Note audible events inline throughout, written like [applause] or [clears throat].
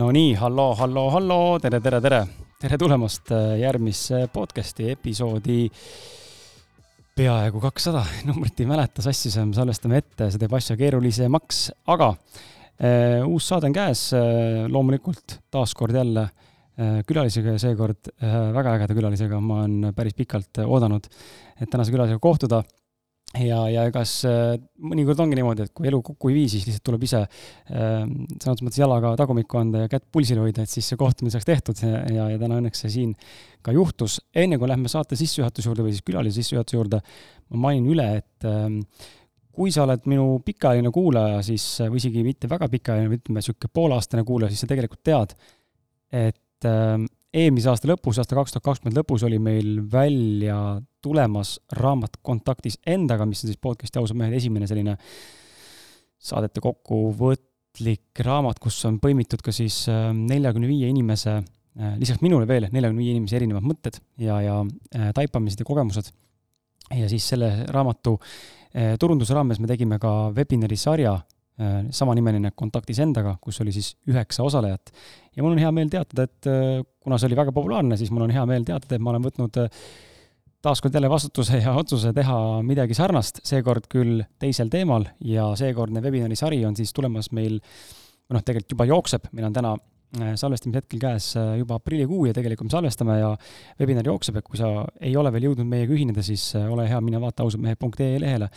No nii, halloo, halloo, halloo, tere, tere, tere. tere tulemast äh, järgmisse podcasti episoodi peaaegu kakssada, [laughs] numbrit ei mäleta, sassisime, salvestame ette, see teeb asja keerulisemaks, aga äh, uus saade on käes äh,, loomulikult taaskord jälle äh, külalisega ja seekord äh, väga ägeda külalisega, ma olen päris pikalt oodanud, et tänase külalisega kohtuda ja, ja egas äh, mõnikord ongi niimoodi, et kui elu kokku ei vii, siis lihtsalt tuleb ise äh, sõna mõttes jalaga tagumikku anda ja kätt pulsil hoida, et siis see kohtumine saaks tehtud ja, ja, ja täna õnneks see siin ka juhtus. enne kui lähme saate sissejuhatuse juurde või siis külalise sissejuhatuse juurde, ma mainin üle, et ähm, kui sa oled minu pikaajaline kuulaja, siis, või isegi mitte väga pikaajaline, ütleme niisugune pooleaastane kuulaja, siis sa tegelikult tead, et ähm, eelmise aasta lõpus, aasta kaks tuhat kakskümmend lõpus oli meil välja tulemas raamat Kontaktis endaga, mis on siis podcast'i ausad mehed esimene selline saadete kokkuvõtlik raamat, kus on põimitud ka siis äh, neljakümne viie inimese, äh, lisaks minule veel neljakümne viie inimese erinevad mõtted ja, ja äh, taipamised ja kogemused. ja siis selle raamatu turunduse raames me tegime ka webinari sarja Äh, samanimeline Kontaktis endaga, kus oli siis üheksa osalejat. ja mul on hea meel teatada, et äh, kuna see oli väga populaarne, siis mul on hea meel teatada, et ma olen võtnud äh, taaskord jälle vastutuse ja otsuse teha midagi sarnast, seekord küll teisel teemal ja seekordne webinari sari on siis tulemas meil, noh, tegelikult juba jookseb, meil on täna salvestamise hetkel käes juba aprillikuu ja tegelikult me salvestame ja webinar jookseb, et kui sa ei ole veel jõudnud meiega ühineda, siis ole hea, mine vaata ausadmehed.ee lehele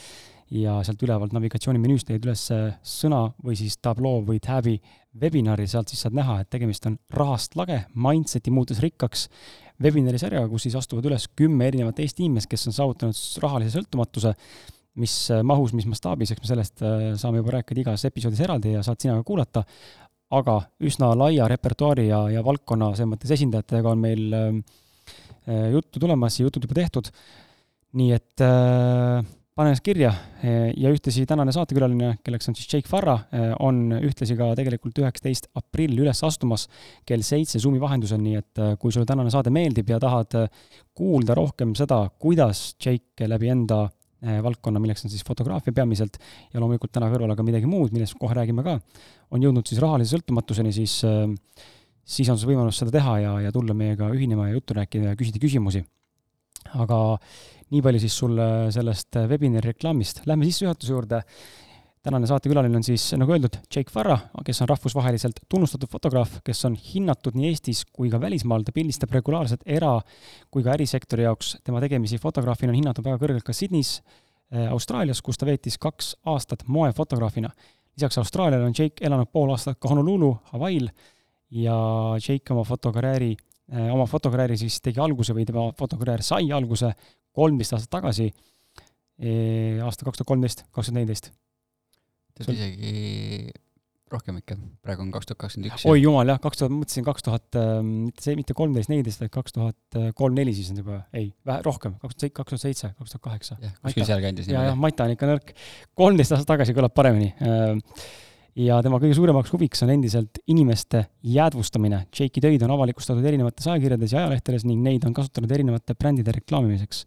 ja sealt ülevalt navigatsioonimenüüst leiad üles sõna või siis tabloo või tab'i webinari, sealt siis saad näha, et tegemist on rahast lage, Mindseti muutus rikkaks webinari sarjaga, kus siis astuvad üles kümme erinevat Eesti inimest, kes on saavutanud rahalise sõltumatuse, mis mahus, mis mastaabis, eks me sellest äh, saame juba rääkida igas episoodis eraldi ja saad sina ka kuulata, aga üsna laia repertuaari ja, ja valdkonna selles mõttes esindajatega on meil äh, juttu tulemas ja jutud juba tehtud. Nii et äh, pane ennast kirja ja ühtlasi tänane saatekülaline, kelleks on siis Jake Farra, on ühtlasi ka tegelikult üheksateist aprill üles astumas kell seitse Zoomi vahendusel, nii et kui sulle tänane saade meeldib ja tahad kuulda rohkem seda, kuidas Jake läbi enda valdkonna, milleks on siis fotograafia peamiselt ja loomulikult täna kõrval aga midagi muud, millest kohe räägime ka, on jõudnud siis rahalise sõltumatuseni, siis siis on sul võimalus seda teha ja, ja tulla meiega ühinema ja juttu rääkida ja küsida küsimusi. aga nii palju siis sulle sellest webinari reklaamist. Lähme sissejuhatuse juurde. tänane saatekülaline on siis, nagu öeldud, Jake Farra, kes on rahvusvaheliselt tunnustatud fotograaf, kes on hinnatud nii Eestis kui ka välismaal, ta pildistab regulaarselt era- kui ka ärisektori jaoks. tema tegemisi fotograafina on hinnatud väga kõrgelt ka Sydneys, äh, Austraalias, kus ta veetis kaks aastat moefotograafina. lisaks Austraaliale on Jake elanud pool aastat ka Honolulu, Hawaii'l ja Jake oma fotokarjääri, äh, oma fotokarjääri siis tegi alguse või tema fotokarjäär sai alguse kolmteist aastat tagasi, aasta kaks tuhat kolmteist, kaks tuhat neliteist. tead isegi rohkem ikka, praegu on kaks tuhat kakskümmend üks. oi jumal jah, kaks tuhat, mõtlesin kaks tuhat, ähm, mitte see, mitte kolmteist, neliteist, vaid kaks tuhat kolm-neli siis on juba, ei, vähe rohkem, kaks tuhat, kaks tuhat seitse, kaks tuhat kaheksa. jah, kuskil sealkandis. ja, jah, Mata on ikka nõrk. kolmteist aastat tagasi kõlab paremini ähm, ja tema kõige suuremaks huviks on endiselt inimeste jäädvustamine. Jake'i töid on avalikustatud erinevates ajakirjades ja ajalehtedes ning neid on kasutanud erinevate brändide reklaamimiseks.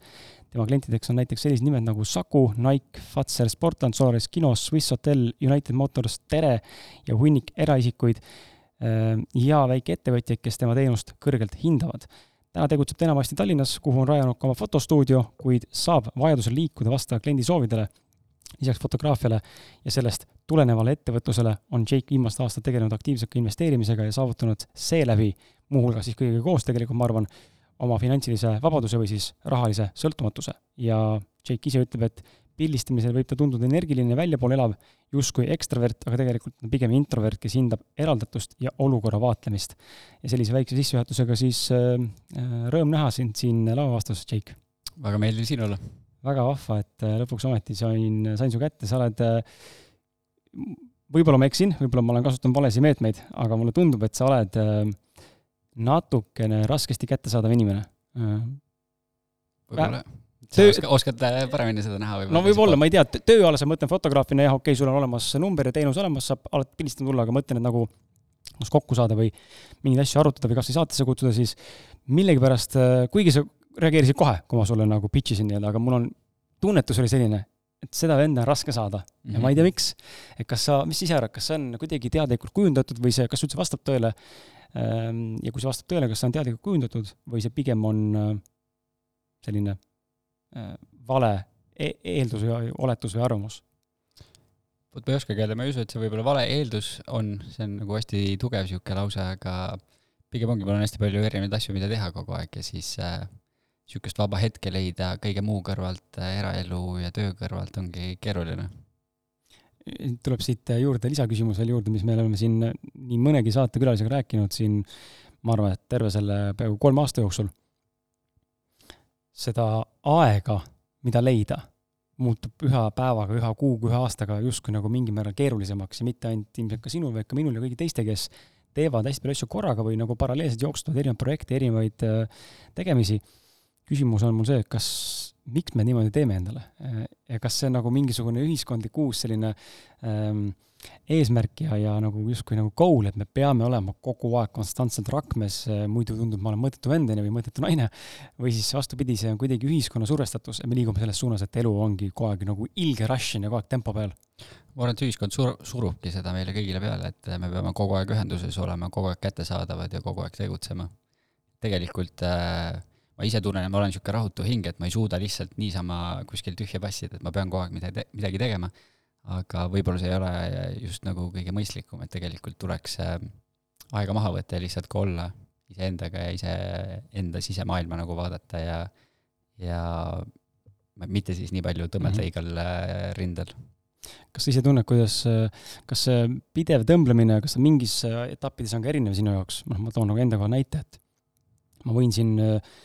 tema klientideks on näiteks sellised nimed nagu Saku, Nike, Fazer, Sportland, Solaris kino, Swiss Hotel, United Motors, Tere ja hunnik eraisikuid äh, ja väikeettevõtjaid, kes tema teenust kõrgelt hindavad täna tegutseb ta enamasti Tallinnas, kuhu on rajanud ka oma fotostuudio, kuid saab vajadusel liikuda vastavalt kliendi soovidele lisaks fotograafiale ja sellest tulenevale ettevõtlusele on Jake viimased aastad tegelenud aktiivselt ka investeerimisega ja saavutanud seeläbi, muuhulgas siis kõigega koos tegelikult, ma arvan, oma finantsilise vabaduse või siis rahalise sõltumatuse. ja Jake ise ütleb, et pildistamisel võib ta tunduda energiline ja väljapoole elav, justkui ekstravert, aga tegelikult on pigem introvert, kes hindab eraldatust ja olukorra vaatlemist. ja sellise väikse sissejuhatusega siis äh, äh rõõm näha sind siin lauavastus, Jake. väga meeldiv siin olla väga vahva, et äh, lõpuks ometi sain, sain su kätte, sa oled, äh, võib-olla ma eksin, võib-olla ma olen kasutanud valesid meetmeid, aga mulle tundub, et sa oled äh, natukene raskesti kättesaadav inimene. võib-olla töö... oskad, oskad paremini seda näha võib-olla? no võib-olla, ma ei tea, tööalaselt mõtlen fotograafina jah, okei okay,, sul on olemas number ja teenus olemas, saab alati pildistama tulla, aga mõtlen, et nagu kas kokku saada või mingeid asju arutada või kas või saatesse kutsuda, siis millegipärast, kuigi sa reageerisid kohe, kui ma sulle nagu pitch isin nii-öelda, aga mul on, tunnetus oli selline, et seda venda on raske saada mm -hmm. ja ma ei tea, mhm. miks. et kas sa, mis sa ise arvad, kas see on kuidagi teadlikult kujundatud või see, kas üldse vastab tõele? Ehm, ja kui see vastab tõele, kas see on teadlikult kujundatud või see pigem on äh, selline äh, vale e eeldus või oletus või arvamus? vot ma ei oskagi öelda, ma ei usu, et see võib-olla vale eeldus on, see on nagu hästi tugev niisugune lause, aga pigem ongi, mul on hästi palju erinevaid asju, mida teha kogu aeg ja siis äh, niisugust vaba hetke leida kõige muu kõrvalt, äh, eraelu ja töö kõrvalt ongi keeruline. tuleb siit juurde lisaküsimus veel juurde, mis me oleme siin nii mõnegi saatekülalisega rääkinud siin, ma arvan, et terve selle peaaegu kolme aasta jooksul. seda aega, mida leida, muutub ühe päevaga, ühe kuuga, ühe aastaga justkui nagu mingil määral keerulisemaks ja mitte ainult ilmselt ka sinul, vaid ka minul ja kõigi teiste, kes teevad hästi palju asju korraga või nagu paralleelselt jooksutavad erinevaid projekte, erinevaid äh, tegemisi küsimus on mul see, et kas, miks me niimoodi teeme endale ja kas see on nagu mingisugune ühiskondlik uus selline ähm, eesmärk ja, ja nagu justkui nagu goal, et me peame olema kogu aeg konstantselt rakmes, muidu tundub, ma olen mõttetu vend, on ju, või mõttetu naine, või siis vastupidi, see on kuidagi ühiskonna survestatus ja me liigume selles suunas, et elu ongi kogu aeg nagu ilge rush on ja kogu aeg tempo peal. ma arvan, et ühiskond sur-, surubki seda meile kõigile peale, et me peame kogu aeg ühenduses olema, kogu aeg kättesaadavad ja kogu aeg tegutsema. tegelikult äh, ma ise tunnen, et ma olen niisugune rahutu hing, et ma ei suuda lihtsalt niisama kuskil tühja passida, et ma pean kogu aeg midagi, midagi tegema. aga võib-olla see ei ole just nagu kõige mõistlikum, et tegelikult tuleks äh, aega maha võtta ja lihtsalt ka olla iseendaga ja iseenda sisemaailma nagu vaadata ja, ja mitte siis nii palju tõmmelda mm -hmm. igal äh, rindel kas sa ise tunned, kuidas, kas see pidev tõmblemine, kas ta mingis etappides on ka erinev sinu jaoks, noh, ma toon nagu enda koha näite, et ma võin siin äh,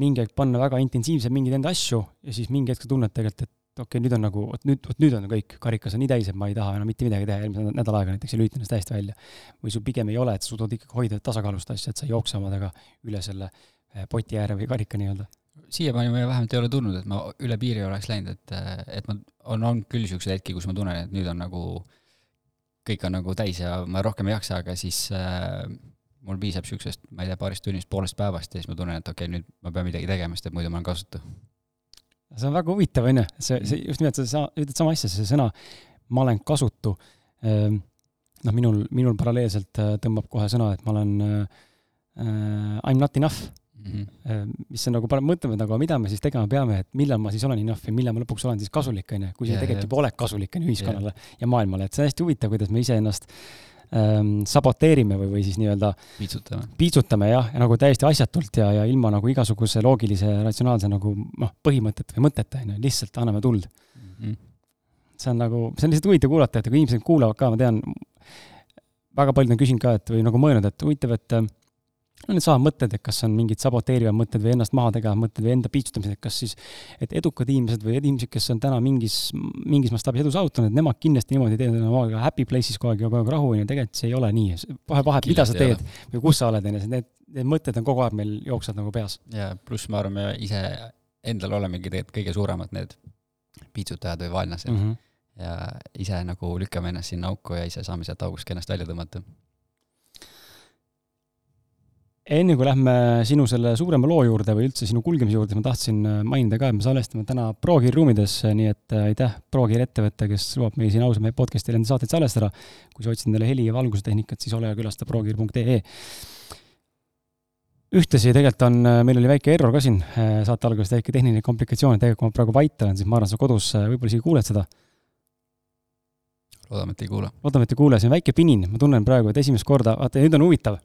mingi aeg panna väga intensiivselt mingeid enda asju ja siis mingi hetk sa tunned tegelikult, et okei okay,, nüüd on nagu, vot nüüd, vot nüüd on kõik, karikas on nii täis, et ma ei taha enam mitte midagi teha järgmise nädala aega näiteks ja lülitan ennast täiesti välja. või sul pigem ei ole, et sa suudad ikkagi hoida tasakaalust asja, et sa ei jookse omadega üle selle eh, poti ääre või karika nii-öelda. siiamaani ma vähemalt ei ole tundnud, et ma üle piiri oleks läinud, et, et ma, on olnud küll niisuguseid hetki, kus ma tunnen, et nüüd on nagu, kõik on nagu täis ja ma rohkem ei jaksa, aga siis äh, mul piisab niisugusest, ma ei tea, paarist tunnist, poolest päevast ja siis ma tunnen, et okei okay,, nüüd ma pean midagi tegema, sest et muidu ma olen kasutu. see on väga huvitav, on ju, see, see just nimelt, sa ütled sama asja, see sõna ma olen kasutu. Ehm, noh, minul, minul paralleelselt äh, tõmbab kohe sõna, et ma olen äh, I m not enough mm. -hmm. mis on nagu, paneb mõtlema, et aga mida me siis tegema peame, et millal ma siis olen enough ja millal ma lõpuks olen siis kasulik, on ju, kui sa tegelikult juba oled kasulik, on ju, ühiskonnale yeah. ja maailmale, et see on hästi huvitav, kuidas me iseennast ähm, saboteerime või, või siis nii-öelda piitsutame, piitsutame jah, ja nagu täiesti asjatult ja, ja ilma nagu igasuguse loogilise, ratsionaalse nagu noh, põhimõtete või mõtete, on ju, lihtsalt anname tuld mm. -hmm. see on nagu, see on lihtsalt huvitav kuulata, et kui inimesed kuulavad ka, ma tean, väga paljud on küsinud ka, et või nagu mõelnud, et huvitav, et no needsamad mõtted, et kas on mingid saboteerivad mõtted või ennast maha tegevad mõtted või enda piitsutamised, kas siis, et edukad inimesed või inimesed, kes on täna mingis, mingis mastaabis edu saavutanud, et nemad kindlasti niimoodi teevad oma happy place'is kogu aeg ja kogu aeg rahu, on ju, tegelikult see ei ole nii. vahe, vahet, mida sa teed või kus sa oled, on ju, need, need mõtted on kogu aeg meil jooksvad nagu peas. ja pluss ma arvan, me ise endal olemegi tegelikult kõige suuremad need piitsutajad või vaenlased mm. -hmm. ja ise nagu lükkame ennast sinna auku ja ise saame sealt august kenasti välja tõmmata enne kui lähme sinu selle suurema loo juurde või üldse sinu kulgemise juurde, ma tahtsin äh, mainida ka, et me salvestame täna ProGear ruumides, nii et äh, aitäh ProGear ettevõte, kes lubab meil siin ausalt meie podcast'il enda saateid salvestada. kui sa otsid endale heli- ja valgustehnikat, siis ole ja külasta progear.ee. ühtlasi tegelikult on, äh, meil oli väike error ka siin saate alguses, väike tehniline komplikatsioon, et tegelikult kui ma praegu vait olen, siis ma arvan, sa kodus võib-olla isegi kuuled seda loodame, et ei kuule. loodame, et ei kuule, see on väike pinin, ma tunnen praegu, et esimest korda, vaata nüüd on huvitav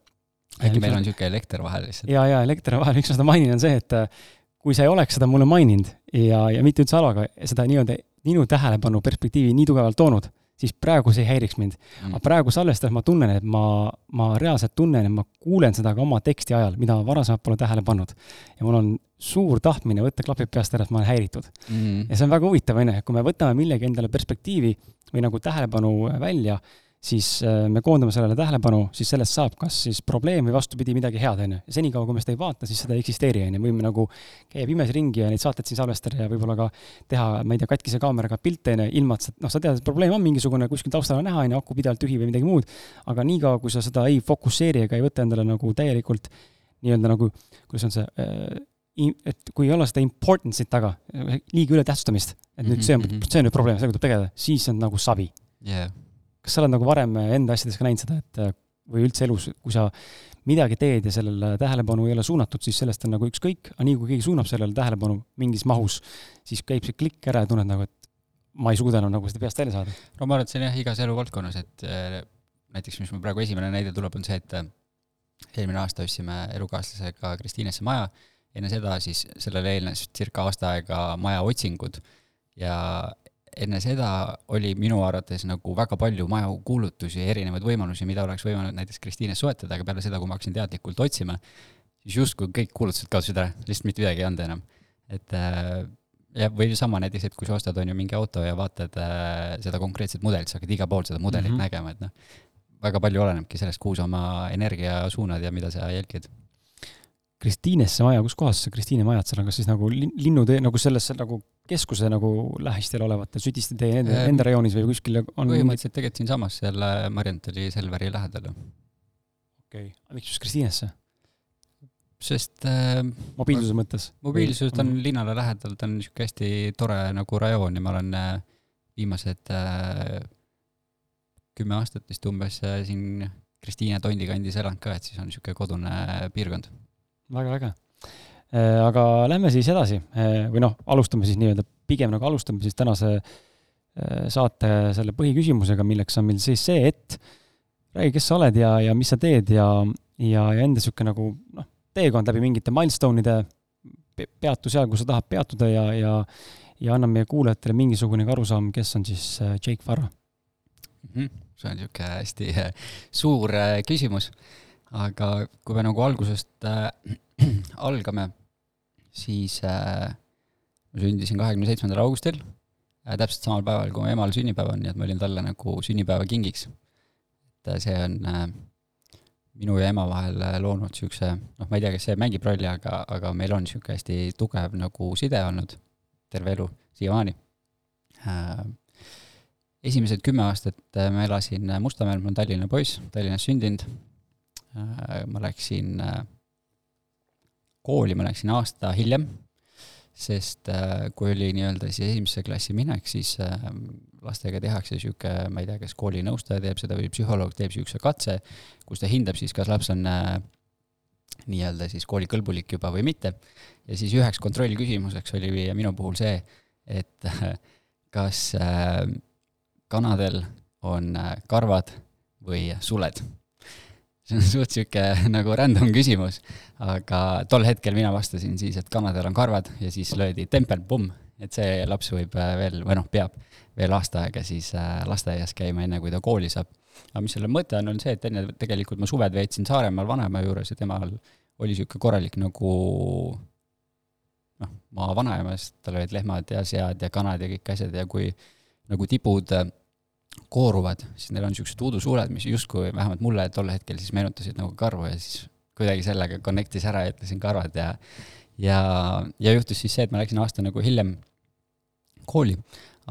äkki meil on niisugune elekter vahel lihtsalt? jaa, jaa, elekter vahel, miks ma seda mainin, on see, et äh, kui sa ei oleks seda mulle maininud ja, ja mitte üldse alaga, seda nii-öelda minu tähelepanu perspektiivi nii tugevalt toonud, siis praegu see ei häiriks mind. Mm.. aga praegu salvestades ma tunnen, et ma, ma reaalselt tunnen, et ma kuulen seda ka oma teksti ajal, mida ma varasemalt pole tähele pannud. ja mul on suur tahtmine võtta klapid peast ära, et ma olen häiritud. Mm.. ja see on väga huvitav, on ju, et kui me võtame millegi endale perspektiivi või nagu tähelepanu välja, siis äh, me koondame sellele tähelepanu, siis sellest saab kas siis probleem või vastupidi, midagi head, on ju. ja senikaua, kui me seda ei vaata, siis seda ei eksisteeri, on ju, võime nagu käia pimes ringi ja neid saateid siin salvestada ja võib-olla ka teha, ma ei tea, katkise kaameraga pilte, on ju, ilma et sa, noh, sa tead, et probleem on mingisugune kuskil taustal on näha, on ju, aku pidevalt tühi või midagi muud, aga niikaua, kui sa seda ei fokusseeri ega ei võta endale nagu täielikult nii-öelda nagu, kuidas on see äh,, et kui ei ole seda importance'it taga, liiga ületähtsustamist, et nüüd see on, mhm, mhm. see on nüüd probleem, sellega tuleb tegeleda, siis on nagu savi yeah kas sa oled nagu varem enda asjades ka näinud seda, et äh, või üldse elus, kui sa midagi teed ja sellele tähelepanu ei ole suunatud, siis sellest on nagu ükskõik, aga nii kui keegi suunab sellele tähelepanu mingis mahus, siis käib see klikk ära ja tunned nagu, et ma ei suuda enam nagu seda peast välja saada. no ma arvan, et see on jah, igas eluvaldkonnas, et äh, näiteks, mis mul praegu esimene näide tuleb, on see, et äh, eelmine aasta ostsime elukaaslasega Kristiinesse maja, enne seda siis sellele eelnes circa aasta aega maja otsingud ja enne seda oli minu arvates nagu väga palju maju kuulutusi ja erinevaid võimalusi, mida oleks võimalik näiteks Kristiines soetada, aga peale seda, kui ma hakkasin teadlikult otsima, siis justkui kõik kuulutused kaotasid ära, lihtsalt mitte midagi ei olnud enam. et äh, ja, või sama näiteks, et kui sa ostad, on ju, mingi auto ja vaatad äh, seda konkreetset mudelit, sa hakkad igal pool seda mudelit mm -hmm. nägema, et noh, väga palju olenebki sellest, kuhu sa oma energia suunad ja mida sa jälgid Kristiinesse maja, kus kohas see Kristiine majad seal on, kas siis nagu linnutee, nagu selles nagu keskuse nagu lähistel olevatel Südiste tee enda, enda rajoonis või kuskil on põhimõtteliselt mingi... tegelikult siinsamas, seal äh, Mariantali Selveri lähedal. okei okay., miks just Kristiinesse? sest äh, mobiilsuse mõttes? mobiilsus, ta on mm. linnale lähedal, ta on niisugune hästi tore nagu rajoon ja ma olen äh, viimased äh, kümme aastat vist umbes äh, siin Kristiine Tondi kandis elanud ka, et siis on niisugune kodune piirkond väga äge. Äh, aga lähme siis edasi äh, või noh, alustame siis nii-öelda, pigem nagu alustame siis tänase äh, saate selle põhiküsimusega, milleks on meil siis see, et räägi, kes sa oled ja, ja mis sa teed ja, ja, ja enda niisugune nagu noh, teekond läbi mingite milstone'ide, peatu seal, kus sa tahad peatuda ja, ja ja anna meie kuulajatele mingisugunegi arusaam, kes on siis Jake Farra mm. -hmm. see on niisugune hästi suur küsimus aga kui me nagu algusest äh, [clears throat] algame, siis äh, ma sündisin kahekümne seitsmendal augustil äh,, täpselt samal päeval, kui mu emal sünnipäev on, nii et ma olin talle nagu sünnipäevakingiks. et äh, see on äh, minu ja ema vahel loonud niisuguse, noh, ma ei tea, kas see mängib rolli, aga, aga meil on niisugune hästi tugev nagu side olnud terve elu, siiamaani äh, esimesed kümme aastat äh, ma elasin Mustamäel, ma olen Tallinna poiss, Tallinnas sündinud. Äh, ma läksin kooli, ma läksin aasta hiljem, sest kui oli nii-öelda siis esimesse klassi minek, siis lastega tehakse niisugune, ma ei tea, kas koolinõustaja teeb seda või psühholoog teeb niisuguse katse, kus ta hindab siis, kas laps on äh, nii-öelda siis koolikõlbulik juba või mitte. ja siis üheks kontrollküsimuseks oli minu puhul see, et äh, [laughs] kas äh, kanadel on karvad või suled. See on [laughs] suht sihuke nagu random küsimus, aga tol hetkel mina vastasin siis, et kanadel on karvad ja siis löödi tempel, pumm, et see laps võib veel, või noh, peab veel aasta aega siis äh, lasteaias käima, enne kui ta kooli saab. aga mis selle mõte on, on see, et enne tegelikult ma suved veetsin Saaremaal vanaema juures ja temal oli niisugune korralik nagu noh, maa vanaemas, tal olid lehmad ja sead ja kanad ja kõik asjad ja kui nagu tibud äh, kooruvad, siis neil on niisugused uudusuuled, mis justkui vähemalt mulle tol hetkel siis meenutasid nagu karvu ja siis kuidagi sellega connect'is ära ja ütlesin karvad ja ja, ja juhtus siis see, et ma läksin aasta nagu hiljem kooli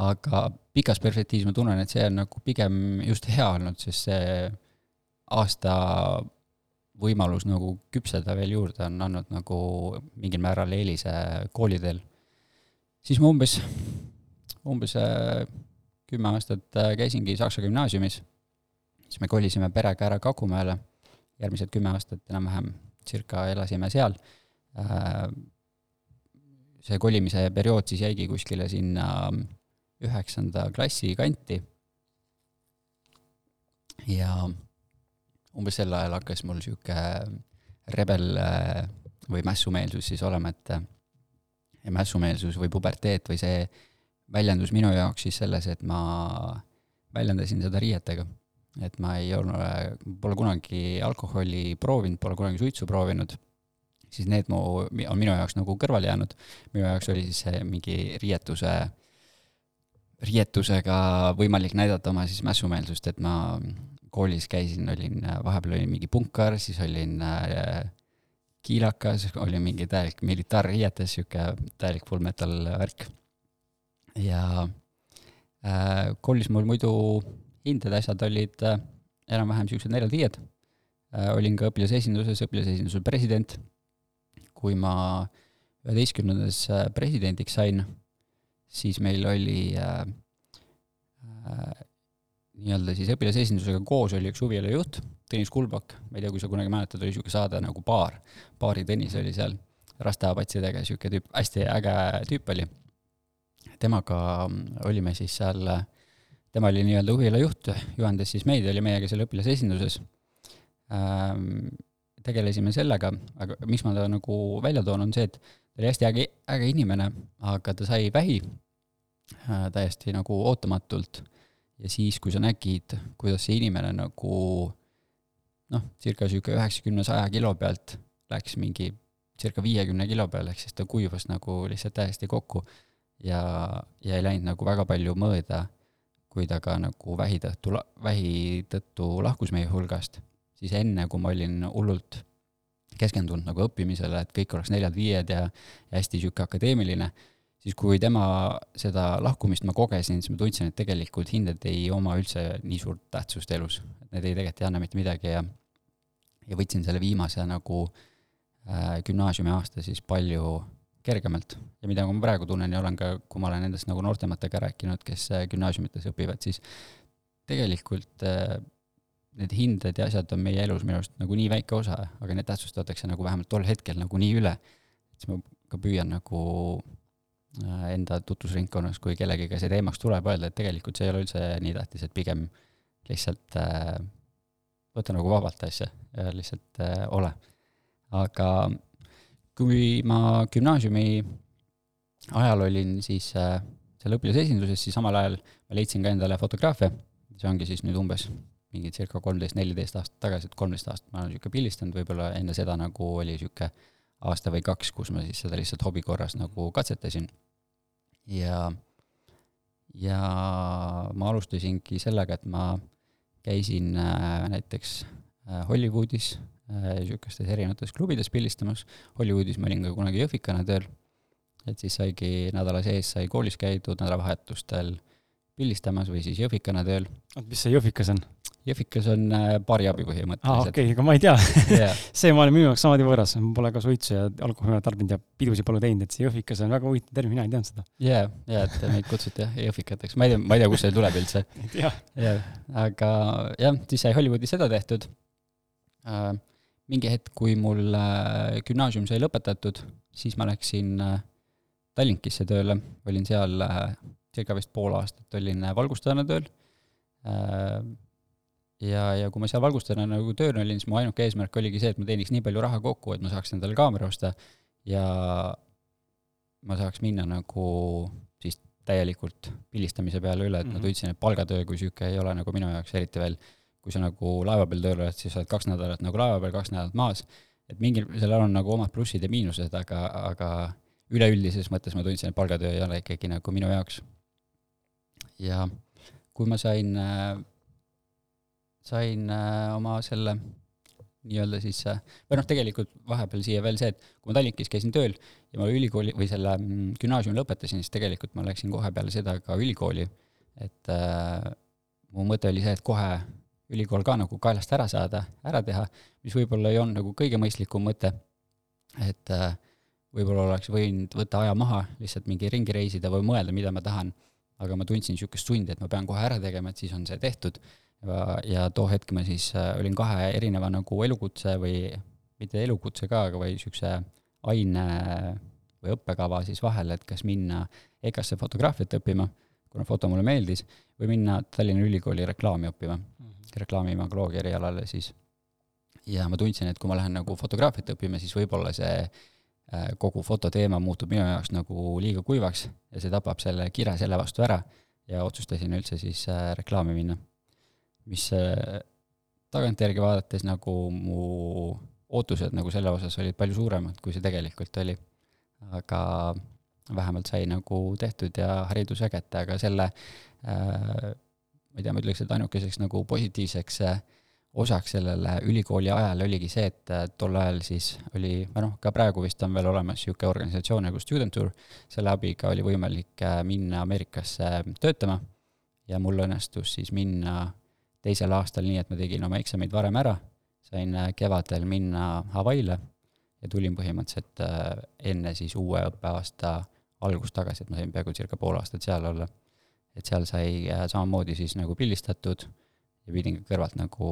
aga pikas perspektiivis ma tunnen, et see on nagu pigem just hea olnud, sest see aasta võimalus nagu küpseda veel juurde on andnud nagu mingil määral eelise koolidel. siis ma umbes, umbes äh, kümme aastat äh, käisingi Saksa gümnaasiumis, siis me kolisime perega ära Kakumäele, järgmised kümme aastat enam-vähem circa elasime seal, äh, see kolimise periood siis jäigi kuskile sinna üheksanda klassi kanti. ja umbes sel ajal hakkas mul rebel äh, või mässumeelsus siis olema, et ja mässumeelsus või puberteet või see väljendus minu jaoks siis selles, et ma väljendasin seda riietega. et ma ei olnud, pole kunagi alkoholi proovinud, pole kunagi suitsu proovinud, siis need mu, on minu jaoks nagu kõrvale jäänud. minu jaoks oli siis see mingi riietuse riietusega võimalik näidata oma siis mässumeelsust, et ma koolis käisin, olin, vahepeal olin mingi punkar, siis olin äh, kiilakas, oli mingi täielik militaarriietes, sihuke täielik full metal värk. Ja äh, koolis mul muidu hinded, asjad olid äh, enam-vähem siuksed neljad-viied äh,. olin ka õpilasesinduses, õpilasesinduse president. kui ma üheteistkümnendas äh, presidendiks sain siis meil oli äh, äh, nii-öelda siis õpilasesindusega koos oli üks huvialajuht, Tõnis Kulbak, ma ei tea, kui sa kunagi mäletad, oli niisugune saade nagu Baar, Baari Tõnis oli seal rastapatsidega, niisugune tüüp, hästi äge tüüp oli. Temaga olime siis seal, tema oli nii-öelda huvialajuht, juhendas siis meid, oli meiega seal õpilasesinduses ähm,. tegelesime sellega, aga miks ma ta nagu välja toon, on see, et ta oli hästi äge, äge inimene, aga ta sai vähi Äh, täiesti nagu ootamatult. ja siis, kui sa nägid, kuidas see inimene nagu noh, circa sihuke üheksakümne, saja kilo pealt läks mingi circa viiekümne kilo peale, ehk siis ta kuivas nagu lihtsalt täiesti kokku ja, ja ei läinud nagu väga palju mõõda, kui ta ka nagu vähi tõttu, vähi tõttu lahkus meie hulgast, siis enne, kui ma olin hullult keskendunud nagu õppimisele, et kõik oleks neljad-viied ja, ja hästi niisugune akadeemiline siis kui tema seda lahkumist ma kogesin, siis ma tundsin, et tegelikult hinded ei oma üldse nii suurt tähtsust elus. Need ei tegelikult ei anna mitte midagi ja, ja võtsin selle viimase nagu äh, gümnaasiumiaasta siis palju kergemalt. ja mida ma praegu tunnen ja olen ka, kui ma olen nendest nagu noortematega rääkinud, kes äh, gümnaasiumites õpivad, siis tegelikult äh, need hinded ja asjad on meie elus minu arust nagu nii väike osa, aga need tähtsustatakse nagu vähemalt tol hetkel nagu nii üle, siis ma ka püüan nagu Äh, enda tutvusringkonnas, kui kellegiga see teemaks tuleb, öelda, et tegelikult see ei ole üldse nii tähtis, et pigem lihtsalt võta nagu vabalt asja ja lihtsalt ole. aga kui ma gümnaasiumi ajal olin siis äh, seal õpilasesinduses, siis samal ajal ma leidsin ka endale fotograafia, see ongi siis nüüd umbes mingi circa kolmteist, neliteist aastat tagasi, et kolmteist aastat ma olen niisugune pildistanud, võib-olla enne seda nagu oli niisugune aasta või kaks, kus ma siis seda lihtsalt hobi korras nagu katsetasin. Ja, ja ma alustasingi sellega, et ma käisin äh, näiteks Hollywoodis, niisugustes erinevates klubides pildistamas, Hollywoodis ma olin ka kunagi jõhvikana tööl, et siis saigi nädala sees sai koolis käidud, nädalavahetustel pildistamas või siis jõhvikana tööl. oot, mis see jõhvikas on? jõhvikas on baariabi põhimõtteliselt. aa, okei okay,, aga ma ei tea yeah. [laughs] see ma olen minu jaoks samamoodi võõras, ma pole ka suitsu ja alkoholi tarbinud ja pidusid pole teinud, et see jõhvikas on väga huvitav termin, mina ei teadnud seda. jaa, jaa, et meid kutsuti jah, jõhvikateks, ma ei tea, ma ei tea, kust see tuleb üldse. [laughs] jah, aga jah, siis sai Hollywoodis seda tehtud äh,. Mingi hetk, kui mul äh, gümnaasium sai lõpetatud, siis ma läksin äh, Tallinkisse tööle, olin seal äh, circa vist pool aastat olin äh, valgustajana tööl äh,. ja, ja kui ma seal valgustajana nagu tööl olin, siis mu ainuke eesmärk oligi see, et ma teeniks nii palju raha kokku, et ma saaks endale kaamera osta ja ma saaks minna nagu siis täielikult pildistamise peale üle, et mm -hmm. ma mhm. tundsin, et palgatöö kui niisugune ei ole nagu minu jaoks eriti veel, kui sa nagu laeva peal tööl oled, siis oled kaks nädalat nagu laeva peal, kaks nädalat maas, et mingil, sellel on nagu omad plussid ja miinused, aga, aga üleüldises mõttes ma tundsin, et palgatöö ei ole ikkagi nagu minu jaoks. Ja kui ma sain, sain oma selle nii-öelda siis, või noh, tegelikult vahepeal siia veel see, et kui ma Tallinkis käisin tööl ja ma ülikooli või selle mm, gümnaasiumi lõpetasin, siis tegelikult ma läksin kohe peale seda ka ülikooli, et äh, mu mõte oli see, et kohe ülikool ka nagu kaelast ära saada, ära teha, mis võib-olla ei olnud nagu kõige mõistlikum mõte, et äh, võib-olla oleks võinud võtta aja maha, lihtsalt mingi ringi reisida või mõelda, mida ma tahan aga ma tundsin niisugust sundi, et ma pean kohe ära tegema, et siis on see tehtud. ja too hetk ma siis äh, olin kahe erineva nagu elukutse või mitte elukutse ka, aga või niisuguse aine või õppekava siis vahel, et kas minna EKA-sse fotograafiat õppima, kuna foto mulle meeldis, või minna Tallinna Ülikooli reklaami õppima. Reklaamimagoloogia erialale siis. ja ma tundsin, et kui ma lähen nagu fotograafiat õppima, siis võib-olla see Äh, kogu fototeema muutub minu jaoks nagu liiga kuivaks ja see tapab selle kire selle vastu ära ja otsustasin üldse siis äh, reklaami minna. mis äh, tagantjärgi vaadates nagu mu ootused nagu selle osas olid palju suuremad, kui see tegelikult oli. aga vähemalt sai nagu tehtud ja hariduse kätte, aga selle äh, ma ei tea, ma ütleks, et ainukeseks nagu positiivseks äh, osaks sellele ülikooli ajal oligi see, et tol ajal siis oli, või noh, ka praegu vist on veel olemas niisugune organisatsioon nagu Student Tour, selle abiga oli võimalik äh, minna Ameerikasse töötama. Ja mul õnnestus siis minna teisel aastal nii, et ma tegin oma eksamid varem ära, sain äh, kevadel minna Hawaii'le ja tulin põhimõtteliselt äh, enne siis uue õppeaasta algust tagasi, et ma sain peaaegu circa pool aastat seal olla. Et seal sai samamoodi siis nagu pildistatud ja pidin ka kõrvalt nagu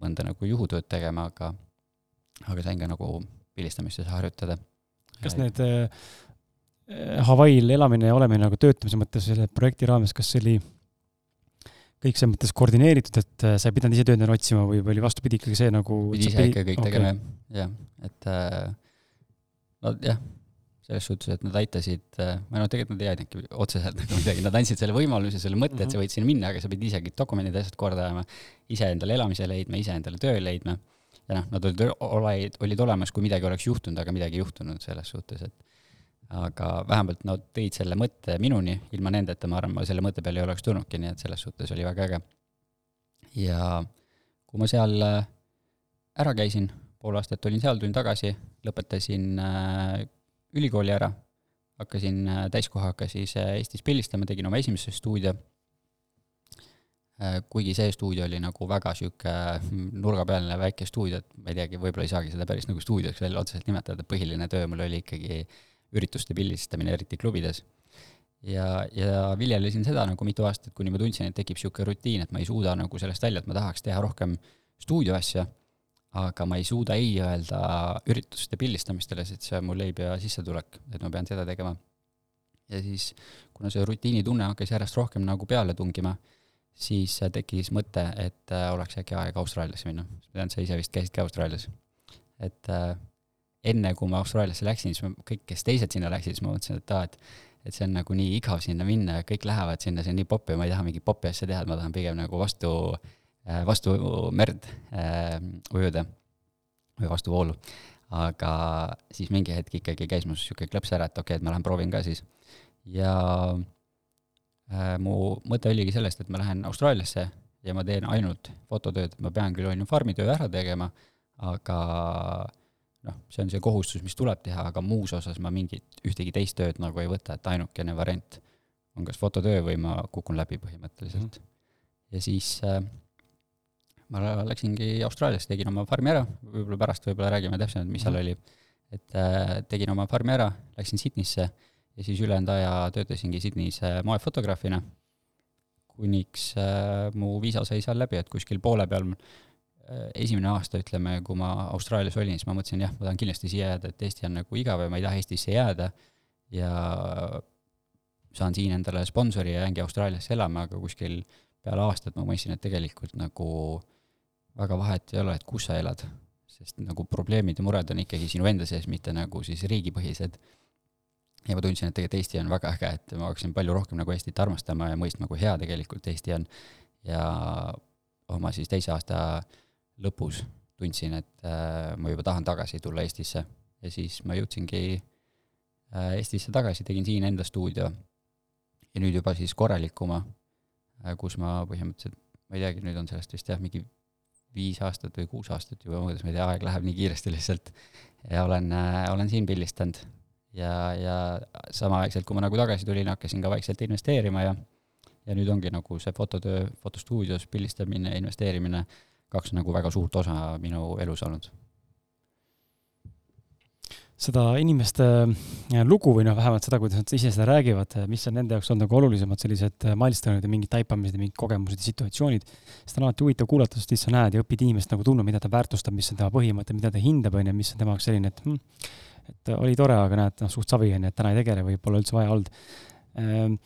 mõnda nagu juhutööd tegema, aga, aga sain ka nagu pildistamistes harjutada. kas need äh, Hawaii'l elamine ja olemine nagu töötamise mõttes selle projekti raames, kas see oli kõik selles mõttes koordineeritud, et äh, sa ei pidanud ise töötajana otsima või, või oli vastupidi ikkagi see nagu pidi ise ikka kõik okay. tegema, jah, et äh, no jah, selles suhtes, et nad aitasid, või noh, tegelikult nad ei aidanudki otseselt nagu midagi, nad andsid selle võimaluse, selle mõtte, et sa mhm. võid sinna minna, aga sa pidid isegi dokumendid ja asjad korda ajama, ise endale elamise leidma, ise endale töö leidma. ja noh, nad olid, olid, olid olemas, kui midagi oleks juhtunud, aga midagi ei juhtunud selles suhtes, et aga vähemalt nad tõid selle mõtte minuni, ilma nendeta ma arvan, ma selle mõtte peale ei oleks tulnudki, nii et selles suhtes oli väga äge. ja kui ma seal äh, ära käisin, pool aastat olin seal, tulin tagasi, lõpetasin äh, ülikooli ära, hakkasin äh, täiskohaga siis äh, Eestis pildistama, tegin oma esimese stuudio, äh, kuigi see stuudio oli nagu väga niisugune nurgapealne väike stuudio, et ma ei teagi, võib-olla ei saagi seda päris nagu stuudioks veel otseselt nimetada, põhiline töö mul oli ikkagi ürituste pildistamine, eriti klubides. ja, ja viljelesin seda nagu mitu aastat, kuni ma tundsin, et tekib niisugune rutiin, et ma ei suuda nagu sellest välja, et ma tahaks teha rohkem stuudioasja aga ma ei suuda ei öelda ürituste pildistamistele, sest see on mu leib ja sissetulek, et ma pean seda tegema. ja siis, kuna see rutiinitunne hakkas järjest rohkem nagu peale tungima, siis tekkis mõte, et äh, oleks äkki aeg Austraaliasse minna. ma tean, sa ise vist käisidki Austraalias. et äh, enne, kui ma Austraaliasse läksin, siis ma, kõik, kes teised sinna läksid, siis ma mõtlesin, et aa, et et see on nagu nii igav sinna minna ja kõik lähevad sinna, see on nii popp ja ma ei taha mingit popi asja teha, et ma tahan pigem nagu vastu äh, vastu merd äh, ujuda või vastu voolu. aga siis mingi hetk ikkagi käis mul niisugune klõps ära, et okei okay,, et ma lähen proovin ka siis. ja äh, mu mõte oligi sellest, et ma lähen Austraaliasse ja ma teen ainult fototööd, ma pean küll, on ju, farmitöö ära tegema, aga noh, see on see kohustus, mis tuleb teha, aga muus osas ma mingit, ühtegi teist tööd nagu ei võta, et ainukene variant on kas fototöö või ma kukun läbi põhimõtteliselt mm. -hmm. ja siis äh, ma läksingi Austraaliasse, tegin oma farmi ära, võib-olla pärast võib-olla räägime täpsemalt, mis seal -hmm. oli. et äh, tegin oma farmi ära, läksin Sydneysse ja siis ülejäänud aja töötasingi Sydneys äh, moefotograafina, kuniks äh, mu viisa sai seal läbi, et kuskil poole peal äh, esimene aasta, ütleme, kui ma Austraalias olin, siis ma mõtlesin, jah, ma tahan kindlasti siia jääda, et Eesti on nagu igav ja ma ei taha Eestisse jääda ja saan siin endale sponsori ja jäängi Austraaliasse elama, aga kuskil peale aastat ma mõistsin, et tegelikult nagu väga vahet ei ole, et kus sa elad, sest nagu probleemid ja mured on ikkagi sinu enda sees, mitte nagu siis riigipõhised. ja ma tundsin, et tegelikult Eesti on väga äge, et ma hakkasin palju rohkem nagu Eestit armastama ja mõistma, kui hea tegelikult Eesti on. ja oma siis teise aasta lõpus tundsin, et äh, ma juba tahan tagasi tulla Eestisse ja siis ma jõudsingi äh, Eestisse tagasi, tegin siin enda stuudio ja nüüd juba siis korralikuma, äh, kus ma põhimõtteliselt, ma ei teagi, nüüd on sellest vist jah, mingi viis aastat või kuus aastat juba möödas, ma ei tea, aeg läheb nii kiiresti lihtsalt. ja olen äh,, olen siin pildistanud ja, ja samaaegselt, kui ma nagu tagasi tulin, hakkasin ka vaikselt investeerima ja ja nüüd ongi nagu see fototöö, fotostuudios pildistamine, investeerimine, kaks nagu väga suurt osa minu elus olnud seda inimeste äh, lugu või noh, vähemalt seda, kuidas nad ise seda räägivad, äh, mis on nende jaoks olnud nagu olulisemad sellised äh, milstoned ja mingid taipamised ja mingid kogemused ja situatsioonid. seda on alati huvitav kuulata, sest siis sa näed ja õpid inimest nagu tundma, mida ta väärtustab, mis on tema põhimõte, mida ta hindab, on ju, mis on tema jaoks selline, et hm, et oli tore, aga näed, noh, suht savi on ju, et täna ei tegele või pole üldse vaja olnud ehm,.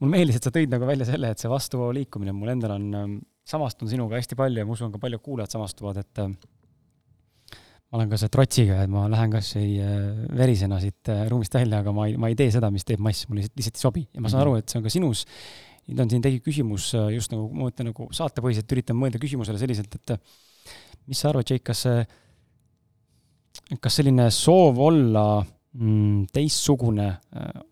mulle meeldis, et sa tõid nagu välja selle, et see vastuvoo liikumine mul endal on, ähm, samastun sinuga hästi palju ja ma usun, ka paljud kuulajad samastuvad, et ma olen ka see trotsiga, et ma lähen kas või äh, verisena siit äh, ruumist välja, aga ma ei, ma ei tee seda, mis teeb mass, mulle lihtsalt, lihtsalt ei sobi ja ma saan mhm. aru, et see on ka sinus. nüüd on siin tekib küsimus äh, just nagu, ma mõtlen nagu saatepõhiselt üritan mõelda küsimusele selliselt, et mis sa arvad, Jake, kas see, kas selline soov olla mm, teistsugune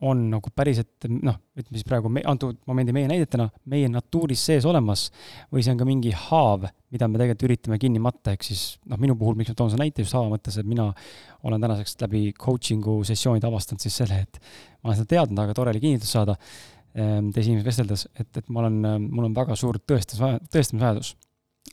on nagu päriselt noh, ütleme siis praegu me, antud momendi meie näidetena meie natuuris sees olemas või see on ka mingi haav mida me tegelikult üritame kinni matta, ehk siis noh, minu puhul, miks ma toon selle näite just Haava mõttes, et mina olen tänaseks läbi coaching'u sessioonide avastanud siis selle, et ma olen seda teadnud, aga tore oli kinnitust saada ehm, teise inimesega vesteldes, et, et ma olen, mul on väga suur tõestus, tõestamisvajadus.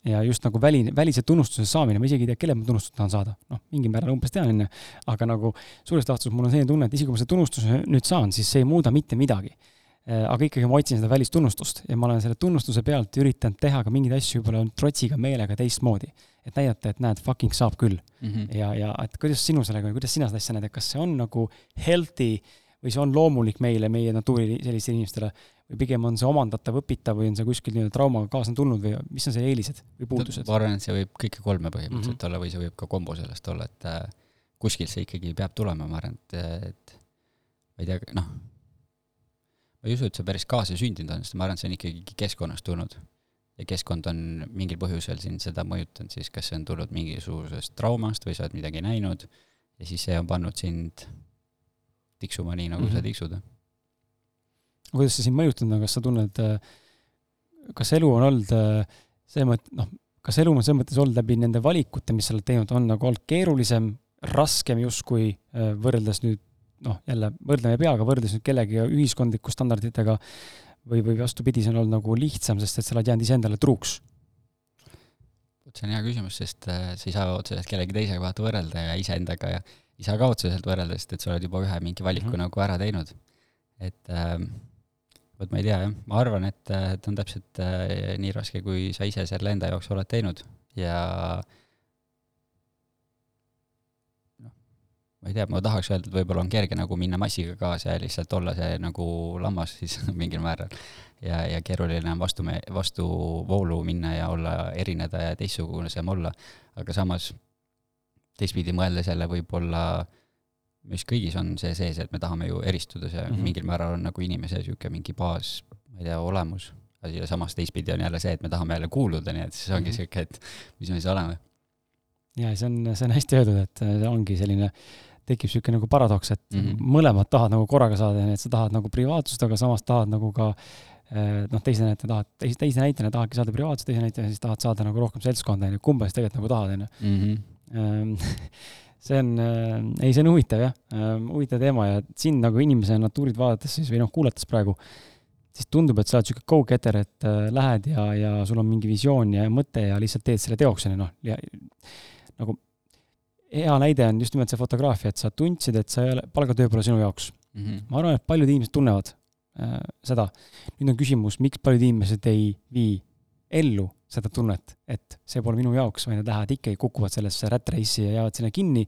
Ja just nagu väli, välise tunnustuse saamine, ma isegi ei tea, kellelt ma tunnustust tahan saada, noh, mingil määral umbes tean, on ju, aga nagu suures laastus mul on selline tunne, et isegi kui ma selle tunnustuse nüüd saan, siis see ei muuda mitte midagi Äh, aga ikkagi ma otsin seda välistunnustust ja ma olen selle tunnustuse pealt üritanud teha ka mingeid asju võib-olla trotsiga meelega teistmoodi. et näidata, et näed, fucking saab küll mm. -hmm. ja, ja et kuidas sinu sellega, kuidas sina seda asja näed, et kas see on nagu healthy või see on loomulik meile, meie natuuri sellistele inimestele, või pigem on see omandatav, õpitav või on see kuskil nii-öelda traumaga kaasne tulnud või mis on see eelised või puudused? ma arvan, et see võib kõike kolme põhimõtteliselt mm -hmm. olla või see võib ka kombo sellest olla, et äh, kuskilt see ikkagi peab tulema, ma arvan, et, et ma ei tea, noh ma ei usu, et see päris kaasasündinud on, sest ma arvan, et see on ikkagi keskkonnast tulnud. ja keskkond on mingil põhjusel sind seda mõjutanud, siis kas see on tulnud mingisugusest traumast või sa oled midagi näinud ja siis see on pannud sind tiksuma nii, nagu mm -hmm. sa mhm. tiksud. Kuidas see sind mõjutanud on, kas sa tunned, kas elu on olnud see mõte, noh, kas elu on selles mõttes olnud läbi nende valikute, mis sa oled teinud, on nagu olnud keerulisem, raskem justkui võrreldes nüüd noh, jälle võrdleme peaga, võrdles nüüd kellegi ühiskondliku standarditega või, või vastupidi, see on olnud nagu lihtsam, sest et sa oled jäänud iseendale truuks? see on hea küsimus, sest äh, sa ei saa otseselt kellegi teisega vaata võrrelda ja iseendaga ja ei saa ka otseselt võrrelda, sest et sa oled juba ühe mingi valiku mm -hmm. nagu ära teinud. et ähm, vot ma ei tea jah, ma arvan, et, äh, et on täpselt äh, nii raske, kui sa ise selle enda jaoks oled teinud. Ja äh, ma ei tea, ma tahaks öelda, et võib-olla on kerge nagu minna massiga kaasa ja lihtsalt olla see nagu lammas siis [laughs] mingil määral. ja, ja keeruline on vastu, vastuvoolu minna ja olla, erineda ja teistsugusem olla, aga samas teistpidi mõeldes jälle võib-olla mis kõigis on see sees, et me tahame ju eristuda, see mm -hmm. mingil määral on nagu inimese niisugune mingi baas, ma ei tea, olemus, ja samas teistpidi on jälle see, et me tahame jälle kuuluda, nii et siis ongi mm -hmm., et mis me siis oleme. ja see on, see on hästi öeldud, et ongi selline tekib niisugune nagu paradoks, et mm -hmm. mõlemad tahavad nagu korraga saada, nii et sa tahad nagu privaatsust, aga samas tahad nagu ka noh, teise näitena tahad, teise, teise näitena tahadki saada privaatselt, teise näitena siis tahad saada nagu rohkem seltskonda, on ju, kumba siis tegelikult nagu tahad, on ju. Mhm. [laughs] see on, ei, see on huvitav jah, huvitav teema ja sind nagu inimese natuurit vaadates siis või noh, kuulates praegu, siis tundub, et sa oled niisugune go-getter, et lähed ja, ja sul on mingi visioon ja mõte ja lihtsalt teed selle teoks, on ju, noh, nagu hea näide on just nimelt see fotograafia, et sa tundsid, et sa ei ole, palgatöö pole sinu jaoks mm. -hmm. ma arvan, et paljud inimesed tunnevad äh, seda. nüüd on küsimus, miks paljud inimesed ei vii ellu seda tunnet, et see pole minu jaoks, vaid nad lähevad ikkagi, kukuvad sellesse rat race'i ja jäävad sinna kinni.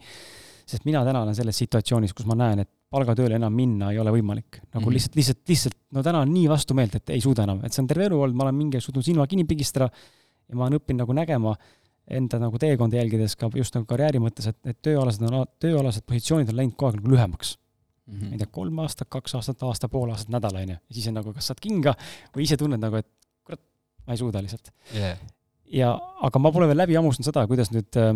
sest mina täna olen selles situatsioonis, kus ma näen, et palgatööle enam minna ei ole võimalik. nagu mm -hmm. lihtsalt, lihtsalt, lihtsalt, no täna on nii vastumeelt, et ei suuda enam, et see on terve elu olnud, ma olen mingi suutnud silma kinni pigistada ja ma olen õppinud nagu nägema enda nagu teekonda jälgides ka just nagu karjääri mõttes, et, et tööalased on, tööalased positsioonid on läinud kogu aeg nagu lühemaks mm. -hmm. ma ei tea, kolm aastat, kaks aastat, aasta, pool aastat, nädal, on ju. ja siis on nagu, kas saad kinga või ise tunned nagu, et ma ei suuda lihtsalt yeah.. ja, aga ma pole veel läbi hammustanud seda, kuidas nüüd äh,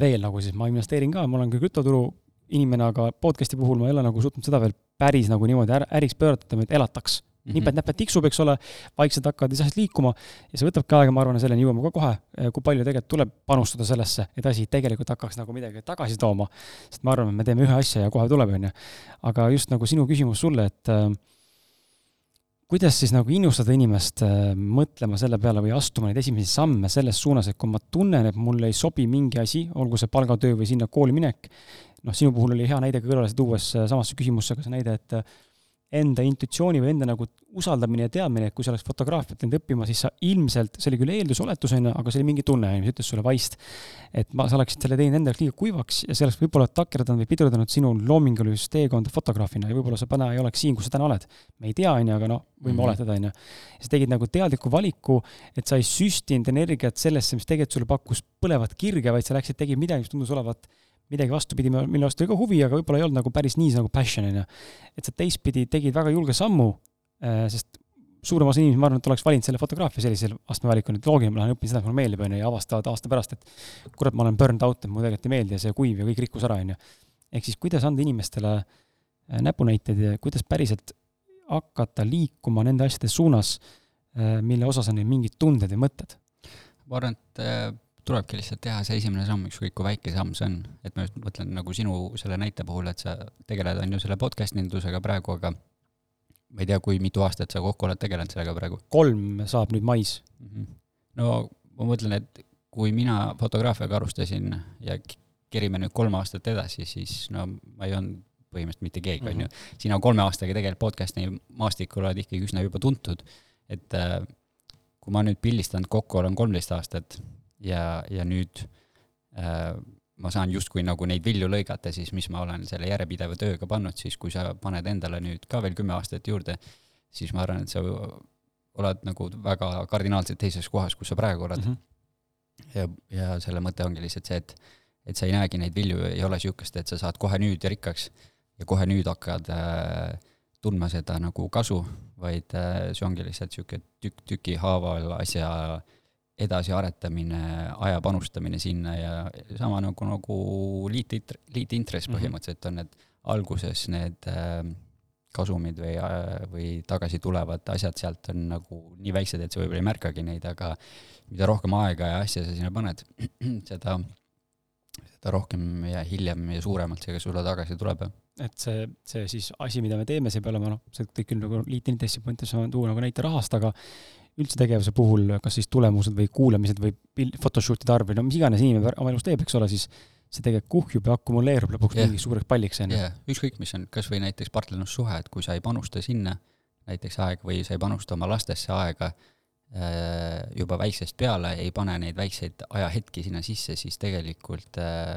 veel nagu siis, ma investeerin ka, ma olen küll krüptoturu inimene, aga podcast'i puhul ma ei ole nagu suutnud seda veel päris nagu niimoodi äriks pöörata, et elataks mm -hmm. nipet-näpet tiksub, eks ole, vaikselt hakkavad asjad liikuma ja see võtabki aega, ma arvan, selleni jõuame ka kohe, eh, kui palju tegelikult tuleb panustada sellesse, et asi tegelikult hakkaks nagu midagi tagasi tooma. sest ma arvan, et me teeme ühe asja ja kohe tuleb, on ju. aga just nagu sinu küsimus sulle, et äh, kuidas siis nagu innustada inimest äh, mõtlema selle peale või astuma neid esimesi samme selles suunas, et kui ma tunnen, et mulle ei sobi mingi asi, olgu see palgatöö või sinna kooli minek, noh, sinu puhul oli hea näide kõrvale tuues samasse küsimusse ka see näide, et enda intuitsiooni või enda nagu usaldamine ja teadmine, et kui sa oleks fotograafiat läinud õppima, siis sa ilmselt, see oli küll eeldus, oletus on ju, aga see oli mingi tunne, mis ütles sulle vaist, et ma, sa oleksid selle teinud endale liiga kuivaks ja see oleks võib-olla takerdanud või pidurdanud sinu loomingulist teekonda fotograafina ja võib-olla sa täna ei oleks siin, kus sa täna oled. me ei tea, on ju, aga noh, võime mm -hmm. oletada, on ju. sa tegid nagu teadliku valiku, et sa ei süstinud energiat sellesse, mis tegelikult sulle pakkus põlevat kirge, vaid sa läksid, tegid midagi, mis tundus olevat midagi vastupidi, mille vastu oli ka huvi, aga võib-olla ei olnud nagu päris nii nagu passion, on ju. et sa teistpidi tegid väga julge sammu, äh, sest suurem osa inimesi, ma arvan, et oleks valinud selle fotograafia sellisel astme valikul, et loogiline, ma lähen õpin seda, mis mulle meeldib, on ju, ja avastavad aasta pärast, et kurat, ma olen burned out, et mulle tegelikult ei meeldi ja see kuiv ja kõik rikkus ära, on ju. ehk siis kuidas anda inimestele äh, näpunäiteid ja kuidas päriselt hakata liikuma nende asjade suunas, äh, mille osas on neil mingid tunded või mõtted? ma arvan, et tulebki lihtsalt teha see esimene samm, ükskõik kui väike samm see on. et ma just mõtlen nagu sinu selle näite puhul, et sa tegeled, on ju, selle podcast indusega praegu, aga ma ei tea, kui mitu aastat sa kokku oled tegelenud sellega praegu? kolm saab nüüd mais mm. -hmm. no ma mõtlen, et kui mina fotograafiaga alustasin ja kerime nüüd kolm aastat edasi, siis no ma ei olnud põhimõtteliselt mitte keegi, on ju. Mhm. sina kolme aastaga tegelikult podcast'i maastikul oled ikkagi üsna juba tuntud, et äh, kui ma nüüd pildistanud kokku olen kolmteist aastat, ja, ja nüüd äh, ma saan justkui nagu neid vilju lõigata siis, mis ma olen selle järjepideva tööga pannud, siis kui sa paned endale nüüd ka veel kümme aastat juurde, siis ma arvan, et sa oled nagu väga kardinaalselt teises kohas, kus sa praegu oled mm. -hmm. ja, ja selle mõte ongi lihtsalt see, et, et sa ei näegi neid vilju, ei ole niisugust, et sa saad kohe nüüd rikkaks ja kohe nüüd hakkad äh, tundma seda nagu kasu, vaid äh, see ongi lihtsalt niisugune tükk tüki haaval asja äh, edasiaretamine, aja panustamine sinna ja sama nagu, nagu liit, liitintress mhm. põhimõtteliselt on need alguses need äh, kasumid või, äh, või tagasi tulevad asjad sealt on nagu nii väiksed, et sa võib-olla ei märkagi neid, aga mida rohkem aega ja asja sa sinna paned, [clears throat] seda, seda rohkem ja hiljem ja suuremalt see ka sulle tagasi tuleb. et see, see siis asi, mida me teeme, see ei pea olema noh, see kõik küll nagu liitintressi mõttes on tuua nagu näite rahast, aga üldse tegevuse puhul, kas siis tulemused või kuulamised või photoshoot'ide arv või no mis iganes inimene oma elus teeb, eks ole, siis see tegelikult kuhjub ja akumuleerub lõpuks yeah. mingiks suureks palliks, on ju. ükskõik, mis on, kas või näiteks partnerlussuhe, et kui sa ei panusta sinna näiteks aega või sa ei panusta oma lastesse aega äh, juba väiksest peale, ei pane neid väikseid ajahetki sinna sisse, siis tegelikult äh,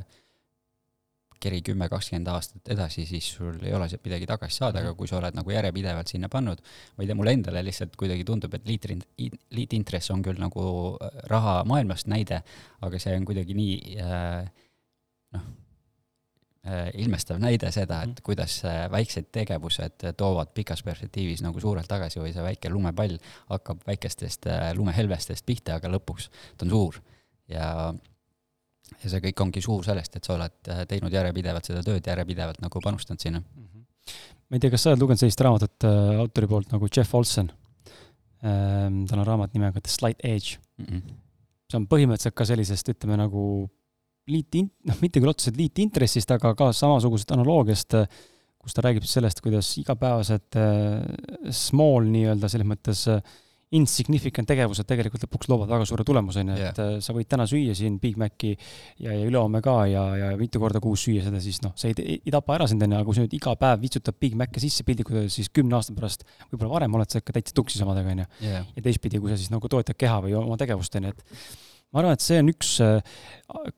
keri kümme, kakskümmend aastat edasi, siis sul ei ole sealt midagi tagasi saada, aga mhm. kui sa oled nagu järjepidevalt sinna pannud, ma ei tea, mulle endale lihtsalt kuidagi tundub, et liitrind-, liitintress on küll nagu äh, raha maailmast näide, aga see on kuidagi nii äh, noh, äh, ilmestav näide seda, et mhm. kuidas väiksed tegevused toovad pikas perspektiivis nagu suurelt tagasi või see väike lumepall hakkab väikestest lumehelvestest pihta, aga lõpuks ta on suur ja ja see kõik ongi suur sellest, et sa oled äh, teinud järjepidevalt seda tööd, järjepidevalt nagu panustanud sinna mm. -hmm. ma ei tea, kas sa oled lugenud sellist raamatut äh, autori poolt nagu Jeff Olson ähm,. tal on raamat nimega The Slight Edge mm. -mm. see on põhimõtteliselt ka sellisest, ütleme nagu liit, noh, mitte küll otseselt liitintressist, aga ka samasugusest analoogiast, kus ta räägib sellest, kuidas igapäevased äh, small nii-öelda selles mõttes äh, insignificant tegevused tegelikult lõpuks loovad väga suure tulemuse, on ju, et yeah. sa võid täna süüa siin Big Maci ja, ja ülehomme ka ja, ja mitu korda kuus süüa seda, siis noh, see ei, ei tapa ära sind, on ju, aga kui sa nüüd iga päev vitsutad Big Maci sisse piltlikult öeldes, siis kümne aasta pärast, võib-olla varem oled sa ikka täitsa tuksis omadega, on ju. ja teistpidi, kui sa siis nagu toetad keha või oma tegevust, on ju, et ma arvan, et see on üks äh,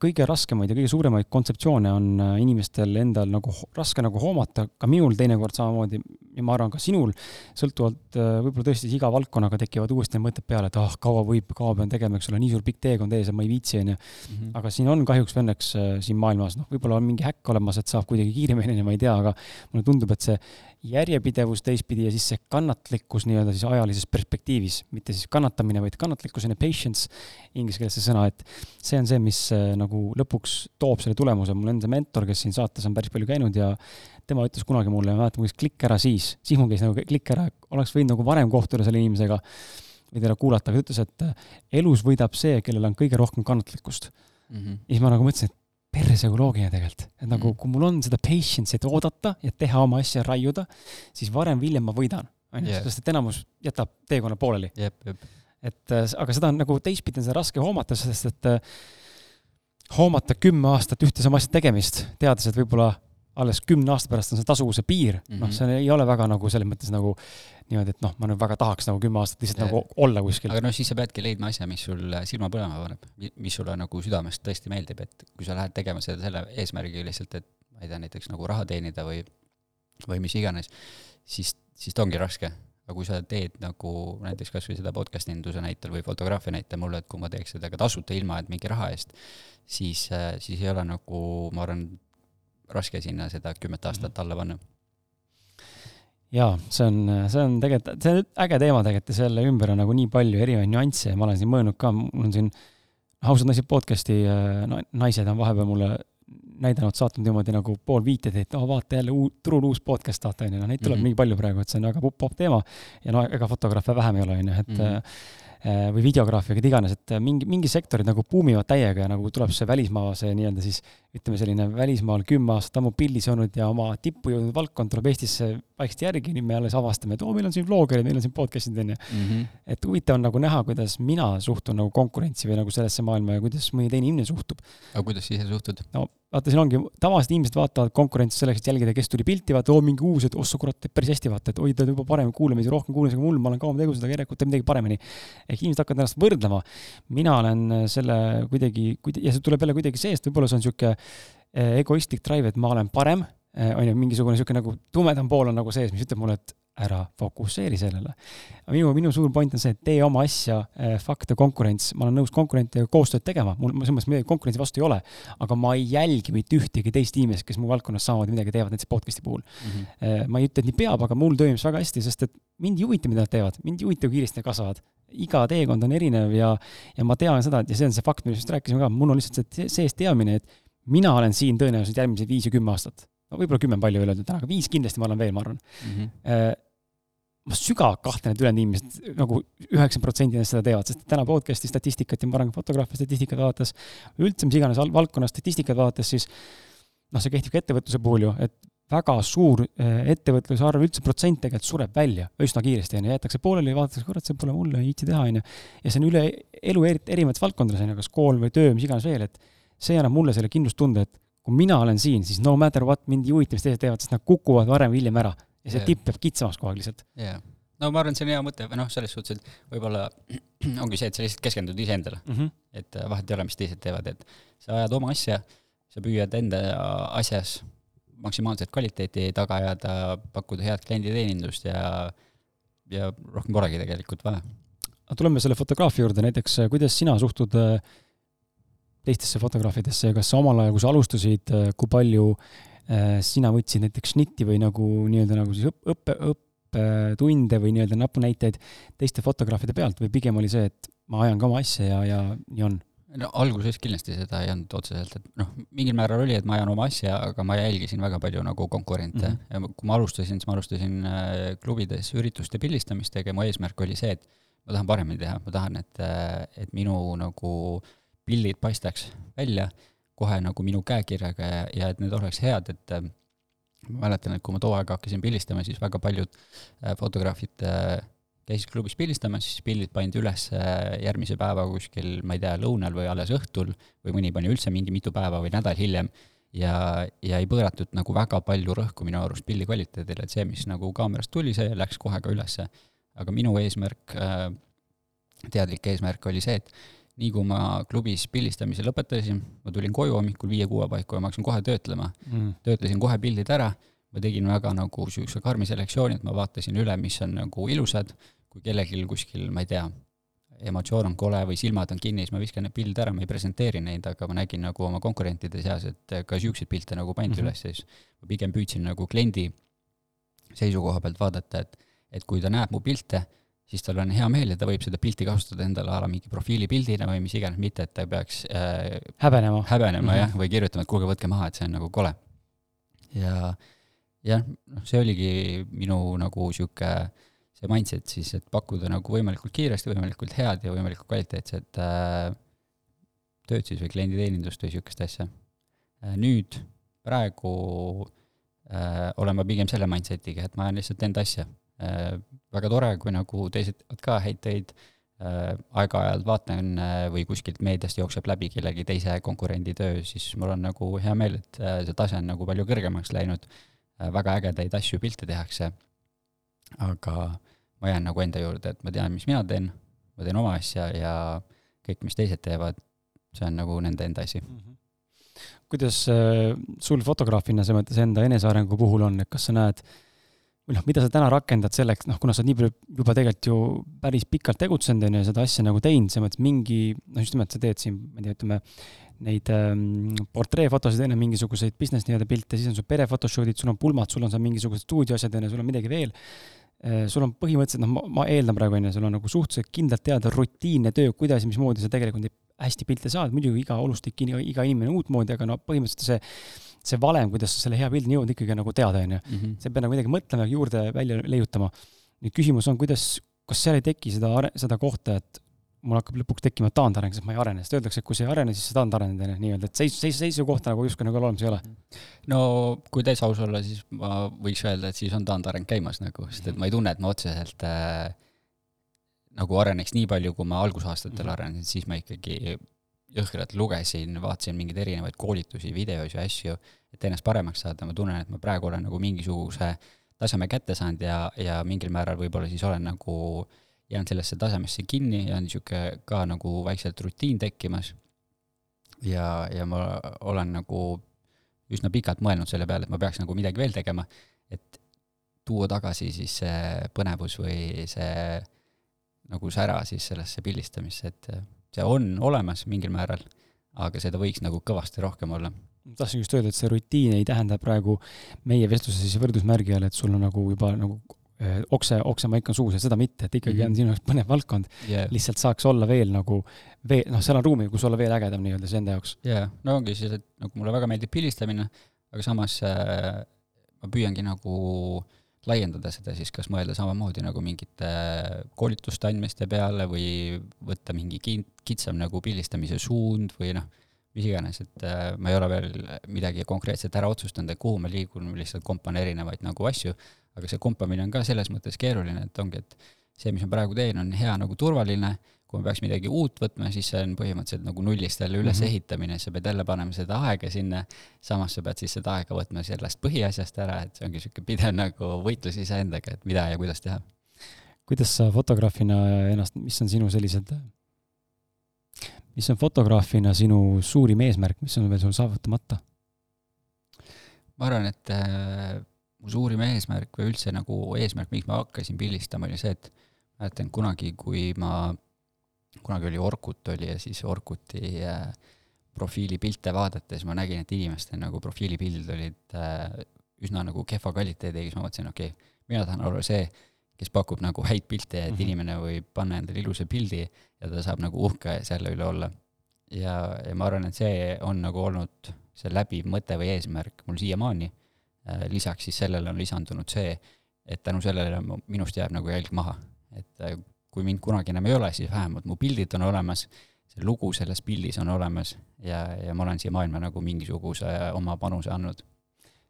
kõige raskemaid ja kõige suuremaid kontseptsioone on äh, inimestel endal nagu raske nagu hoomata, ka minul teinekord samamoodi ja ma arvan ka sinul, sõltuvalt äh, võib-olla tõesti iga valdkonnaga tekivad uuesti mõtted peale, et ah oh,, kaua võib, kaua pean tegema, eks ole, nii suur pikk teekond ees ja ma ei viitsi, onju. Mhm. aga siin on kahjuks või õnneks siin maailmas, noh, võib-olla on mingi häkk olemas, et saab kuidagi kiiremini, ma ei tea, aga mulle tundub, et see järjepidevus teistpidi ja siis see kannatlikkus nii-öelda siis ajalises perspektiivis, mitte siis kannatamine, vaid kannatlikkus, on ju, patience, inglise keeles see sõna, et see on see, mis äh, nagu lõpuks toob selle tulemuse. mul enda mentor, kes siin saates on päris palju käinud ja tema ütles kunagi mulle, ma mäletan, kuidas klikk ära siis, siis mul käis nagu klikk ära, oleks võinud nagu varem kohtuda selle inimesega või teda kuulata, aga ta ütles, et äh, elus võidab see, kellel on kõige rohkem kannatlikkust mm. -hmm. ja siis ma nagu mõtlesin, et perse kui loogiline tegelikult. et nagu mm. kui mul on seda patience'i, et oodata ja teha oma asja, raiuda, siis varem või hiljem ma võidan, on ju, sest et enamus jätab teekonna pooleli. et äh, aga seda on nagu teistpidi on seda raske hoomata, sest et äh, hoomata kümme aastat ühte sama asja tegemist, teades, et võib-olla alles kümne aasta pärast on see tasuvuse piir mm, -hmm. noh, mhm. see ei ole väga nagu selles mõttes nagu niimoodi, et noh, ma nüüd väga tahaks nagu kümme aastat lihtsalt ja. nagu olla kuskil. aga noh, siis sa peadki leidma asja, mis sul silma põlema paneb, mis sulle nagu südamest tõesti meeldib, et kui sa lähed tegema seda selle eesmärgiga lihtsalt, et ma ei tea, näiteks nagu raha teenida või, või mis iganes, siis, siis ta ongi raske. aga kui sa teed nagu näiteks kas või seda podcast'i induse näitel või fotograafia näitel mulle, et kui ma teeks seda ka tasuta, ilma et mingi raha eest, siis, siis ei ole nagu, ma arvan, raske sinna seda kümmet aastat mhm. alla panna jaa, see on, see on tegelikult, see on äge teema tegelikult ja selle ümber on nagu nii palju erinevaid nüansse ja ma olen siin mõelnud ka, mul on siin ausad naised podcast'i no, naised on vahepeal mulle näidanud, saatnud niimoodi nagu pool viiteid, et oh, vaata jälle uu-, turul uus podcast, vaata onju, noh neid tuleb mm -hmm. nii palju praegu, et see on väga popp teema ja no ega fotograafe vähem ei ole, onju, et mm -hmm Äh, või videograafi või keda iganes, et äh, mingi, mingi sektorid nagu buumivad täiega ja nagu tuleb see välismaa, see nii-öelda siis ütleme, selline välismaal kümme aastat ammu pildis olnud ja oma tippu jõudnud valdkond tuleb Eestisse vaikselt järgi, nüüd me alles avastame, et oo, meil on siin vloggerid, meil on siin podcast'id, onju. Mhm. et huvitav on nagu näha, kuidas mina suhtun nagu konkurentsi või nagu sellesse maailma ja kuidas mõni teine inimene suhtub. aga kuidas sa ise suhtud? no vaata, siin ongi, tavalised inimesed vaatavad konkurentsi selleks, et jälgida, kes tuli pilti, vaata, oo, mingi uus, et ossa kurat, teeb päris hästi, vaata, et oi, ta teeb juba parem kuulamisi, rohkem kuulamisi kui mul, ma olen kauem tegutsenud, aga järelikult teeb midagi paremini. ehk inimesed hakkavad ennast võrdlema. mina olen selle kuidagi, ja see tuleb jälle kuidagi seest, võib-olla see on niisugune eh, egoistlik drive, et ma olen parem, eh, on ju, mingisugune niisugune nagu tumedam pool on nagu sees, mis ütleb mulle, et ära fokusseeri sellele. minu, minu suur point on see, et tee oma asja, eh, fakte, konkurents, ma olen nõus konkurentidega koostööd tegema, mul selles mõttes midagi konkurentsi vastu ei ole, aga ma ei jälgi mitte ühtegi teist inimest, kes mu valdkonnas samamoodi midagi teevad, näiteks podcast'i puhul mm. -hmm. ma ei ütle, et nii peab, aga mul toimib see väga hästi, sest et mind ei huvita, mida nad teevad, mind ei huvita, kui kiiresti nad kasvavad. iga teekond on erinev ja, ja ma tean seda, et ja see on see fakt, millest rääkisime ka, mul on lihtsalt see sees teadmine, et mina olen siin tõenäoliselt järgmised viis ja kümme aastat no võib-olla kümme on palju öeldud täna, aga viis kindlasti ma olen veel, ma arvan mm. -hmm ma sügavalt kahtlen, et ülejäänud inimesed nagu üheksakümmend protsenti neist seda teevad, sest täna podcast'i statistikat ja ma arvan, ka fotograafia statistikat vaadates, üldse mis iganes valdkonna statistikat vaadates, siis noh, see kehtib ka ettevõtluse puhul ju, et väga suur eh, ettevõtluse arv, üldse protsent tegelikult sureb välja üsna kiiresti, on ju, jäetakse pooleli, vaadatakse, kurat, see pole mulle, viitsi teha, on ju. ja see on üle elu eri, erinevates valdkondades, on ju, kas kool või töö, mis iganes veel, et see annab mulle selle kindlustunde, et kui mina olen siin, siis no matter what, mind ei huvita, mis teised teevad, sest nad kukuvad varem või hiljem ära ja see yeah. tipp jääb kitsamaks kogu aeg lihtsalt. yeah., no ma arvan, et see on hea mõte, või noh, selles suhtes, et võib-olla [clears throat] ongi see, et sa lihtsalt keskendud iseendale mm. -hmm. et äh, vahet ei ole, mis teised teevad, et sa ajad oma asja, sa püüad enda asjas maksimaalset kvaliteeti taga ajada, pakkuda head klienditeenindust ja, ja rohkem polegi tegelikult vaja. aga tuleme selle fotograafia juurde, näiteks äh, kuidas sina suhtud äh, teistesse fotograafidesse ja kas sa omal ajal, kui sa alustasid, kui palju äh, Äh, sina võtsid näiteks šnitti või nagu nii-öelda nagu siis õppe, õppetunde või nii-öelda näpunäiteid teiste fotograafide pealt või pigem oli see, et ma ajan ka oma asja ja, ja nii on? no alguses kindlasti seda ei olnud otseselt, et noh, mingil määral oli, et ma ajan oma asja, aga ma jälgisin väga palju nagu konkurente mm -hmm. ja kui ma alustasin, siis ma alustasin äh, klubides ürituste pildistamist tegema, eesmärk oli see, et ma tahan paremini teha, ma tahan, et, et minu nagu pildid paistaks välja kohe nagu minu käekirjaga ja, ja et need oleks head, et ma mäletan, et kui ma too aeg hakkasin pildistama, siis väga paljud fotograafid käisid klubis pildistamas, siis pildid pandi üles järgmise päeva kuskil, ma ei tea, lõunal või alles õhtul või mõni pani üldse mingi mitu päeva või nädal hiljem ja, ja ei pööratud nagu väga palju rõhku minu arust pildi kvaliteedile, et see, mis nagu kaamerast tuli, see läks kohe ka ülesse. aga minu eesmärk, teadlik eesmärk oli see, et nii kui ma klubis pildistamise lõpetasin, ma tulin koju hommikul viie-kuue paiku ja ma hakkasin kohe töötlema. Mm.. töötlesin kohe pildid ära. Ma tegin väga nagu niisuguse karmi selektsiooni, et ma vaatasin üle, mis on nagu ilusad, kui kellelgi kuskil, ma ei tea, emotsioon on kole või silmad on kinni, siis ma viskan need pildid ära, ma ei presenteeri neid, aga ma nägin nagu oma konkurentide seas, et ka niisuguseid pilte nagu pandi mm -hmm. üles, siis ma pigem püüdsin nagu kliendi seisukoha pealt vaadata, et et kui ta näeb mu pilte, siis tal on hea meel ja ta võib seda pilti kasutada endale a la mingi profiilipildina või mis iganes, mitte et ta peaks äh, häbenema, häbenema mm -hmm. jah, või kirjutama, et kuulge, võtke maha, et see on nagu kole. ja jah, noh, see oligi minu nagu sihuke see mindset siis, et pakkuda nagu võimalikult kiiresti, võimalikult head ja võimalikult kvaliteetset äh, tööd siis või klienditeenindust või sihukest asja äh,. nüüd, praegu äh, olen ma pigem selle mindset'iga, et ma lihtsalt enda asja. Väga tore, kui nagu teised teevad ka häid töid äh,, aeg-ajalt vaatan äh, või kuskilt meediast jookseb läbi kellegi teise konkurendi töö, siis mul on nagu hea meel, et äh, see tase on nagu palju kõrgemaks läinud äh, Äh, väga ägedaid asju, pilte tehakse, aga ma jään nagu enda juurde, et ma tean, mis mina teen, ma teen oma asja ja kõik, mis teised teevad, see on nagu nende enda asi mm. -hmm. kuidas äh, sul fotograafina selles mõttes enda enesearengu puhul on, et kas sa näed või noh, mida sa täna rakendad selleks, noh, kuna sa nii palju juba tegelikult ju päris pikalt tegutsenud, on ju, seda asja nagu teinud, selles mõttes mingi, noh, just nimelt sa teed siin, ma ei tea, ütleme, neid ähm, portreefotosid, enne mingisuguseid business nii-öelda pilte, siis on sul perefotoshoot'id, sul on pulmad, sul on seal mingisugused stuudioasjad, on ju, sul on midagi veel äh,. sul on põhimõtteliselt, noh, ma, ma eeldan praegu, on ju, sul on nagu suhteliselt kindlalt teada rutiinne töö, kuidas ja mismoodi sa tegelikult neid hästi pilte saad, muidugi iga olustik, iga inimene uutmoodi, aga no põhimõtteliselt see see valem, kuidas sa selle hea pildini jõuad, ikkagi nagu teada, on ju. Mhm. sa pead nagu midagi mõtlema, juurde välja leiutama. nüüd küsimus on, kuidas, kas seal ei teki seda, seda kohta, et mul hakkab lõpuks tekkima taandareng, sest ma ei arene, sest öeldakse, et kui sa ei arene, siis sa taandarened, on ju, nii-öelda, et seis, seis, seisukohta nagu justkui nagu olemas ei ole. no kui täitsa aus olla, siis ma võiks öelda, et siis on taandareng käimas nagu, sest et ma ei tunne, et ma otseselt äh, nagu areneks nii palju, kui ma algusaastatel mm -hmm. arenesin, siis ma ikkagi jõhkralt lugesin, vaatasin mingeid erinevaid koolitusi, videosi ja asju, et ennast paremaks saada, ma tunnen, et ma praegu olen nagu mingisuguse taseme kätte saanud ja, ja mingil määral võib-olla siis olen nagu äh, jään sellesse tasemesse kinni ja on niisugune ka nagu vaikselt rutiin tekkimas. ja, ja ma olen nagu üsna pikalt mõelnud selle peale, et ma peaks nagu midagi veel tegema, et tuua tagasi siis see põnevus või see nagu sära siis sellesse pildistamisse, et see on olemas mingil määral, aga seda võiks nagu kõvasti rohkem olla tahtsin just öelda, et see rutiin ei tähenda praegu meie vestluses siis võrdusmärgi all, et sul on nagu juba nagu Äh, okse, oksemaik on suus ja seda mitte, et ikkagi mm -hmm. on sinu jaoks põnev valdkond yeah.. lihtsalt saaks olla veel nagu, veel, noh, seal on ruumi, kus olla veel ägedam nii-öelda see enda jaoks. jaa yeah., no ongi siis, et nagu mulle väga meeldib pildistamine, aga samas äh, ma püüangi nagu laiendada seda siis, kas mõelda samamoodi nagu mingite koolituste andmiste peale või võtta mingi kitsam nagu pildistamise suund või noh, mis iganes, et äh, ma ei ole veel midagi konkreetset ära otsustanud, et kuhu ma liigun, lihtsalt kompan erinevaid nagu asju aga see kompamine on ka selles mõttes keeruline, et ongi, et see, mis ma praegu teen, on hea nagu turvaline, kui ma peaks midagi uut võtma, siis see on põhimõtteliselt nagu nullist jälle ülesehitamine mm, -hmm. sa pead jälle panema seda aega sinna, samas sa pead siis seda aega võtma sellest põhiasjast ära, et see ongi niisugune pidev nagu võitlus iseendaga, et mida ja kuidas teha. kuidas sa fotograafina ennast, mis on sinu sellised, mis on fotograafina sinu suurim eesmärk, mis on veel sul saavutamata? ma arvan, et äh, mu suurim eesmärk või üldse nagu eesmärk, miks ma hakkasin pildistama, oli see, et mäletan kunagi, kui ma, kunagi oli Orkut oli ja siis Orkuti äh, profiilipilte vaadates ma nägin, et inimeste nagu profiilipildid olid äh, üsna nagu kehva kvaliteediga, siis ma mõtlesin, okei okay,, mina tahan olla see, kes pakub nagu häid pilte, et mm -hmm. inimene võib panna endale ilusa pildi ja ta saab nagu uhke selle üle olla. ja, ja ma arvan, et see on nagu olnud see läbiv mõte või eesmärk mul siiamaani Äh, lisaks siis sellele on lisandunud see, et tänu sellele minust jääb nagu jälg maha. et kui mind kunagi enam ei ole, siis vähemalt mu pildid on olemas, see lugu selles pildis on olemas ja, ja ma olen siia maailma nagu mingisuguse oma panuse andnud.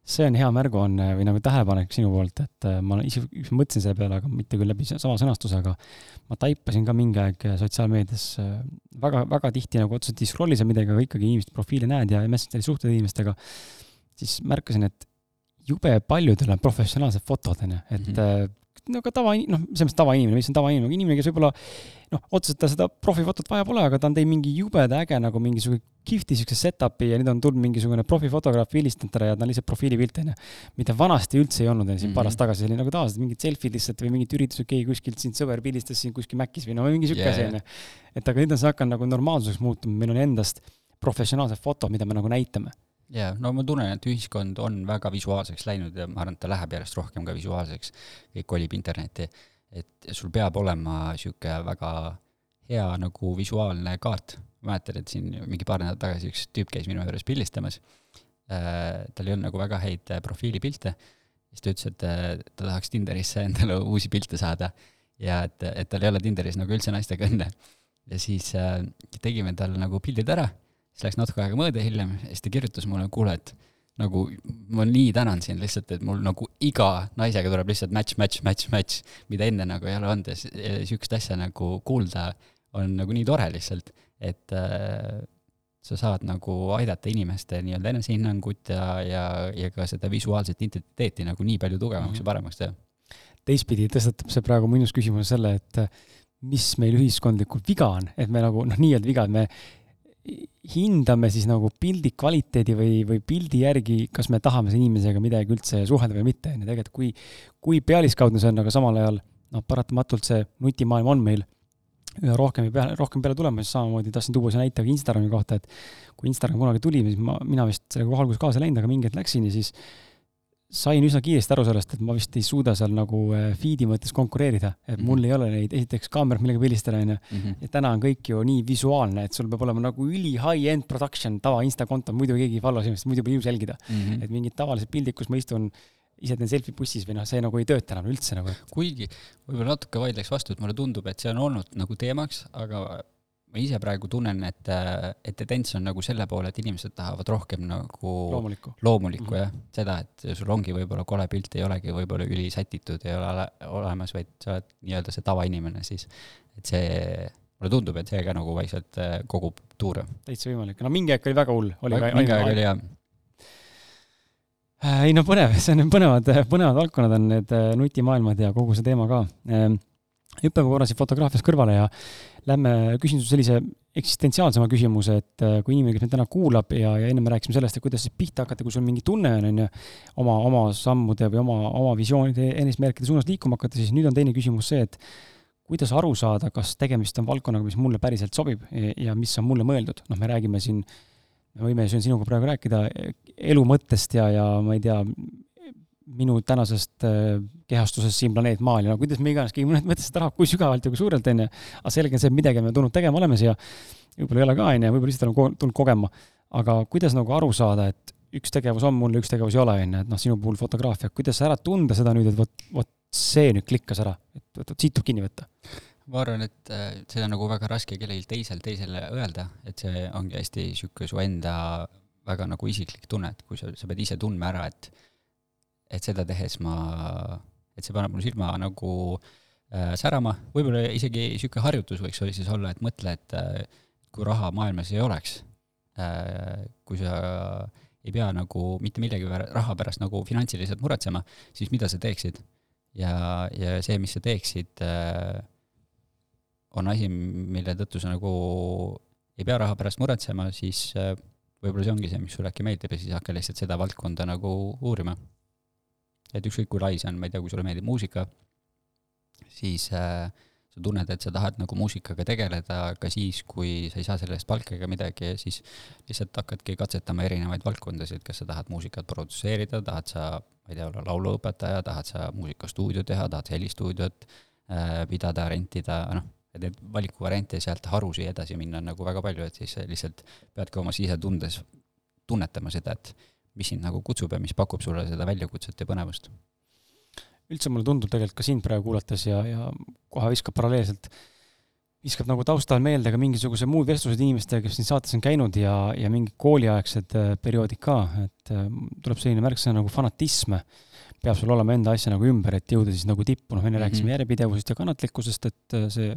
See on hea märguanne või nagu tähelepanek sinu poolt, et äh, ma ise mõtlesin selle peale, aga mitte küll läbi sama sõnastuse, aga ma taipasin ka mingi aeg sotsiaalmeedias äh, väga, väga tihti nagu otseselt ei scroll'i seal midagi, aga ikkagi inimeste profiile näed ja Messengeri suhtled inimestega, siis märkasin, et jube paljudel on professionaalsed fotod, on ju, et mm -hmm no ka tava, noh, selles mõttes tavainimene, mis on tavainimene, inimene, kes võib-olla noh, otseselt ta seda profifotot vaja pole, aga ta on teinud mingi jubeda äge nagu mingisugune kihvti siukse setup'i ja nüüd on tulnud mingisugune profifotograaf pildistanud teda ja ta on lihtsalt profiilipilt, onju. mida vanasti üldse ei olnud, siin mm -hmm. paar aastat tagasi oli nagu tavaliselt mingid selfie'd lihtsalt või mingid üritused, keegi kuskilt siin sõber pildistas siin kuskil Macis või no mingi siuke asi, onju. et aga nüüd on see hakanud nagu normaalsuseks muutuma, meil on endast professionaalsed fotod, mida me nagu näitame jaa, no ma tunnen, et ühiskond on väga visuaalseks läinud ja ma arvan, et ta läheb järjest rohkem ka visuaalseks, kõik kolib internetti, et sul peab olema niisugune väga hea nagu visuaalne kaart, mäletan, et siin mingi paar nädalat tagasi üks tüüp käis minu juures pildistamas. Äh,, tal ei olnud nagu väga häid profiilipilte, siis ta ütles, et äh, ta tahaks Tinderisse endale [laughs] uusi pilte saada. Ja et, et tal ei ole Tinderis nagu üldse naistega õnne. ja siis äh, tegime talle nagu pildid ära siis läks natuke aega mööda hiljem ja siis ta kirjutas mulle, kuule, et nagu ma nii tänan sind lihtsalt, et mul nagu iga naisega tuleb lihtsalt match, match, match, match, mida enne nagu ei ole olnud ja sihukest asja nagu kuulda on nagu nii tore lihtsalt, et äh, sa saad nagu aidata inimeste nii-öelda enesehinnangut ja, ja, ja ka seda visuaalset identiteeti nagu nii palju tugevamaks mm -hmm. ja paremaks teha. teistpidi tõstatab see praegu minus küsimuse selle, et mis meil ühiskondlikult viga on, et me nagu noh, nii-öelda viga, et me hindame siis nagu pildi kvaliteedi või, või pildi järgi, kas me tahame selle inimesega midagi üldse suhelda või mitte, on ju, tegelikult kui, kui pealiskaudne see on, aga samal ajal noh, paratamatult see nutimaailm on meil üha rohkem ja peale, rohkem peale tulemas, samamoodi tahtsin tuua selle näite ka Instagrami kohta, et kui Instagram kunagi tuli, siis ma, mina vist sellega alguses kaasa ei läinud, aga mingi hetk läksin ja siis sain üsna kiiresti aru sellest, et ma vist ei suuda seal nagu äh, feed'i mõttes konkureerida, et mul mm -hmm. ei ole neid, esiteks kaamerat, millega pildistada, onju. Mhm. ja täna on kõik ju nii visuaalne, et sul peab olema nagu üli high-end production, tava Insta konto, muidu keegi ei follow sinust, muidu pole ilus jälgida mm. -hmm. et mingid tavalised pildid, kus ma istun ise teen selfie bussis või noh, see nagu ei tööta enam üldse nagu. kuigi võib-olla natuke vaidleks vastu, et mulle tundub, et see on olnud nagu teemaks, aga ma ise praegu tunnen, et, et tendents on nagu selle poole, et inimesed tahavad rohkem nagu loomulikku, loomulikku mm -hmm. jah, seda, et sul ongi võib-olla kole pilt, ei olegi võib-olla ülisätitud, ei ole olemas, vaid sa oled nii-öelda see tavainimene siis, et see mulle tundub, et see ka nagu vaikselt äh, kogub tuure. täitsa võimalik, no mingi aeg oli väga hull. mingi aeg oli jah äh, ei no põnev, [laughs] see on põnevad, põnevad valdkonnad on need äh, nutimaailmad ja kogu see teema ka. Hüppame korra siit fotograafiast kõrvale ja lähme küsimuse sellise eksistentsiaalsema küsimuse, et äh, kui inimene, kes meid täna kuulab ja, ja enne me rääkisime sellest, et kuidas siis pihta hakata, kui sul mingi tunne on, on ju, oma, oma sammude või oma, oma visioonide, enesmärkide suunas liikuma hakata, siis nüüd on teine küsimus see, et kuidas aru saada, kas tegemist on valdkonnaga, mis mulle päriselt sobib ja mis on mulle mõeldud, noh, me räägime siin, me võime siin sinuga praegu rääkida elu mõttest ja, ja ma ei tea, minu tänasest äh, kehastusest siin planeet Maal ja no kuidas me iganes, keegi mõtles seda raha, kui sügavalt ja kui suurelt, on ju. aga selge on see, et midagi me tulnud tegema oleme siia. võib-olla ei ole ka, on ju, võib-olla lihtsalt oleme tulnud kogema. aga kuidas nagu aru saada, et üks tegevus on mul ja üks tegevus ei ole, on ju, et noh, sinu puhul fotograafia, kuidas ära tunda seda nüüd, et vot, vot see nüüd klikkas ära, et vot siit tuleb kinni võtta? ma arvan, et äh, seda on nagu väga raske kellelgi teisel teisele öelda, et see ongi hästi niisugune su enda väga nagu isiklik tunne, et kui sa, sa pead ise tundma ära, et et seda tehes ma, et see paneb mul silma nagu äh, särama, võib-olla isegi niisugune harjutus võiks siis olla, et mõtle, et äh, kui raha maailmas ei oleks äh,, kui sa ei pea nagu mitte millegi raha pärast nagu finantsiliselt muretsema, siis mida sa teeksid? ja, ja see, mis sa teeksid äh,, on asi, mille tõttu sa nagu ei pea raha pärast muretsema, siis äh, võib-olla see ongi see, mis sulle äkki meeldib ja siis hakka lihtsalt seda valdkonda nagu uurima et ükskõik kui lai see on, ma ei tea, kui sulle meeldib muusika, siis äh, sa tunned, et sa tahad nagu muusikaga tegeleda ka siis, kui sa ei saa selle eest palka ega midagi ja siis lihtsalt hakkadki katsetama erinevaid valdkondasid, kas sa tahad muusikat produtseerida, tahad sa, ma ei tea, olla lauluõpetaja, tahad sa muusikastuudio teha, tahad helistuudiot äh, pidada, rentida, noh, et neid valikuvariante sealt harusi edasi minna on nagu väga palju, et siis lihtsalt peadki oma sisetundes tunnetama seda, et mis sind nagu kutsub ja mis pakub sulle seda väljakutset ja põnevust? üldse mulle tundub tegelikult ka sind praegu kuulates ja, ja kohe viskab paralleelselt, viskab nagu taustal meelde ka mingisuguse muud vestlused inimestega, kes siin saates on käinud ja, ja mingid kooliaegsed äh, perioodid ka, et äh, tuleb selline märksõna nagu fanatism. peab sul olema enda asja nagu ümber, et jõuda siis nagu tippu, noh enne mm -hmm. rääkisime järjepidevusest ja kannatlikkusest, et äh, see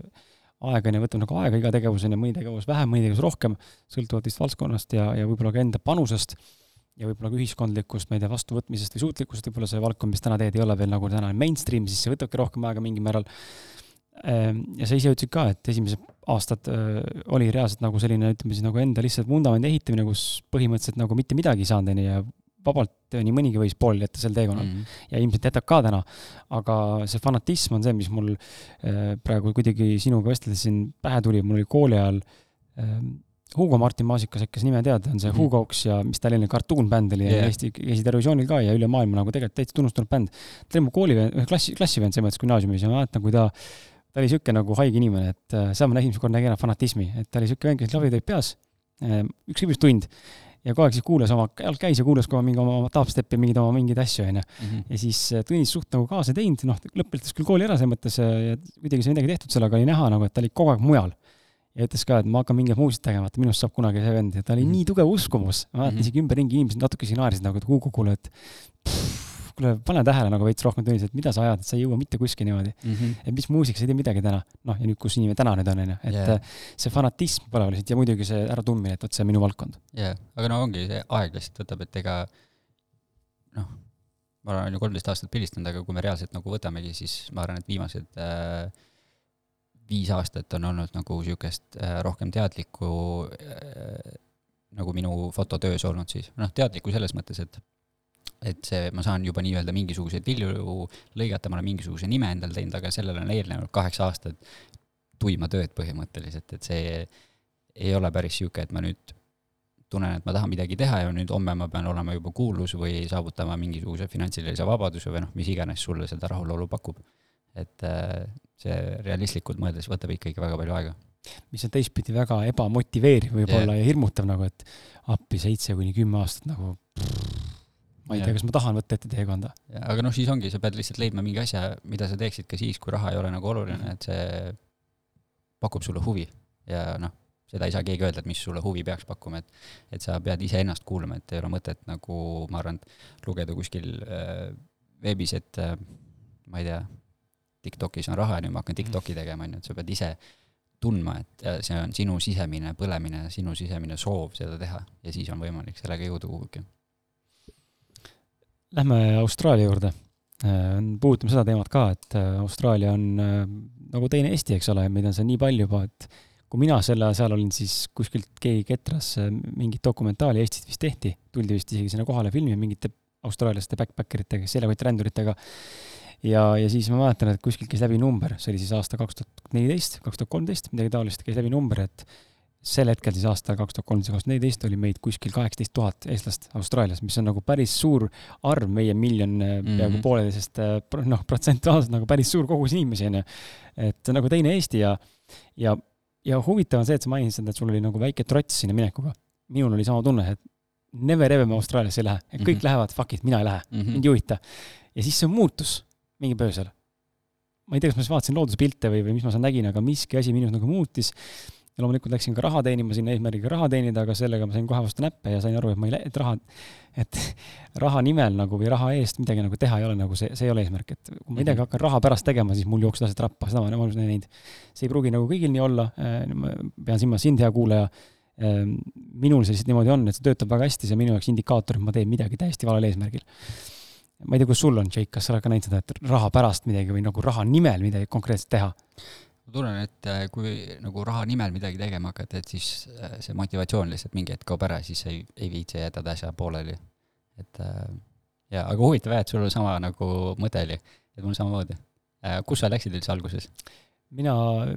aeg on ju, võtab nagu aega iga tegevus on ju, mõni tegevus vähem, mõni tegevus rohkem, sõltuvalt vist valdkonnast ja, ja võib-olla ka enda panusest ja võib-olla ka ühiskondlikust, ma ei tea, vastuvõtmisest või suutlikkusest, võib-olla see valdkond, mis täna teed, ei ole veel nagu täna mainstream, siis see võtabki rohkem aega mingil määral. Ehm, ja sa ise ütlesid ka, et esimesed aastad oli reaalselt nagu selline, ütleme siis nagu enda lihtsalt vundamendi ehitamine, kus põhimõtteliselt nagu mitte midagi ei saanud, on ju, ja vabalt nii mõnigi võis pooleli jätta sel teekonnal mm. -hmm. ja ilmselt jätab ka täna. aga see fanatism on see, mis mul praegu kuidagi sinuga vesteldes siin pähe tuli, mul oli kooli ajal Hugo Martin Maasikas, äkki sa nime tead, on see mm. Hugoks ja mis ta selline kartuunbänd oli yeah. ja Eesti, käisid Eurovisioonil ka ja üle maailma nagu tegelikult täitsa tunnustatud bänd. ta oli mu koolivend, klassi, klassivend selles mõttes gümnaasiumis ja ma mäletan, kui ta, ta oli niisugune nagu haige inimene, et äh, seal ma esimest korda nägin ära fanatismi, et ta oli niisugune vend, kes lavi teeb peas, äh, ükskõik mis tund, ja kogu aeg siis kuulas oma, käis ja kuulas aeg mingi oma, dubstepi, mingeid oma mingeid asju, onju. Mhm. ja siis äh, Tõnis suht nagu kaasa teinud, noh, lõpetas küll kooli ära selles mõttes ja kuidagi sai midagi tehtud sellega, oli näha nagu, et ta oli kogu aeg mujal ja ütles ka, et ma hakkan mingit muusikat tegema, et minust saab kunagi see vend ja ta oli mm -hmm. nii tugev uskumus, ma mäletan mm -hmm. isegi ümberringi inimesed natuke siin naersid nagu, et Kuku, kuule, et kuule, pane tähele nagu veits rohkem Tõnis, et mida sa ajad, et sa ei jõua mitte kuskile niimoodi mm. -hmm. et mis muusika, sa ei tee midagi täna. noh, ja nüüd, kus inimene täna nüüd on, on ju, et yeah. see fanatism põlev lihtsalt ja muidugi see äratundmine, et vot see on minu valdkond. jah yeah., aga no ongi, see aeg lihtsalt võtab, et ega noh, ma olen ju kolmteist aastat pildistanud, aga kui me reaalselt nagu võtamegi, siis ma arvan, et viimased äh, viis aastat on olnud nagu niisugust äh, rohkem teadlikku äh, nagu minu fototöös olnud siis, noh, teadlikku selles mõttes, et et see, ma saan juba nii-öelda mingisuguseid vilju lõigata, ma olen mingisuguse nime endale teinud, aga sellele on eelnenud kaheksa aastat tuima tööd põhimõtteliselt, et see ei ole päris niisugune, et ma nüüd tunnen, et ma tahan midagi teha ja nüüd homme ma pean olema juba kuulus või saavutama mingisuguse finantsilise vabaduse või noh, mis iganes sulle seda rahulolu pakub. et äh, see realistlikult mõeldes võtab ikkagi väga palju aega. mis on teistpidi väga ebamotiveeriv võib-olla yeah. ja hirmutav nagu, et appi seitse kuni kümme aastat nagu ma ei yeah. tea, kas ma tahan võtta ette teekonda. aga noh, siis ongi, sa pead lihtsalt leidma mingi asja, mida sa teeksid ka siis, kui raha ei ole nagu oluline, et see pakub sulle huvi ja noh, seda ei saa keegi öelda, et mis sulle huvi peaks pakkuma, et et sa pead iseennast kuulama, et ei ole mõtet nagu ma arvan, lugeda kuskil äh, veebis, et äh, ma ei tea, TikTokis on raha nüüd ma hakkan. TikToki tegema, on ju, et sa pead ise tundma, et äh, see on sinu sisemine põlemine, sinu sisemine soov seda teha ja siis on võimalik sellega jõuda kuhugi. Lähme Austraalia juurde. Äh, puudutame seda teemat ka, et äh, Austraalia on nagu teine Eesti, eks ole, meid on seal nii palju juba, et kui mina sel ajal seal olin, siis kuskilt keegi ketras mingit dokumentaali Eestist vist tehti, tuldi vist isegi sinna kohale filmi mingite austraallaste backpackeritega, seljakottränduritega ja, ja siis ma mäletan, et kuskilt käis läbi number, see oli siis aasta kaks tuhat neliteist, kaks tuhat kolmteist, midagi taolist, käis läbi number, et sel hetkel siis aastal kaks tuhat kolmteist, kaks tuhat neliteist oli meid kuskil kaheksateist tuhat eestlast Austraalias, mis on nagu päris suur arv meie miljon mm -hmm. peaaegu pooleteisest noh, protsentuaalselt nagu päris suur kogus inimesi onju. et nagu teine Eesti ja, ja, ja huvitav on see, et sa mainisid seda, et sul oli nagu väike trots sinna minekuga. minul oli sama tunne, et never ever me Austraaliasse ei lähe, et kõik mm -hmm. lähevad, fuck it, mina ei lähe mm, -hmm. mind ei huvita. ja siis see muutus mingi põhjusel. ma ei tea, kas ma siis vaatasin looduspilte või, või mis ma seal nägin, aga miski asi minus nagu muutis. ja loomulikult läksin ka raha teenima sinna eesmärgiga raha teenida, aga sellega ma sain kohe vastu näppe ja sain aru, et ma ei lä-, et raha, et [laughs] raha nimel nagu või raha eest midagi nagu teha ei ole nagu see, see ei ole eesmärk, et kui ma midagi mhm. hakkan raha pärast tegema, siis mul jooksevad asjad rappa, seda ma olen mõnus näinud. see ei pruugi nagu kõigil nii olla, äh, ma pean silmas sind, hea kuulaja ähm, minul see lihtsalt niimoodi on, et see töötab väga hästi, see on minu jaoks indikaator, et ma teen midagi täiesti valel eesmärgil ma ei tea, kus sul on, Jake, kas sa oled ka näinud seda, et raha pärast midagi või nagu raha nimel midagi konkreetset teha? ma tunnen, et äh, kui nagu raha nimel midagi tegema hakata, et siis äh, see motivatsioon lihtsalt mingi hetk kaob ära, siis ei, ei viitsi jätad asja pooleli. et äh, jaa, aga huvitav jah, et sul sama nagu mõte oli, et mul samamoodi. kus sa läksid üldse alguses? mina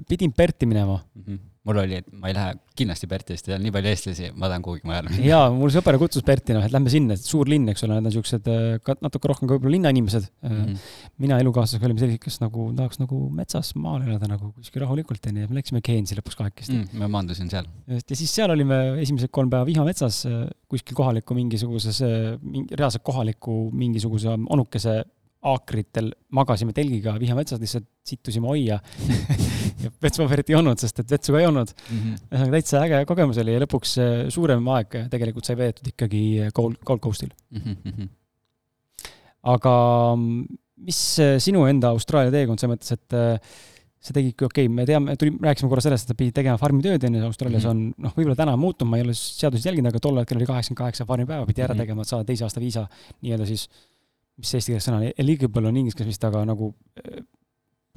pidin Perti minema mm. -hmm. Mul oli, et ma ei lähe kindlasti Perti, sest seal on nii palju eestlasi, ma tahan kuhugi mujale minna. jaa, mul sõber kutsus Perti, noh, et lähme sinna, et suur linn, eks ole, need on niisugused ka natuke rohkem ka võib-olla linnainimesed mm. -hmm. mina elukaaslasega olime sellised, kes nagu tahaks nagu metsas maal elada nagu kuskil rahulikult, onju, ja me läksime Geensi lõpuks kahekesti mm,. ma maandusin seal. ja siis seal olime esimesed kolm päeva vihmametsas kuskil kohaliku mingisuguses, mingi, reaalselt kohaliku mingisuguse onukese aakritel magasime telgiga vihmametsas, lihtsalt sittusime ojja [laughs] ja vetsupaberit ei olnud, sest et vetsu ka ei olnud mm. -hmm. ühesõnaga täitsa äge kogemus oli ja lõpuks äh, suurem aeg tegelikult sai veedetud ikkagi Gold, Gold Coastil mm. -hmm. aga mis äh, sinu enda Austraalia teekond selles mõttes, et äh, see tegigi okei okay,, me teame, tuli, rääkisime korra sellest, et sa pidid tegema farmi tööd, on ju, Austraalias mm -hmm. on, noh, võib-olla täna on muutunud, ma ei ole seadusi jälginud, aga tol hetkel oli kaheksakümmend kaheksa farmipäeva, pidi ära mm -hmm. tegema, et saada teise aasta viisa nii-öelda siis mis eesti keeles sõna on, eligible on inglise keeles vist, aga nagu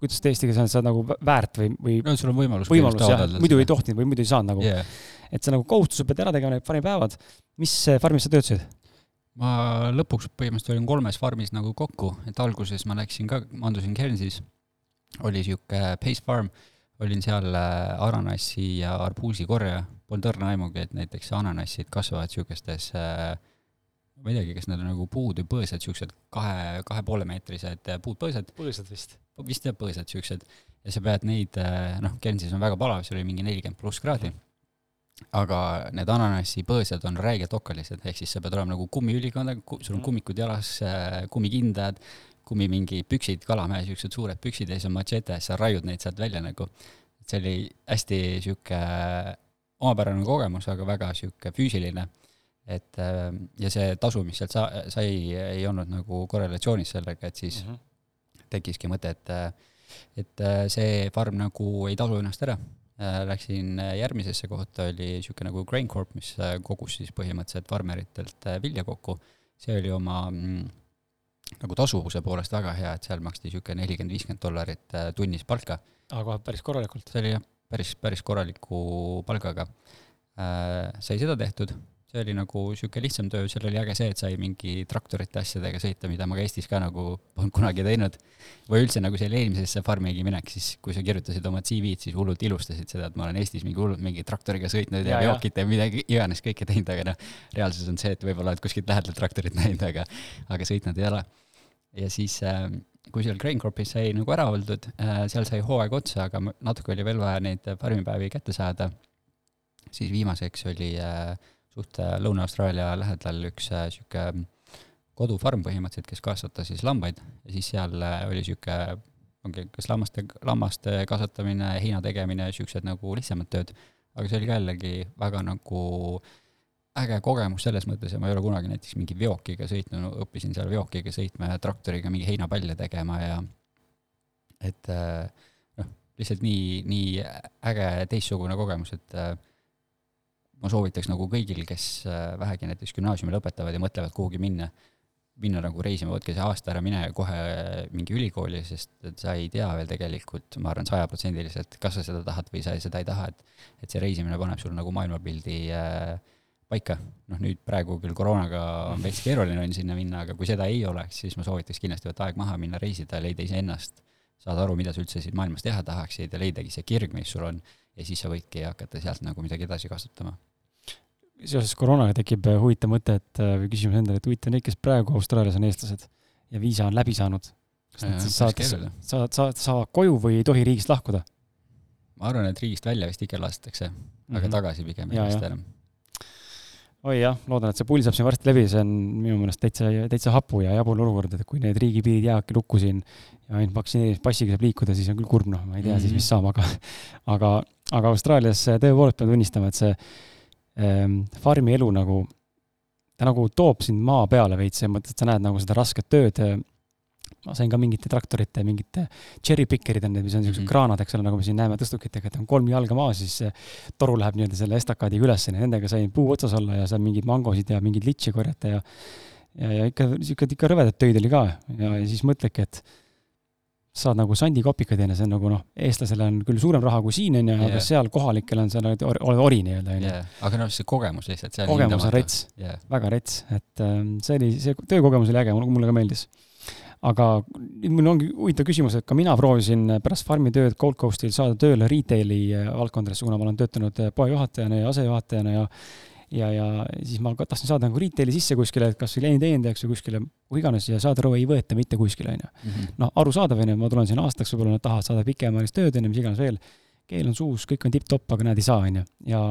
kuidas ta eesti keeles on, sa oled nagu väärt või, või no sul on võimalus võimalus jah, muidu ei tohtinud või muidu ei saanud nagu. Yeah.. et sa nagu kohustuse pead ära tegema need farmipäevad. mis farmis sa töötasid? ma lõpuks põhimõtteliselt olin kolmes farmis nagu kokku, et alguses ma läksin ka, maandusin Guernsey's, oli niisugune Pace Farm, olin seal äh, ananassi ja arbuusi korjaja, polnud õrna aimugi, et näiteks ananassid kasvavad niisugustes äh, ma ei teagi, kas need on nagu puud või põõsad, niisugused kahe, kahe poole meetrised puudpõõsad. põõsad vist. vist jah, põõsad niisugused. ja sa pead neid, äh, noh, Guernsey's on väga palav, seal oli mingi nelikümmend pluss kraadi, aga need ananassipõõsad on räigelt okkalised, ehk siis sa pead olema nagu kummiülikond, sul on mm. kummikud jalas, äh, kummikindad, kummi mingi püksid, kalamehe niisugused suured püksid ja siis on machete, sa raiud neid sealt välja nagu. see oli hästi niisugune omapärane kogemus, aga väga niisugune füüsiline et ähm, ja see tasu, mis sealt sa-, sai, ei olnud nagu korrelatsioonis sellega, et siis mm -hmm. tekkiski mõte, et et äh, see farm nagu ei tasu ennast ära. Äh, läksin järgmisesse kohta, oli niisugune nagu Grain Corp, mis äh, kogus siis põhimõtteliselt farmeritelt vilja kokku. see oli oma mm, nagu tasuvuse poolest väga hea, et seal maksti niisugune nelikümmend, viiskümmend dollarit tunnis palka. aga päris korralikult? see oli jah, päris, päris korraliku palgaga. sai seda tehtud see oli nagu niisugune lihtsam töö, seal oli äge see, et sai mingi traktorite asjadega sõita, mida ma ka Eestis ka nagu polnud kunagi teinud. või üldse nagu selle eelmisesse farmigi minek, siis kui sa kirjutasid oma CV-d, siis hullult ilustasid seda, et ma olen Eestis mingi hullult mingi traktoriga sõitnud ja, veokit ja midagi iganes kõike teinud, aga noh, reaalsus on see, et võib-olla oled kuskilt lähedalt traktorit [laughs] näinud, aga, aga sõitnud ei ole. ja siis äh, kui seal Grain Corpis sai nagu ära oldud, äh, seal sai hooaeg otsa, aga natuke oli veel vaja neid farmipäevi kätte saada, siis viimaseks oli äh, suht äh, Lõuna-Austraalia lähedal üks äh, kodufarm põhimõtteliselt, kes kasvatas siis lambaid. Ja siis seal äh, oli niisugune, ongi kas lammaste, lammaste kasvatamine, heina tegemine, niisugused nagu lihtsamad tööd, aga see oli ka jällegi väga nagu äge kogemus selles mõttes ja ma ei ole kunagi näiteks mingi veokiga sõitnud, õppisin seal veokiga sõitma ja traktoriga mingi heinapalle tegema ja et noh, lihtsalt nii, nii äge teistsugune kogemus, et ma soovitaks nagu kõigil, kes äh, vähegi näiteks gümnaasiumi lõpetavad ja mõtlevad kuhugi minna, minna nagu reisima, võtke see aasta ära, mine kohe mingi ülikooli, sest et sa ei tea veel tegelikult, ma arvan, sajaprotsendiliselt, kas sa seda tahad või sa seda ei taha, et et see reisimine paneb sul nagu maailmapildi äh, paika. noh, nüüd praegu küll koroonaga on veits keeruline on sinna minna, aga kui seda ei oleks, siis ma soovitaks kindlasti võtta aeg maha, minna reisida, leida iseennast, saada aru, mida sa üldse siin maailmas teha tahaksid ja leidagi see kirg, mis sul on, ja siis sa võidki hakata sealt nagu midagi edasi kasutama seoses koroonaga tekib äh, huvitav mõte, et äh, või küsimus endale, et huvitav neid, kes praegu Austraalias on eestlased ja viisa on läbi saanud. kas nad siis saavad, saavad, saavad, saavad koju või ei tohi riigist lahkuda? ma arvan, et riigist välja vist ikka lastakse, aga mm -hmm. tagasi pigem ei lasta enam. oi jah, loodan, et see pull saab siin varsti läbi, see on minu meelest täitsa, täitsa hapu ja jabur olukord, et kui need riigipiirid jäävadki lukku siin ja ainult vaktsineerimispassiga saab liikuda, siis on küll kurb, noh, ma ei tea mm -hmm. siis, mis saab, aga aga, aga Austraalias tõepoolest pean tunnistama, et see farmi elu nagu, ta nagu toob sind maa peale veits, selles mõttes, et sa näed nagu seda rasket tööd. ma sain ka mingite traktorite, mingite cherry picker'id on need, mis on niisugused mm -hmm. kraanad, eks ole, nagu me siin näeme tõstukitega, et on kolm jalga maas, siis toru läheb nii-öelda selle estakaadiga üles, nendega sain puu otsas olla ja seal mingeid mangosid ja mingeid litši korjata ja ja, ja ikka, niisugune ikka rõvedat töid oli ka ja, ja siis mõtledki, et saad nagu sandikopikaid, onju, see on nagu noh, eestlasele on küll suurem raha kui siin, onju, aga seal kohalikel on nagu oled ori nii-öelda, onju. aga noh, see kogemus lihtsalt. kogemus on rets yeah., väga rets, et ähm, see oli, see töökogemus oli äge, mulle ka meeldis. aga nüüd mul ongi huvitav küsimus, et ka mina proovisin pärast farmi tööd Gold Coastil saada tööle retail'i äh, valdkondadesse, kuna ma olen töötanud äh, poejuhatajana ja asejuhatajana ja ja, ja siis ma tahtsin saada nagu retail'i sisse kuskile, et kas klienditeenindajaks või kuskile, kuhu iganes ja saad aru, ei võeta mitte kuskile, onju. Mhm. noh, arusaadav, onju, ma tulen siin aastaks, võib-olla nad tahavad saada pikemaajalist tööd, onju, mis iganes veel. keel on suus, kõik on tipp-topp, aga näed, ei saa, onju. ja,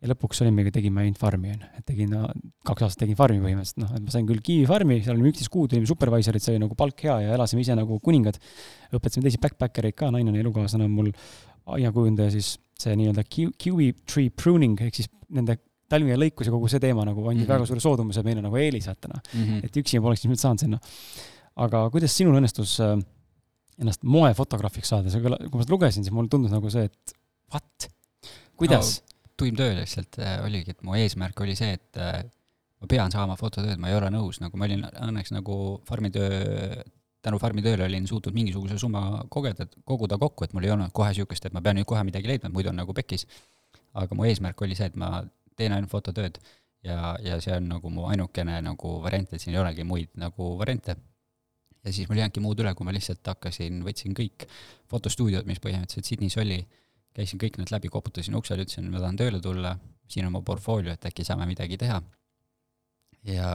ja lõpuks olimegi, tegime ainult farmi, on ju, et tegin, kaks aastat tegin farmi põhimõtteliselt, noh, et ma sain küll kiivifarmi, seal olime üksteist kuud, olime supervisor'id, sai nagu palk hea ja elasime ise nagu kuningad. õpetasime teisi backpackereid ka, naine on elukaaslane on mul aiakujundaja, siis see nii-öelda kiwi tree pruning ehk siis nende talvine lõikus ja kogu see teema nagu andis mm -hmm. väga suure soodumuse meile nagu eelisajatena mm. -hmm. et üksi ma poleks ilmselt saanud sinna. aga kuidas sinul õnnestus äh, ennast moefotograafiks saada, see, kui ma seda lugesin, siis mulle tundus nagu see, et what, kuidas no,? tuim töö lihtsalt äh, oligi, et mu eesmärk oli see, et äh, ma pean saama fototööd, ma ei ole nõus, nagu ma olin õnneks nagu farmitöö, tänu farmitööle olin suutnud mingisuguse summa kogeda, koguda kokku, et mul ei olnud kohe niisugust, et ma pean nüüd kohe midagi leidma, muidu on nagu pekkis. aga mu eesmärk oli see, et ma teen ainult fototööd ja, ja see on nagu mu ainukene nagu variant, et siin ei olegi muid nagu variante. ja siis mul ei jäänudki muud üle, kui ma lihtsalt hakkasin, võtsin kõik fotostuudiod, mis põhimõtteliselt Sydneys oli käisin kõik need läbi, koputasin uksele, ütlesin, ma tahan tööle tulla, siin on mu portfoolio, et äkki saame midagi teha. ja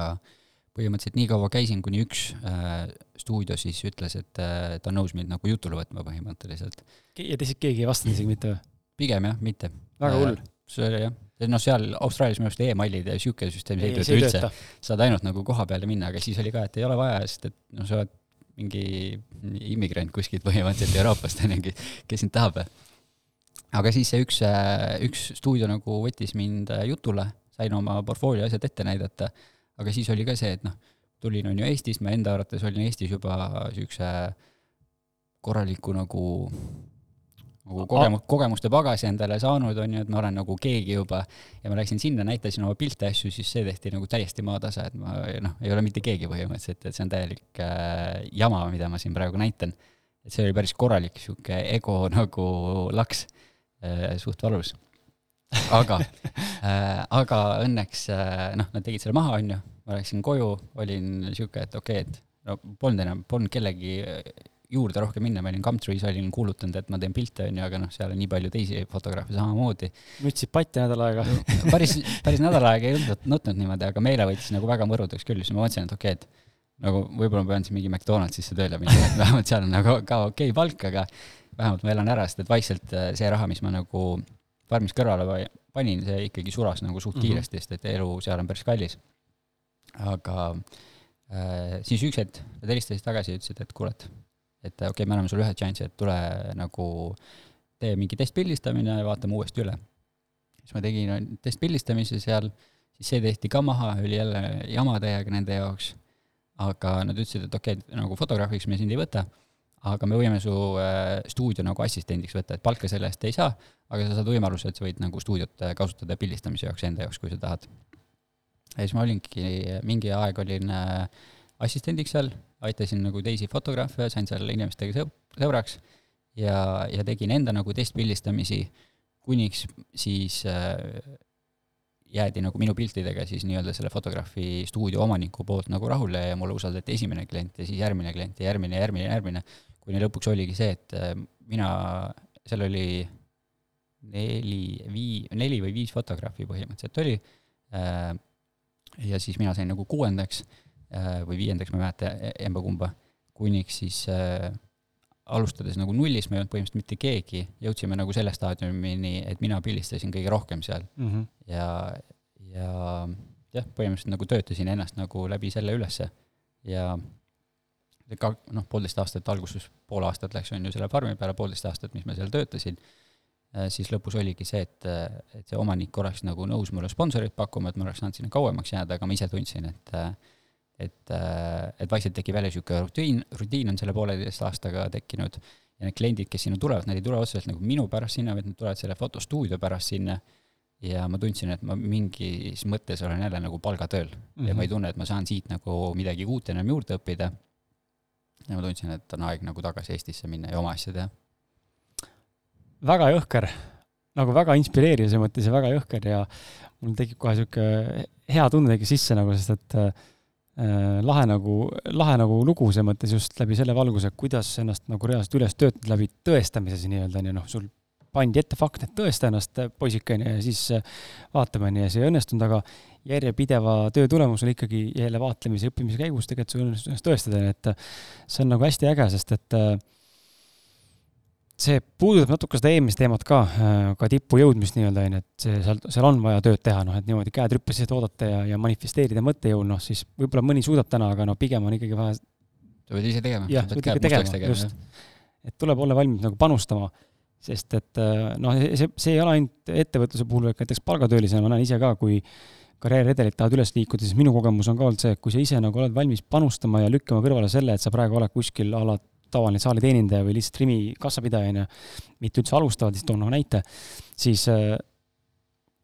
põhimõtteliselt nii kaua käisin, kuni üks äh, stuudio siis ütles, et äh, ta on nõus mind nagu jutule võtma põhimõtteliselt. ja teised keegi ei vastanud isegi mitte või? pigem jah, mitte. väga hull äh,. see oli jah, noh, seal Austraalias minu arust emailid ja sihuke süsteem ei tööta üldse. saad ainult nagu koha peale minna, aga siis oli ka, et ei ole vaja, sest et noh, sa oled mingi immigrant kuskilt põhimõtteliselt Euroopast, [laughs] on ju, kes sind tahab. Aga siis see üks, üks stuudio nagu võttis mind jutule, sain oma portfoolio asjad ette näidata, aga siis oli ka see, et noh, tulin on ju Eestist, ma enda arvates olin Eestis juba niisuguse korraliku nagu nagu kogemus, kogemuste pagasi endale saanud, on ju, et ma olen nagu keegi juba ja ma läksin sinna, näitasin oma pilte, asju, siis see tehti nagu täiesti maatasa, et ma noh, ei ole mitte keegi põhimõtteliselt, et see on täielik äh, jama, mida ma siin praegu näitan. et see oli päris korralik niisugune ego [laughs] nagu laks Äh, suht valus. aga äh,, aga õnneks äh, noh, nad tegid selle maha, on ju, ma läksin koju, olin sihuke, et okei okay,, et no polnud enam, polnud kellegi juurde rohkem minna, ma olin Gumtree's, olin kuulutanud, et ma teen pilte, on ju, aga noh, seal on nii palju teisi fotograafe samamoodi. nutsid patti nädal aega [laughs] päris, päris nädal aega ei nutnud, nutnud niimoodi, aga meile võttis nagu väga mõrudaks küll, siis ma mõtlesin, et okei okay,, et nagu võib-olla ma pean siis mingi McDonaldsisse tööle minema, et vähemalt seal on nagu ka okei okay palk, aga vähemalt ma elan ära, sest et vaikselt äh, see raha, mis ma nagu farmis kõrvale panin, see ikkagi sulas nagu suht mm -hmm. kiiresti, sest et elu seal on päris kallis. aga äh, siis üks hetk nad helistasid tagasi ja ütlesid, et kuule, et, et okei okay,, me anname sulle ühe šansi, et tule nagu tee mingi testpildistamine ja vaatame uuesti üle. siis ma tegin no, testpildistamise seal, siis see tehti ka maha, oli jälle jama täiega nende jaoks, aga nad ütlesid, et okei okay,, nagu fotograafiks me sind ei võta aga me võime su äh, stuudio nagu assistendiks võtta, et palka selle eest ei saa, aga sa saad võimaluse, et sa võid nagu stuudiot äh, kasutada pildistamise jaoks enda jaoks, kui sa tahad. ja siis ma olingi, mingi aeg olin äh, assistendiks seal, aitasin nagu teisi fotograafe, sain seal inimestega sõb-, sõbraks ja, ja tegin enda nagu testpildistamisi, kuniks siis äh, jäädi nagu minu piltidega siis nii-öelda selle fotograafi stuudio omaniku poolt nagu rahule ja mulle usaldati esimene klient ja siis järgmine klient ja järgmine, järgmine, järgmine, kuni lõpuks oligi see, et äh, mina, seal oli neli, vii-, neli või viis fotograafi põhimõtteliselt oli, äh, ja siis mina sain nagu kuuendaks või viiendaks, ma ei mäleta e-, emba-kumba, kuniks siis äh, alustades nagu nullist, me ei olnud põhimõtteliselt mitte keegi, jõudsime nagu selle staadiumini, et mina pildistasin kõige rohkem seal mm. -hmm. ja, ja jah, põhimõtteliselt nagu töötasin ennast nagu läbi selle ülesse ja ka noh, poolteist aastat alguses, pool aastat läks, on ju, selle farmi peale, poolteist aastat, mis ma seal töötasin, äh, siis lõpus oligi see, et, et see omanik oleks nagu nõus mulle sponsorit pakkuma, et ma oleks saanud sinna kauemaks jääda, aga ma ise tundsin, et et, et vaikselt tekib jälle niisugune rutiin, rutiin on selle pooleteist aastaga tekkinud ja need kliendid, kes sinna tulevad, nad ei tule otseselt nagu minu pärast sinna, vaid nad tulevad selle fotostuudio pärast sinna ja ma tundsin, et ma mingis mõttes olen jälle nagu palgatööl mm -hmm. ja ma ei tunne, et ma saan siit nagu midagi uut enam juurde õppida ja ma tundsin, et on aeg nagu tagasi Eestisse minna ja oma asja teha. väga jõhker, nagu väga inspireeriv selles mõttes ja väga jõhker ja mul tekib kohe niisugune hea tunne tekib sisse nagu, sest et äh, lahe nagu, lahe nagu lugu selles mõttes just läbi selle valguse, kuidas ennast nagu reaalselt üles töötada läbi tõestamise siis nii-öelda, on ju, noh, sul pandi ette fakt, et tõesta ennast, poisike, on ju, ja siis äh, vaatame, on ju, ja see ei õnnestunud, aga järjepideva töö tulemusel ikkagi jälle vaatlemise ja õppimise käigus tegelikult sul õnnestus ennast tõestada, et äh, see on nagu hästi äge, sest et äh, see puudutab natuke seda eelmist teemat ka, äh, ka tippu jõudmist nii-öelda, on ju, et see, seal, seal on vaja tööd teha, noh, et niimoodi käed rüppes seisad, oodata ja, ja manifesteerida mõttejõul, noh, siis võib-olla mõni suudab täna, aga no pigem on ikkagi vaja. sa pead ise tegema. jah, sa pead ikka tegema, tegema, just. et tuleb olla valmis nagu panustama, sest et äh, noh, see, see ei ole ainult ettevõtluse puhul, vaid näiteks palgatöölisena ma näen ise ka, kui karjääriredelit tahad üles liikuda, siis minu kogemus on ka olnud see, et kui sa ise nagu oled valmis panustama ja lükkama kõrvale selle, et sa praegu oled kuskil a la tavaline saaliteenindaja või lihtsalt Rimi kassapidaja, on ju, mitte üldse alustavad, siis toon nagu näite, siis äh,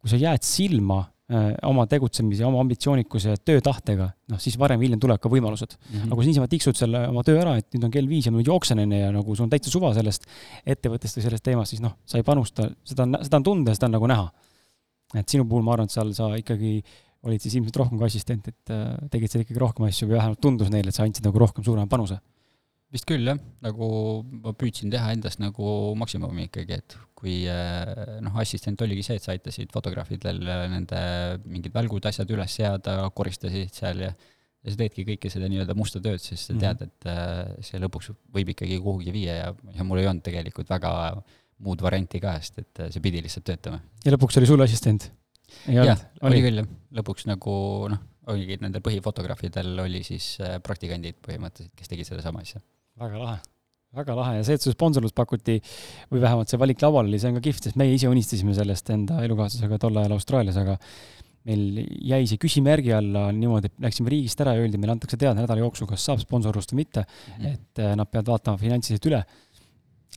kui sa jääd silma äh, oma tegutsemise, oma ambitsioonikuse, töötahtega, noh, siis varem või hiljem tulevad ka võimalused mm. -hmm. aga kui sa niisama tiksud selle oma töö ära, et nüüd on kell viis ja ma nüüd jooksen, on ju, ja nagu sul on täitsa suva sellest ettevõttest või sellest teemast, siis noh, sa ei panusta, seda on, seda on tunda ja seda on nagu näha. et sinu puhul ma arvan, et seal sa ikkagi olid siis ilmselt rohkem kui assistent, et äh, tegid seal ikkagi rohkem asju või vähemalt tundus neile, et sa andsid nagu rohkem suurema panuse vist küll jah, nagu ma püüdsin teha endast nagu maksimumi ikkagi, et kui eh, noh, assistent oligi see, et sa aitasid fotograafidel nende mingid välgud, asjad üles seada, koristasid seal ja ja sa teedki kõike seda nii-öelda musta tööd, siis sa tead, et eh, see lõpuks võib ikkagi kuhugi viia ja, ja mul ei olnud tegelikult väga muud varianti ka, sest et see pidi lihtsalt töötama. ja lõpuks oli sul assistent? jah, oli. küll jah, lõpuks nagu noh, oligi nendel põhifotograafidel oli siis praktikandid põhimõtteliselt, kes tegid sedasama asja väga lahe, väga lahe ja see, et sul sponsorlust pakuti või vähemalt see valik laual oli, see on ka kihvt, sest meie ise unistasime sellest enda elukaaslasega tol ajal Austraalias, aga meil jäi see küsimärgi alla niimoodi, et läksime riigist ära ja öeldi, meile antakse teada nädala jooksul, kas saab sponsorlust või mitte mm, -hmm. et äh, nad peavad vaatama finantsiliselt üle.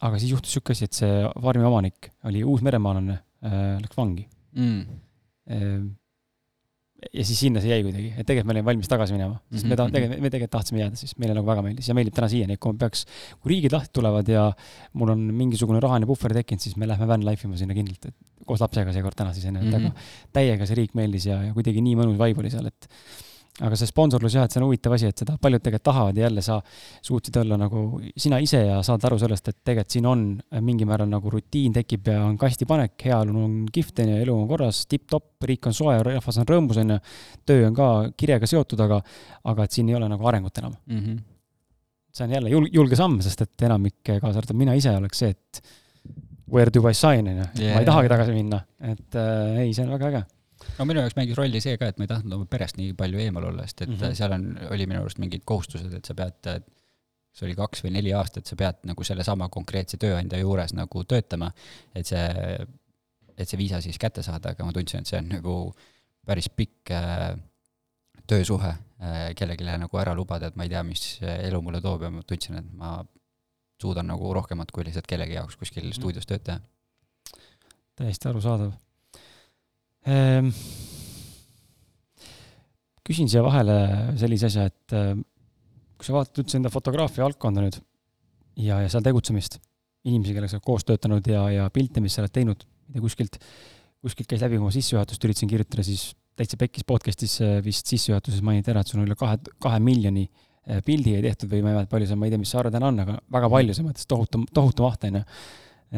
aga siis juhtus niisugune asi, et see farmi omanik oli uusmeremaalane äh,, läks vangi mm. Äh, ja siis sinna see jäi kuidagi, et tegelikult me olime valmis tagasi minema, sest me mhm, tegelikult, me tegelikult tahtsime jääda, siis meile nagu väga meeldis ja meeldib täna siiani, et kui ma peaks, kui riigid lahti tulevad ja mul on mingisugune rahaline puhver tekkinud, siis me lähme van life ima sinna kindlalt, et koos lapsega seekord täna siis, onju, et aga mhm. täiega see riik meeldis ja, ja kuidagi nii mõnus vibe oli seal, et aga see sponsorlus jah, et see on huvitav asi, et seda paljud tegelikult tahavad ja jälle sa suutsid olla nagu sina ise ja saad aru sellest, et tegelikult siin on mingil määral nagu rutiin tekib ja on kastipanek, heaolu on kihvt, on ju, elu on korras, tipp-topp, riik on soe, rahvas on rõõmus, on ju, töö on ka kirjaga seotud, aga, aga et siin ei ole nagu arengut enam. Mm. -hmm. see on jälle jul-, julge samm, sest et enamik, kaasa arvatud mina ise, oleks see, et where do I sign, on ju, ma ei tahagi tagasi minna, et äh, ei, see on väga äge no minu jaoks mängis rolli see ka, et ma ei tahtnud oma perest nii palju eemal olla, sest et mm -hmm. seal on, oli minu arust mingid kohustused, et sa pead, see oli kaks või neli aastat, sa pead nagu sellesama konkreetse tööandja juures nagu töötama, et see, et see viisa siis kätte saada, aga ma tundsin, et see on nagu päris pikk äh, töösuhe äh, kellelegi nagu ära lubada, et ma ei tea, mis elu mulle toob ja ma tundsin, et ma suudan nagu rohkemat kui lihtsalt kellegi jaoks kuskil mm -hmm. stuudios tööd teha. täiesti arusaadav küsin siia vahele sellise asja, et äh, kui sa vaatad üldse enda fotograafia valdkonda nüüd ja, ja seal tegutsemist, inimesi, kellega sa oled koos töötanud ja, ja pilte, mis sa oled teinud, ma ei tea, kuskilt, kuskilt käis läbi oma sissejuhatust, üritasin kirjutada, siis täitsa pekkis podcast'is äh, vist sissejuhatuses mainiti ära, et sul on üle kahe, kahe miljoni äh, pildi ei tehtud või ma ei mäleta, palju see, ma ei tea, mis see arv täna on, aga väga palju, selles mõttes tohutu, tohutu maht, on ju.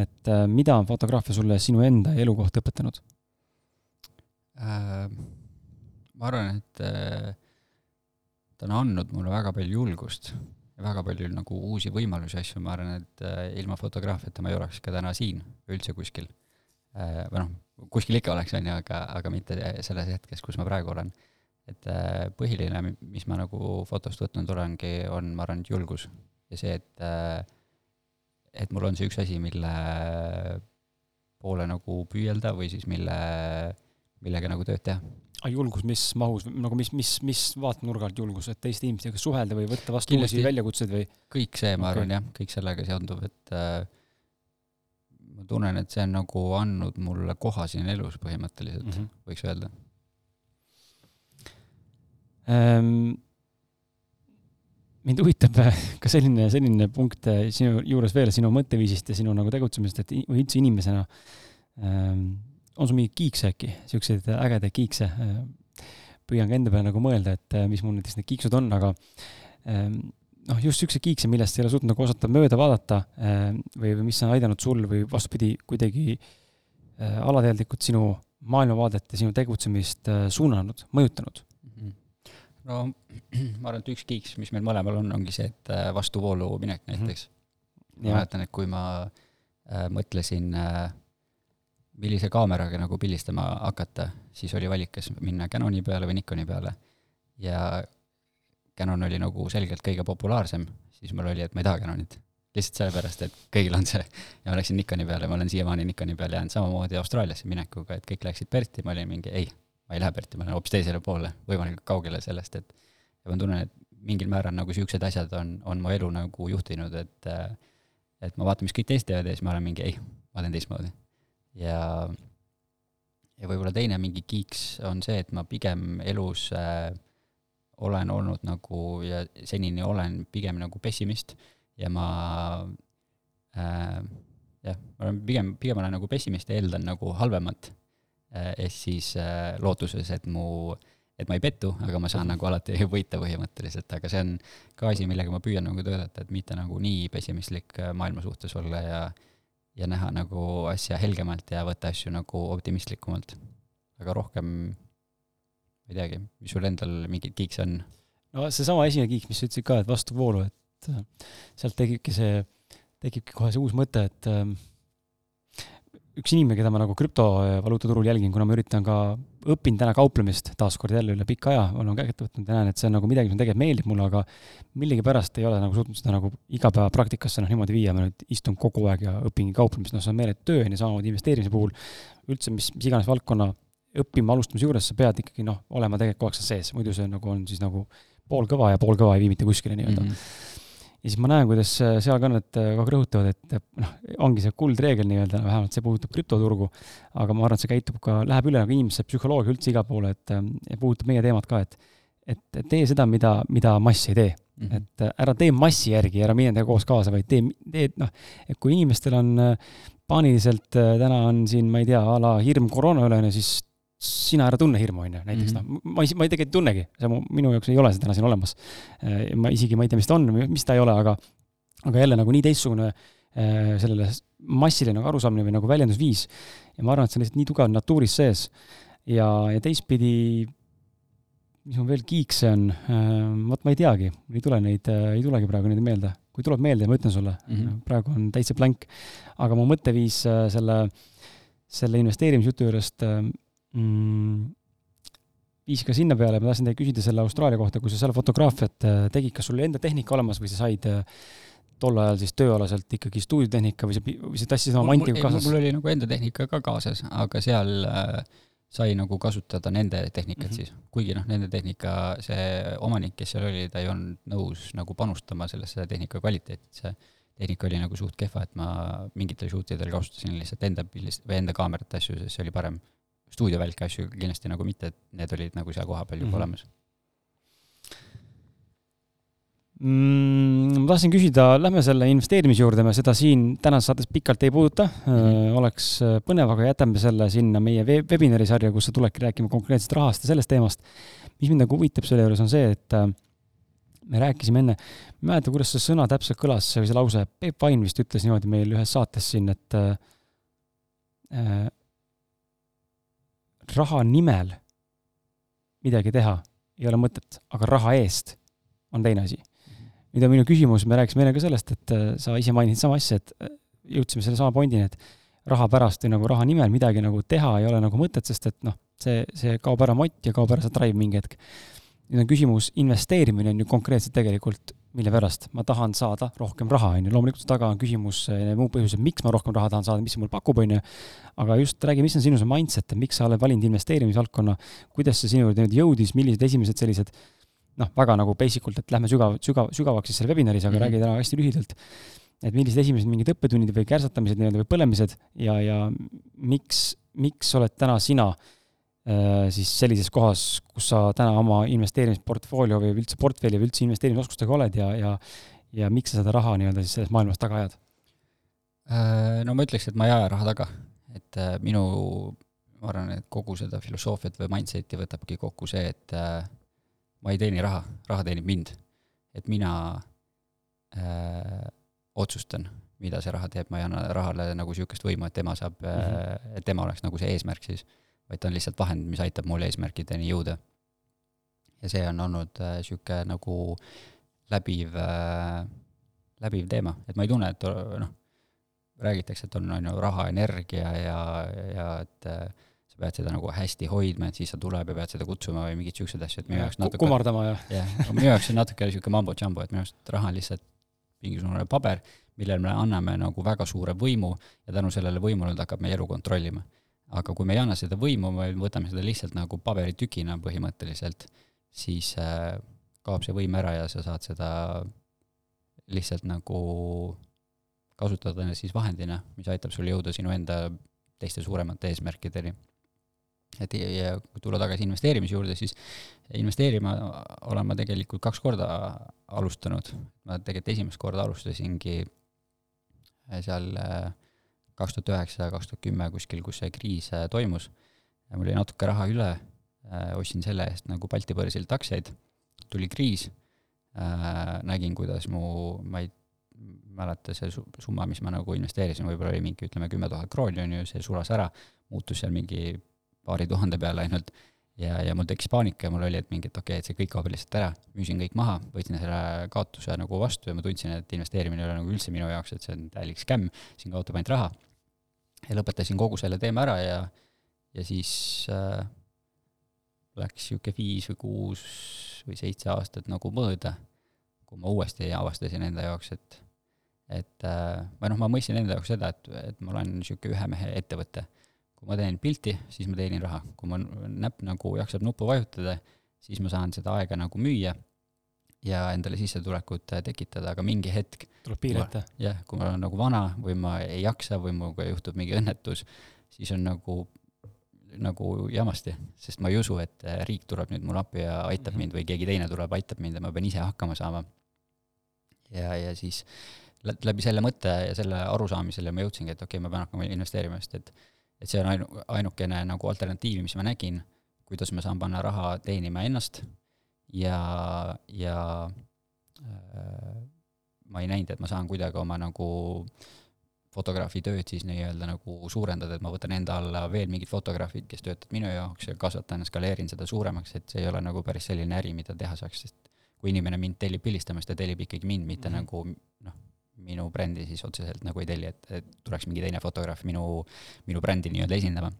et mida on fotograafia sulle sinu enda elu kohta õpetanud? Äh, ma arvan, et äh, ta on andnud mulle väga palju julgust ja väga palju nagu uusi võimalusi, asju, ma arvan, et äh, ilma fotograafiata ma ei oleks ka täna siin üldse kuskil. või noh, kuskil ikka oleks, on ju, aga, aga mitte selles hetkes, kus ma praegu olen. et põhiline, mis ma nagu fotost võtnud olengi, on, ma arvan, julgus ja see, et et mul on see üks asi, mille poole nagu püüelda või siis mille millega nagu tööd teha. aga julgus, mis mahus, nagu mis, mis, mis vaatenurga alt julgus, et teiste inimestega suhelda või võtta vastu uusi väljakutseid või? kõik see, ma okay. arvan jah, kõik sellega seonduv, et äh, ma tunnen, et see on nagu andnud mulle koha siin elus põhimõtteliselt mm, -hmm. võiks öelda ähm, mind huvitab äh, ka selline, selline punkt äh, sinu juures veel, sinu mõtteviisist ja sinu nagu tegutsemisest, et või üldse inimesena ähm, on sul mingeid kiikse äkki, siukseid ägedaid kiikse? püüan ka enda peale nagu mõelda, et mis mul näiteks need kiiksud on, aga ehm, noh, just siukseid kiikse, millest ei ole suutnud nagu osata mööda vaadata ehm, või, või mis on aidanud sul või vastupidi, kuidagi äh, alateadlikult sinu maailmavaadet ja sinu tegutsemist äh, suunanud, mõjutanud? No [clears throat] ma arvan, et üks kiiks, mis meil mõlemal on, ongi see, et äh, vastuvoolu minek näiteks mm. -hmm. ma mäletan, et kui ma äh, mõtlesin äh, millise kaameraga nagu pildistama hakata, siis oli valik, kas minna Canoni peale või Nikoni peale. ja Canon oli nagu selgelt kõige populaarsem, siis mul oli, et ma ei taha Canonit. lihtsalt sellepärast, et kõigil on see. ja ma läksin Nikoni peale, ma olen siiamaani Nikoni peale jäänud samamoodi Austraaliasse minekuga, et kõik läksid Berti, ma olin mingi ei, ma ei lähe Berti, ma lähen hoopis teisele poole, võimalikult kaugele sellest, et ja ma tunnen, et mingil määral nagu niisugused asjad on, on mu elu nagu juhtinud, et et ma vaatan, mis kõik teised teevad ja siis ma olen mingi ei, ma teen teistmoodi ja, ja võib-olla teine mingi kiiks on see, et ma pigem elus äh, olen olnud nagu ja senini olen pigem nagu pessimist ja ma äh, jah, ma olen pigem, pigem olen nagu pessimist ja eeldan nagu halvemat äh,, ehk siis äh, lootuses, et mu, et ma ei pettu, aga ma saan nagu alati [laughs] võita põhimõtteliselt, aga see on ka asi, millega ma püüan nagu töötada, et mitte nagu nii pessimistlik äh, maailma suhtes olla ja äh, ja näha nagu asja helgemalt ja võtta asju nagu optimistlikumalt. aga rohkem, ma ei teagi, mis sul endal mingeid kiikse on? no seesama esimene kiik, mis sa ütlesid ka, et vastuvoolu, et äh, sealt tekibki see, tekibki kohe see uus mõte, et äh, üks inimene, keda ma nagu krüptovaluutaturul jälgin, kuna ma üritan ka, õpin täna kauplemist taaskord jälle üle pika aja, olen kätte võtnud ja näen, et see on nagu midagi, mis tegelikult meeldib mulle, aga millegipärast ei ole nagu suutnud seda nagu igapäevapraktikasse noh niimoodi viia, ma nüüd istun kogu aeg ja õpingi kauplemist, noh, see on meeletu töö, on ju, samamoodi investeerimise puhul, üldse mis, mis iganes valdkonna õppima alustamise juures sa pead ikkagi noh, olema tegelikult kogu aeg seal sees, muidu see nagu on siis nagu poolkõva ja poolkõva ei vii mitte kuskile nii-öelda. Mm. -hmm ja siis ma näen, kuidas seal ka nad kogu aeg rõhutavad, et noh, ongi see kuldreegel nii-öelda, vähemalt see puudutab krüptoturgu, aga ma arvan, et see käitub ka, läheb üle nagu inimese psühholoogia üldse igale poole, et ja puudutab meie teemat ka, et et tee seda, mida, mida mass ei tee mm. -hmm. et ära tee massi järgi, ära mine temaga koos kaasa, vaid tee, tee, noh, et kui inimestel on paaniliselt täna on siin, ma ei tea, a la hirm koroona üle, siis sina ära tunne hirmu, on ju, näiteks mm -hmm. noh, ma, ma tegelikult ei tunnegi, see mu, minu jaoks ei ole see täna siin olemas. Äh, ma isegi, ma ei tea, mis ta on, mis ta ei ole, aga, aga jälle nagu nii teistsugune äh, sellele massile nagu arusaamine või nagu väljendusviis. ja ma arvan, et see on lihtsalt nii tugev natuuris sees. ja, ja teistpidi, mis mul veel kiikse on, äh, vot ma ei teagi, ei tule neid, ei tulegi praegu neid meelde. kui tuleb meelde, ma ütlen sulle mm, -hmm. praegu on täitsa blank. aga mu mõtteviis selle, selle investeerimisjutu juurest mm, viis ka sinna peale, ma tahtsin teid küsida selle Austraalia kohta, kui sa seal fotograafiat äh, tegid, kas sul oli enda tehnika olemas või sa said äh, tol ajal siis tööalaselt ikkagi stuudiotehnika või sa, või sa tassisid oma manti kaasas? mul oli nagu enda tehnika ka kaasas, aga seal äh, sai nagu kasutada nende tehnikat mm -hmm. siis, kuigi noh, nende tehnika, see omanik, kes seal oli, ta ei olnud nõus nagu panustama sellesse tehnika kvaliteeti, see tehnika oli nagu suht kehva, et ma mingitel shoot idel kasutasin lihtsalt enda pildist või enda kaamerate asju, sest see oli parem stuudiovälke asju kindlasti nagu mitte, et need olid nagu seal kohapeal juba mm -hmm. olemas mm,. ma tahtsin küsida, lähme selle investeerimise juurde, me seda siin tänases saates pikalt ei puuduta mm, -hmm. oleks äh, põnev, aga jätame selle sinna meie webinari sarja, kus sa tuledki rääkima konkreetselt rahast ja sellest teemast. mis mind nagu huvitab selle juures, on see, et äh, me rääkisime enne, ma ei mäleta, kuidas see sõna täpselt kõlas või see lause, Peep Vain vist ütles niimoodi meil ühes saates siin, et äh, raha nimel midagi teha ei ole mõtet, aga raha eest on teine asi. nüüd on minu küsimus, me rääkisime enne ka sellest, et äh, sa ise mainisid sama asja, et äh, jõudsime sellesama pointini, et raha pärast või nagu raha nimel midagi nagu teha ei ole nagu mõtet, sest et noh, see, see kaob ära mott ja kaob ära see drive mingi hetk. nüüd on küsimus, investeerimine on ju konkreetselt tegelikult mille pärast ma tahan saada rohkem raha, on ju, loomulikult taga on küsimus, muud põhjused, miks ma rohkem raha tahan saada, mis see mulle pakub, on ju, aga just räägi, mis on sinu see mindset, et miks sa oled valinud investeerimisvaldkonna, kuidas see sinu nüüd jõudis, millised esimesed sellised noh, väga nagu basic ult, et lähme sügav, sügav, sügavaks siis selle webinaris, aga mm -hmm. räägi täna hästi lühidalt, et millised esimesed mingid õppetunnid või kärsatamised nii-öelda või põlemised ja, ja miks, miks oled täna sina Äh, siis sellises kohas, kus sa täna oma investeerimisportfoolio või üldse portfelli või üldse investeerimisoskustega oled ja, ja ja miks sa seda raha nii-öelda siis selles maailmas taga ajad? Äh, no ma ütleks, et ma ei aja raha taga, et äh, minu, ma arvan, et kogu seda filosoofiat või mindset'i võtabki kokku see, et ma ei teeni raha, raha teenib mind. et mina öö, otsustan, mida see raha teeb, ma ei anna rahale nagu niisugust võimu, et tema saab mm, -hmm. et tema oleks nagu see eesmärk siis vaid ta on lihtsalt vahend, mis aitab mul eesmärkideni jõuda. ja see on olnud niisugune äh, nagu läbiv äh,, läbiv teema, et ma ei tunne, et noh, räägitakse, et on, on ju raha, energia ja, ja et äh, sa pead seda nagu hästi hoidma, et siis ta tuleb ja pead seda kutsuma või mingeid siukseid asju, et minu jaoks natuke kummardama ja jah, minu jaoks on natuke niisugune mambo-jambo, et minu arust raha on lihtsalt mingisugune paber, millele me anname nagu väga suure võimu ja tänu sellele võimule ta hakkab meie elu kontrollima. Aga kui me ei anna seda võimu, me võtame seda lihtsalt nagu paberitükina põhimõtteliselt, siis äh, kaob see võim ära ja sa saad seda lihtsalt nagu kasutada siis vahendina, mis aitab sul jõuda sinu enda teiste suuremate eesmärkideni et ja kui tulla tagasi investeerimise juurde, siis investeerima olen ma tegelikult kaks korda alustanud. ma tegelikult esimest korda alustasingi seal äh, kaks tuhat üheksa, kaks tuhat kümme kuskil, kus see kriis äh, toimus. mul oli natuke raha üle, äh, ostsin selle eest nagu Balti börsilt aktsiaid, tuli kriis, nägin, kuidas mu, ma ei mäleta see summa, mis ma nagu investeerisin, võib-olla oli mingi ütleme kümme tuhat krooni, on ju, see sulas ära, muutus seal mingi paari tuhande peale ainult. Ja, ja mul tekkis paanika ja mul oli, et mingi, et okei okay,, et see kõik kaob lihtsalt ära, müüsin kõik maha, võtsin selle kaotuse nagu vastu ja ma tundsin, et investeerimine ei ole nagu üldse minu jaoks, et see on täielik skämm, siin kaotab ainult raha. Ja lõpetasin kogu selle teema ära ja, ja siis äh, läks niisugune viis või kuus või seitse aastat nagu mööda, kui ma uuesti avastasin enda jaoks, et et äh, või noh, ma mõistsin enda jaoks seda, et, et ma olen niisugune ühe mehe ettevõte. Kui ma teen pilti, siis ma teenin raha, kui mu näpp nagu jaksab nuppu vajutada, siis ma saan seda aega nagu müüa ja endale sissetulekut äh, tekitada, aga mingi hetk tuleb piir ette. jah, kui ma olen nagu vana või ma ei jaksa või minuga juhtub mingi õnnetus, siis on nagu, nagu jamasti, sest ma ei usu, et äh, riik tuleb nüüd mulle appi ja aitab mm -hmm. mind või keegi teine tuleb, aitab mind ja ma pean ise hakkama saama. ja, ja siis läbi selle mõtte ja selle arusaamisele ma jõudsingi, et okei okay,, ma pean hakkama investeerima, sest et et see on ainu-, ainukene nagu alternatiiv, mis ma nägin, kuidas ma saan panna raha teenima ennast ja, ja äh, ma ei näinud, et ma saan kuidagi oma nagu fotograafi tööd siis nii-öelda nagu suurendada, et ma võtan enda alla veel mingid fotograafid, kes töötavad minu jaoks ja kasvatan, skaleerin seda suuremaks, et see ei ole nagu päris selline äri, mida teha saaks, sest kui inimene mind tellib pildistamist, ta tellib ikkagi mind, mitte mm -hmm. nagu noh, minu brändi siis otseselt nagu ei telli, et, et tuleks mingi teine fotograaf minu, minu brändi nii-öelda esindama.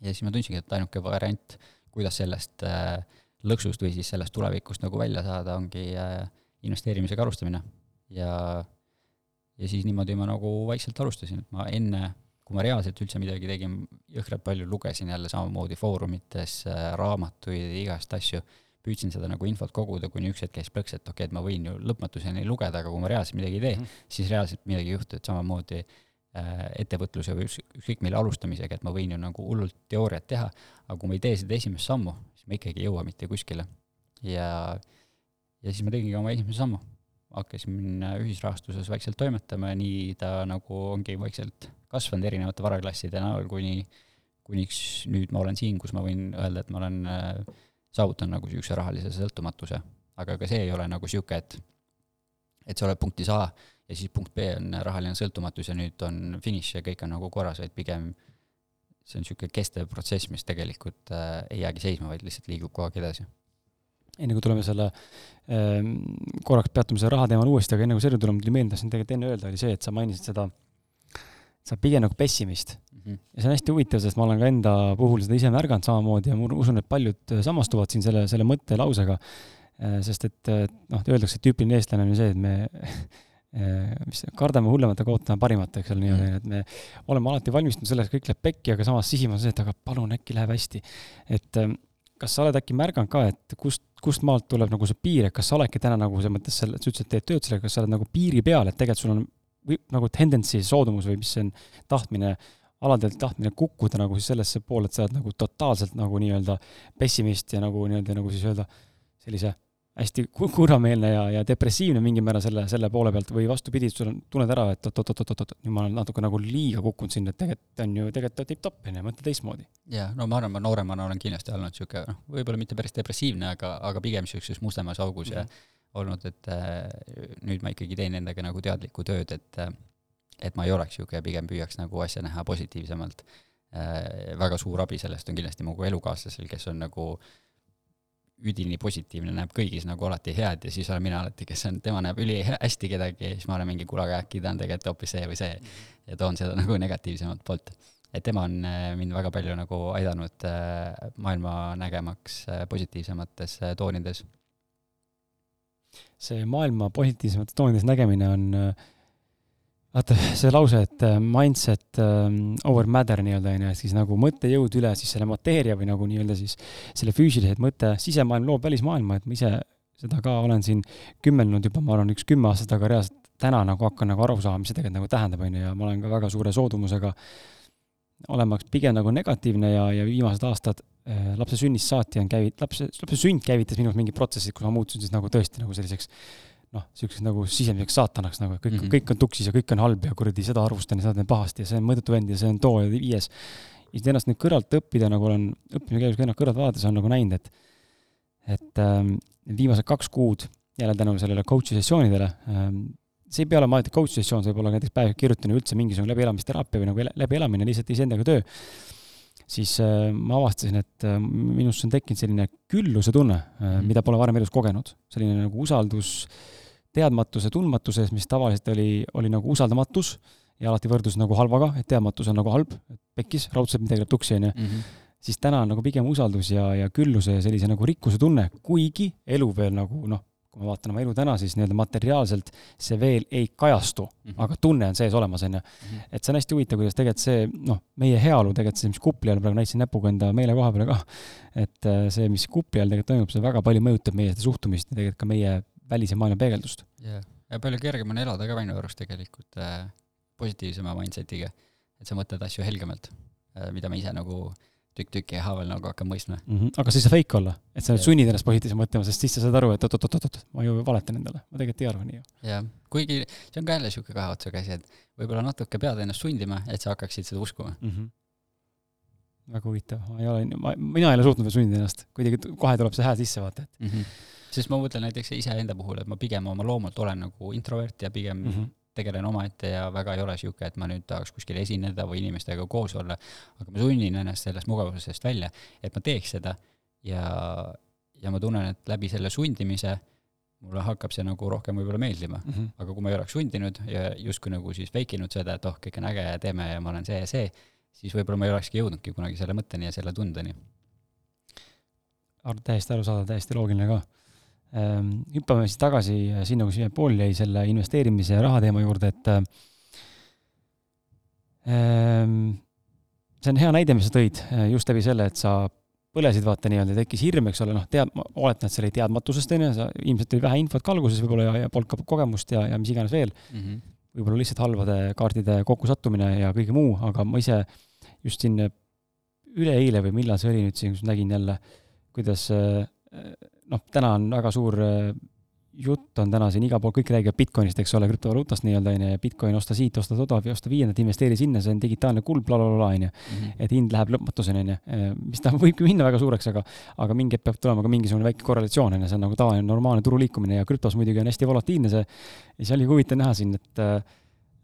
ja siis ma tundsingi, et ainuke variant, kuidas sellest äh, lõksust või siis sellest tulevikust nagu välja saada, ongi äh, investeerimisega alustamine. ja, ja siis niimoodi ma nagu vaikselt alustasin, et ma enne, kui ma reaalselt üldse midagi tegin, jõhkralt palju lugesin jälle samamoodi foorumites äh, raamatuid, igast asju püüdsin seda nagu infot koguda, kuni üks hetk käis plõks, et okei okay,, et ma võin ju lõpmatuseni lugeda, aga kui ma reaalselt midagi ei tee mm, -hmm. siis reaalselt midagi ei juhtu, et samamoodi äh, ettevõtluse või ükskõik mille alustamisega, et ma võin ju nagu hullult teooriat teha, aga kui ma ei tee seda esimest sammu, siis ma ikkagi ei jõua mitte kuskile. ja, ja siis ma tegingi oma esimese sammu. hakkasin ühisrahastuses vaikselt toimetama ja nii ta nagu ongi vaikselt kasvanud erinevate varaklasside näol, kuni kuniks nüüd ma olen siin, kus ma võin öelda, et ma olen äh, saavutan nagu niisuguse rahalise sõltumatuse. aga ka see ei ole nagu niisugune, et et sa oled punktis A ja siis punkt B on rahaline sõltumatus ja nüüd on finiš ja kõik on nagu korras, vaid pigem see on niisugune kestev protsess, mis tegelikult äh, ei jäägi seisma, vaid lihtsalt liigub kogu aeg edasi. enne kui tuleme selle äh,, korraks peatume selle raha teemal uuesti, aga enne kui selle tuleme, tuli meelde, tahtsin tegelikult enne öelda, oli see, et sa mainisid seda, sa oled pigem nagu pessimist -hmm. ja see on hästi huvitav, sest ma olen ka enda puhul seda ise märganud samamoodi ja ma usun, et paljud samastuvad siin selle, selle mõttelausega. Äh, sest et noh, öeldakse, et tüüpiline eestlane on ju see, et me äh, [laughs] mis kardame hullemat, aga ootame parimat, eks ole, niimoodi, et me oleme alati valmistunud selleks, kõik läheb pekki, aga samas sisimas on see, et aga palun, äkki läheb hästi. et ähm, kas sa oled äkki märganud ka, et kust, kust maalt tuleb nagu see piir, et kas sa oledki täna nagu selles mõttes selle, sa ütlesid, et teed tööd sellega, kas sa oled nagu piiri peal, et tegelikult sul on või nagu tendency, soodumus või mis see on, tahtmine aladelt tahtmine kukkuda nagu siis sellesse poole, et sa oled nagu totaalselt nagu nii-öelda pessimist ja nagu nii-öelda nagu siis öelda sellise hästi kurvameelne ja, ja depressiivne mingil määral selle, selle poole pealt või vastupidi, sul on, tunned ära, et oot-oot-oot-oot, nüüd ma olen natuke nagu liiga kukkunud sinna, et tegelikult on ju, tegelikult tipp-topp, on ju, mõtle teistmoodi. jah, no ma arvan, ma nooremana olen kindlasti olnud niisugune noh, võib-olla mitte päris depressiivne, aga, aga pigem niisuguses mustemas augus mm -hmm. ja olnud, et äh, nüüd ma ikkagi teen endaga nagu teadlikku tööd, et äh, et ma ei oleks niisugune, pigem püüaks nagu asja näha positiivsemalt äh,. väga suur abi sellest on kindlasti mu elukaaslasel, kes on nagu üdini positiivne, näeb kõigis nagu alati head ja siis olen mina alati, kes on, tema näeb ülihästi kedagi ja siis ma olen mingi, kuule, aga äkki ta on tegelikult hoopis see või see. ja toon seda [laughs] nagu negatiivsemat poolt. et tema on äh, mind väga palju nagu aidanud äh, maailma nägemaks äh, positiivsemates toonides. see maailma positiivsemates toonides nägemine on äh vaata see lause, et äh, mindset um, over matter nii-öelda onju, et siis nagu mõttejõud üle siis selle mateeria või nagu nii-öelda siis selle füüsilise mõtte, sisemaailm loob välismaailma, et ma ise seda ka olen siin kümmelnud juba, ma arvan, üks kümme aastat, aga reaalselt täna nagu hakkan nagu aru saama, mis see tegelikult nagu tähendab, onju, ja ma olen ka väga suure soodumusega olemaks pigem nagu negatiivne ja, ja viimased aastad äh, lapse sünnist saati on käivit-, lapse, lapse sünd käivitas minus mingid protsessid, kus ma muutusin siis nagu tõesti nagu selliseks noh, niisuguseks nagu sisemiseks saatanaks nagu, kõik mm, -hmm. kõik on tuksis ja kõik on halb ja kuradi seda arvustan ja seda teen pahasti ja see on mõttetu vend ja see on too ja viies. ja siis ennast nüüd kõrvalt õppida, nagu olen õppimise käigus ka ennast kõrvalt vaadates, on nagu näinud, et et ähm, viimased kaks kuud jälle tänu sellele coach'i sessioonidele ähm,, see ei pea olema alati coach'i sessioon, see võib olla näiteks päev kirjutamine, üldse mingisugune läbielamisteraapia või nagu läbielamine, lihtsalt iseendaga töö, siis äh, ma avastasin, et äh, minusse on tekkinud selline külluse tunne äh, -hmm. mida pole varem elus kogenud. selline nagu usaldus teadmatuse tundmatuses, mis tavaliselt oli, oli nagu usaldamatus ja alati võrdus nagu halvaga, et teadmatus on nagu halb, pekkis, raudselt midagi läheb tuksi, onju. Mhm. siis täna on nagu pigem usaldus ja, ja külluse ja sellise nagu rikkuse tunne, kuigi elu veel nagu noh, kui ma vaatan oma elu täna, siis nii-öelda materiaalselt see veel ei kajastu mm, -hmm. aga tunne on sees olemas, on ju. Mhm. et see on hästi huvitav, kuidas tegelikult see, noh, meie heaolu tegelikult see, mis kupli all praegu näitasin näpuga enda meelekoha peale ka, et äh, see, mis kupli all tegelikult toimub, see väga palju mõjutab meie seda suhtumist ja tegelikult ka meie välise maailma peegeldust. jah, ja palju kergem on elada ka minu arust tegelikult äh, positiivsema mindset'iga, et sa mõtled asju helgemalt äh,, mida ma ise nagu tükk tüki haaval nagu hakkan mõistma mm. -hmm. aga see ei saa fake olla, et sa nüüd sunnid ennast positiivselt mõtlema, sest siis sa saad aru, et oot-oot-oot-oot, ma ju valetan endale, ma tegelikult ei arva nii ju. jah, kuigi see on ka jälle niisugune kahe otsaga asi, et võib-olla natuke pead ennast sundima, et sa hakkaksid seda uskuma mm. -hmm väga huvitav, ma ei ole, ma, mina ei ole suutnud veel sundida ennast, kuidagi kohe tuleb see hääl sisse, vaata, et mm. -hmm sest ma mõtlen näiteks iseenda puhul, et ma pigem oma loomult olen nagu introvert ja pigem mm -hmm. tegelen omaette ja väga ei ole niisugune, et ma nüüd tahaks kuskil esineda või inimestega koos olla, aga ma sunnin ennast sellest mugavusest välja, et ma teeks seda ja, ja ma tunnen, et läbi selle sundimise mulle hakkab see nagu rohkem võib-olla meeldima mm. -hmm. aga kui ma ei oleks sundinud ja justkui nagu siis fake inud seda, et oh, kõik on äge ja teeme ja ma olen see ja see, siis võib-olla ma ei olekski jõudnudki kunagi selle mõtteni ja selle tundeni. täiesti arusaadav, täiesti loogiline ka hüppame siis tagasi sinna, kus pool jäi selle investeerimise ja raha teema juurde, et ehm, see on hea näide, mis sa tõid, eh, just läbi selle, et sa põlesid, vaata nii-öelda, tekkis hirm, eks ole, noh, tead, ma oletan, et see oli teadmatusest, on ju, sa ilmselt oli vähe infot ka alguses võib-olla ja, ja polnud ka kogemust ja, ja mis iganes veel mm. -hmm. võib-olla lihtsalt halbade kaartide kokkusattumine ja kõige muu, aga ma ise just siin üleeile või millal see oli nüüd siin, kus nägin jälle, kuidas äh, noh, täna on väga suur äh, jutt on täna siin igal pool, kõik räägivad Bitcoinist, eks ole, krüptovaluutast nii-öelda, on ju, ja Bitcoin osta siit, osta toda, osta viiendat, investeeri sinna, see on digitaalne kuld bla, bla, blablabla, on ju. Mhm. et hind läheb lõpmatuseni, on ju, äh, mis ta [laughs] võibki minna väga suureks, aga aga mingi hetk peab tulema ka mingisugune väike korrelatsioon, on ju, see on nagu tavaline normaalne turu liikumine ja krüptos muidugi on hästi volatiilne see, ja siis oli huvitav näha siin, et äh,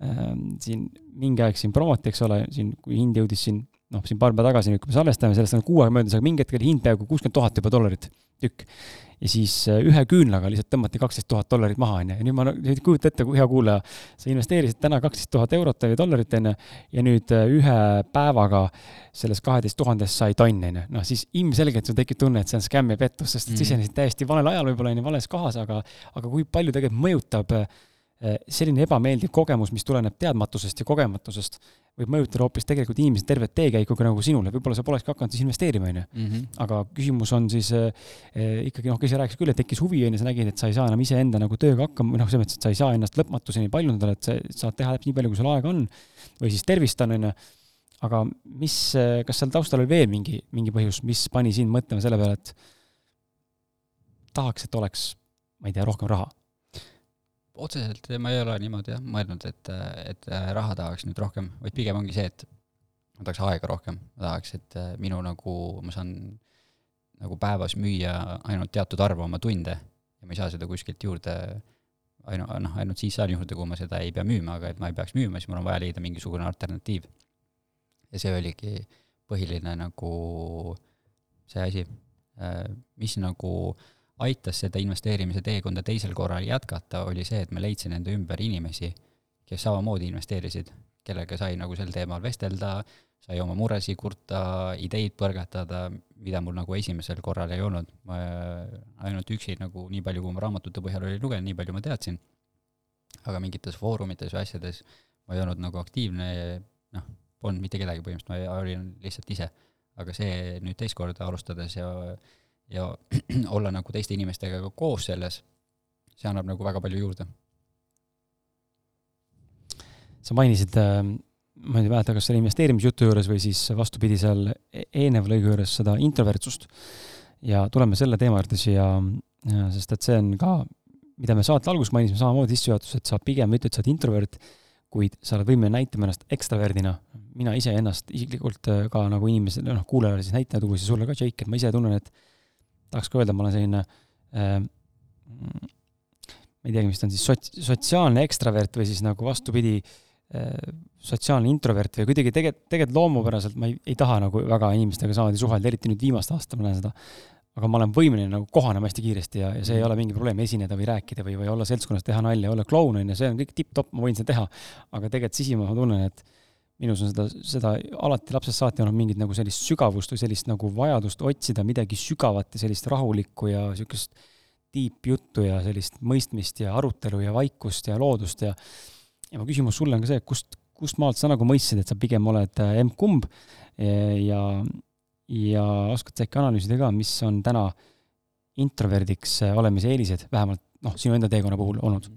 äh, siin mingi aeg siin promoti, eks ole, siin, kui hind jõudis siin noh, siin paar päeva tagasi, kui me salvestame, sellest on kuu aega möödas, aga mingi hetk oli hind peaaegu kuuskümmend tuhat juba dollarit tükk ja siis äh, ühe küünlaga lihtsalt tõmmati kaksteist tuhat dollarit maha, onju. ja nüüd ma nüüd kujuta ette, hea kuulaja, sa investeerisid täna kaksteist tuhat eurot või dollarit, onju, ja nüüd äh, ühe päevaga sellest kaheteist tuhandest sai tonn, onju. noh, siis ilmselgelt sul tekib tunne, et see on skämm ja pettus, sest mm. sisenesid täiesti valel ajal võib-olla, onju, vales kohas, aga, aga kui palju tegelikult mõjutab äh, selline ebameeldiv kogemus, mis tuleneb teadmatusest ja kogematusest, võib mõjutada hoopis tegelikult inimese tervet teekäiku ka nagu sinule, võib-olla sa polekski hakanud siis investeerima, onju. Mhm. aga küsimus on siis eh, ikkagi noh, kes rääkis küll, et tekkis huvi, onju, sa nägid, et sa ei saa enam iseenda nagu tööga hakkama, või noh, selles mõttes, et sa ei saa ennast lõpmatuseni paljundada, et sa saad teha täpselt nii palju, kui sul aega on, või siis tervist on, onju, aga mis, kas seal taustal oli veel mingi, mingi põhjus, mis pani sind mõtlema selle peale, et tahaks, et oleks, ma ei tea, rohkem raha otseselt ma ei ole niimoodi jah mõelnud, et, et raha tahaks nüüd rohkem, vaid pigem ongi see, et ma tahaks aega rohkem, ma tahaks, et minu nagu, ma saan nagu päevas müüa ainult teatud arvu oma tunde ja ma ei saa seda kuskilt juurde ainu-, noh, ainult siis saan juurde, kui ma seda ei pea müüma, aga et ma ei peaks müüma, siis mul on vaja leida mingisugune alternatiiv. ja see oligi põhiline nagu see asi, mis nagu aitas seda investeerimise teekonda teisel korral jätkata, oli see, et ma leidsin enda ümber inimesi, kes samamoodi investeerisid, kellega sai nagu sel teemal vestelda, sai oma muresid kurta, ideid põrgatada, mida mul nagu esimesel korral ei olnud. ma ainult üksi nagu nii palju, kui ma raamatute põhjal olin lugenud, nii palju ma teadsin. aga mingites foorumites või asjades ma ei olnud nagu aktiivne, noh, polnud mitte kedagi põhimõtteliselt, ma olin lihtsalt ise. aga see nüüd teist korda alustades ja, ja [clears throat] olla nagu teiste inimestega ka koos selles, see annab nagu väga palju juurde. sa mainisid äh ma ei mäleta, kas selle investeerimisjutu juures või siis vastupidi, seal e-, eelneva lõigu juures seda introvertsust. ja tuleme selle teema juurde siia, sest et see on ka, mida me saate alguses mainisime samamoodi sissejuhatuses, et sa pigem ütled, sa oled introvert, kuid sa oled võimeline näitama ennast ekstraverdina. mina ise ennast isiklikult äh, ka nagu inimesele, noh, kuulajale siis näitaja tuua, siis sulle ka, Jake, et ma ise tunnen, et tahaks ka öelda, ma olen selline äh, ma ei teagi, mis ta on siis, sots-, sotsiaalne ekstravert või siis nagu vastupidi äh,, sotsiaalne introvert või kuidagi tegelikult, tegelikult loomupäraselt ma ei, ei taha nagu väga inimestega samamoodi suhelda, eriti nüüd viimastel aastatel ma näen seda. aga ma olen võimeline nagu kohanema hästi kiiresti ja, ja see ei ole mingi probleem esineda või rääkida või, või olla seltskonnas, teha nalja, olla kloun on ju, see on kõik tipp-topp, ma võin seda teha. aga tegelikult sisimas ma tunnen, et minus on seda, seda alati lapsest saati olnud mingit nagu sellist sügavust või sellist nagu vajadust otsida midagi sügavat ja sellist rahulikku ja niisugust deep juttu ja sellist mõistmist ja arutelu ja vaikust ja loodust ja ja mu küsimus sulle on ka see, kust, kust maalt sa nagu mõistsid, et sa pigem oled äh, emb-kumb ja, ja oskad sa äkki analüüsida ka, mis on täna introverdiks äh, olemise eelised, vähemalt noh, sinu enda teekonna puhul olnud?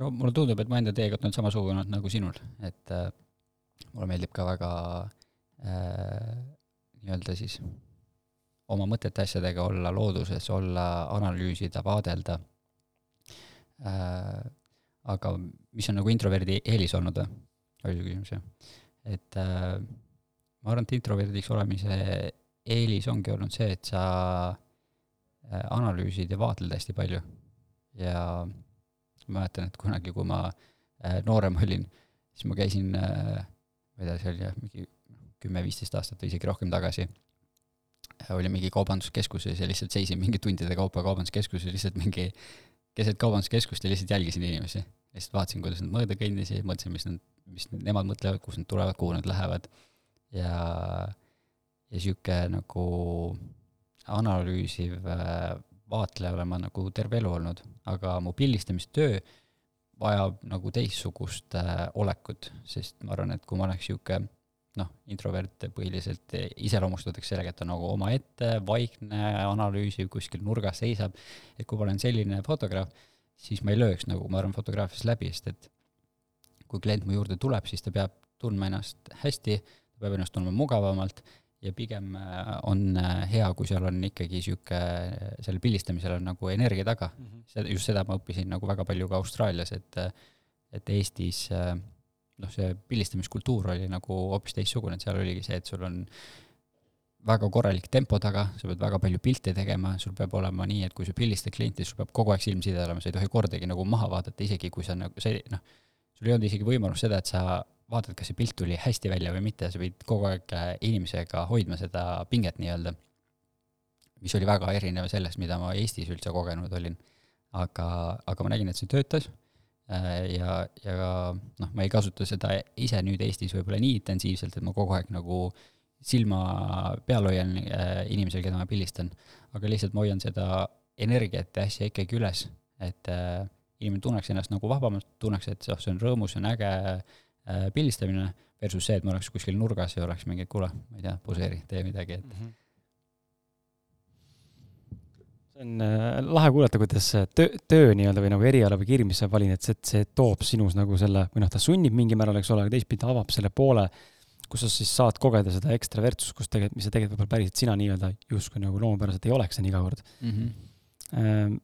no mulle tundub, et mu enda teekond on samasugune nagu sinul, et äh, mulle meeldib ka väga äh, nii-öelda siis oma mõtete asjadega olla looduses, olla, analüüsida, vaadelda äh, aga mis on nagu introverdi eelis olnud või? oli su küsimus, jah? et äh, ma arvan, et introverdiks olemise eelis ongi olnud see, et sa äh, analüüsid ja vaatled hästi palju. ja ma mäletan, et kunagi, kui ma äh, noorem olin, siis ma käisin äh,, ma ei tea, see oli jah, mingi kümme-viisteist aastat või isegi rohkem tagasi, oli mingi kaubanduskeskuses ja lihtsalt seisin mingi tundide kaupa kaubanduskeskuses lihtsalt mingi keset kaubanduskeskust ja lihtsalt jälgisin inimesi. lihtsalt vaatasin, kuidas nad mööda kõndisid, mõtlesin, mis nad, mis nemad mõtlevad, kust nad tulevad, kuhu nad lähevad. ja, ja sihuke nagu analüüsiv äh, vaatleja olen ma nagu terve elu olnud, aga mu pildistamistöö vajab nagu teistsugust äh, olekut, sest ma arvan, et kui ma oleks sihuke noh, introvert põhiliselt iseloomustatakse sellega, et ta nagu omaette, vaikne, analüüsiv, kuskil nurgas seisab, et kui ma olen selline fotograaf, siis ma ei lööks nagu, ma arvan, fotograafias läbi, sest et kui klient mu juurde tuleb, siis ta peab tundma ennast hästi, ta peab ennast tundma mugavamalt ja pigem äh, on äh, hea, kui seal on ikkagi niisugune, sellel pildistamisel on nagu energia taga mm. -hmm. seda, just seda ma õppisin nagu väga palju ka Austraalias, et et Eestis äh, noh, see pildistamiskultuur oli nagu hoopis teistsugune, et seal oligi see, et sul on väga korralik tempo taga, sa pead väga palju pilte tegema, sul peab olema nii, et kui sa pildistad klienti, sul peab kogu aeg silmside olema, sa ei tohi kordagi nagu maha vaadata, isegi kui sa nagu see noh, sul ei olnud isegi võimalust seda, et sa vaatad, kas see pilt tuli hästi välja või mitte, sa pidid kogu aeg äh, inimesega hoidma seda pinget nii-öelda. mis oli väga erinev sellest, mida ma Eestis üldse kogenud olin. aga, aga ma nägin, et see töötas Äh, ja, ja noh, ma ei kasuta seda ise nüüd Eestis võib-olla nii intensiivselt, et ma kogu aeg nagu silma peal hoian äh, inimesel, keda ma pildistan, aga lihtsalt ma hoian seda energiat ja asja ikkagi üles, et äh, inimene tunneks ennast nagu vabamalt, tunneks, et oh, see on rõõmus, see on äge äh, pildistamine, versus see, et ma oleks kuskil nurgas ja oleks mingi, kuule, ma ei tea, poseeri, tee midagi, et mm -hmm see on äh, lahe kuulata, kuidas töö, töö nii-öelda või nagu eriala või kirg, mis sa valid, et see, see toob sinus nagu selle, või noh, ta sunnib mingil määral, eks ole, aga teistpidi avab selle poole, kus sa siis saad kogeda seda ekstravertsust, kus tegelikult, mis sa tegelikult võib-olla päriselt sina nii-öelda justkui nagu loomupäraselt ei oleks siin iga kord mm. -hmm.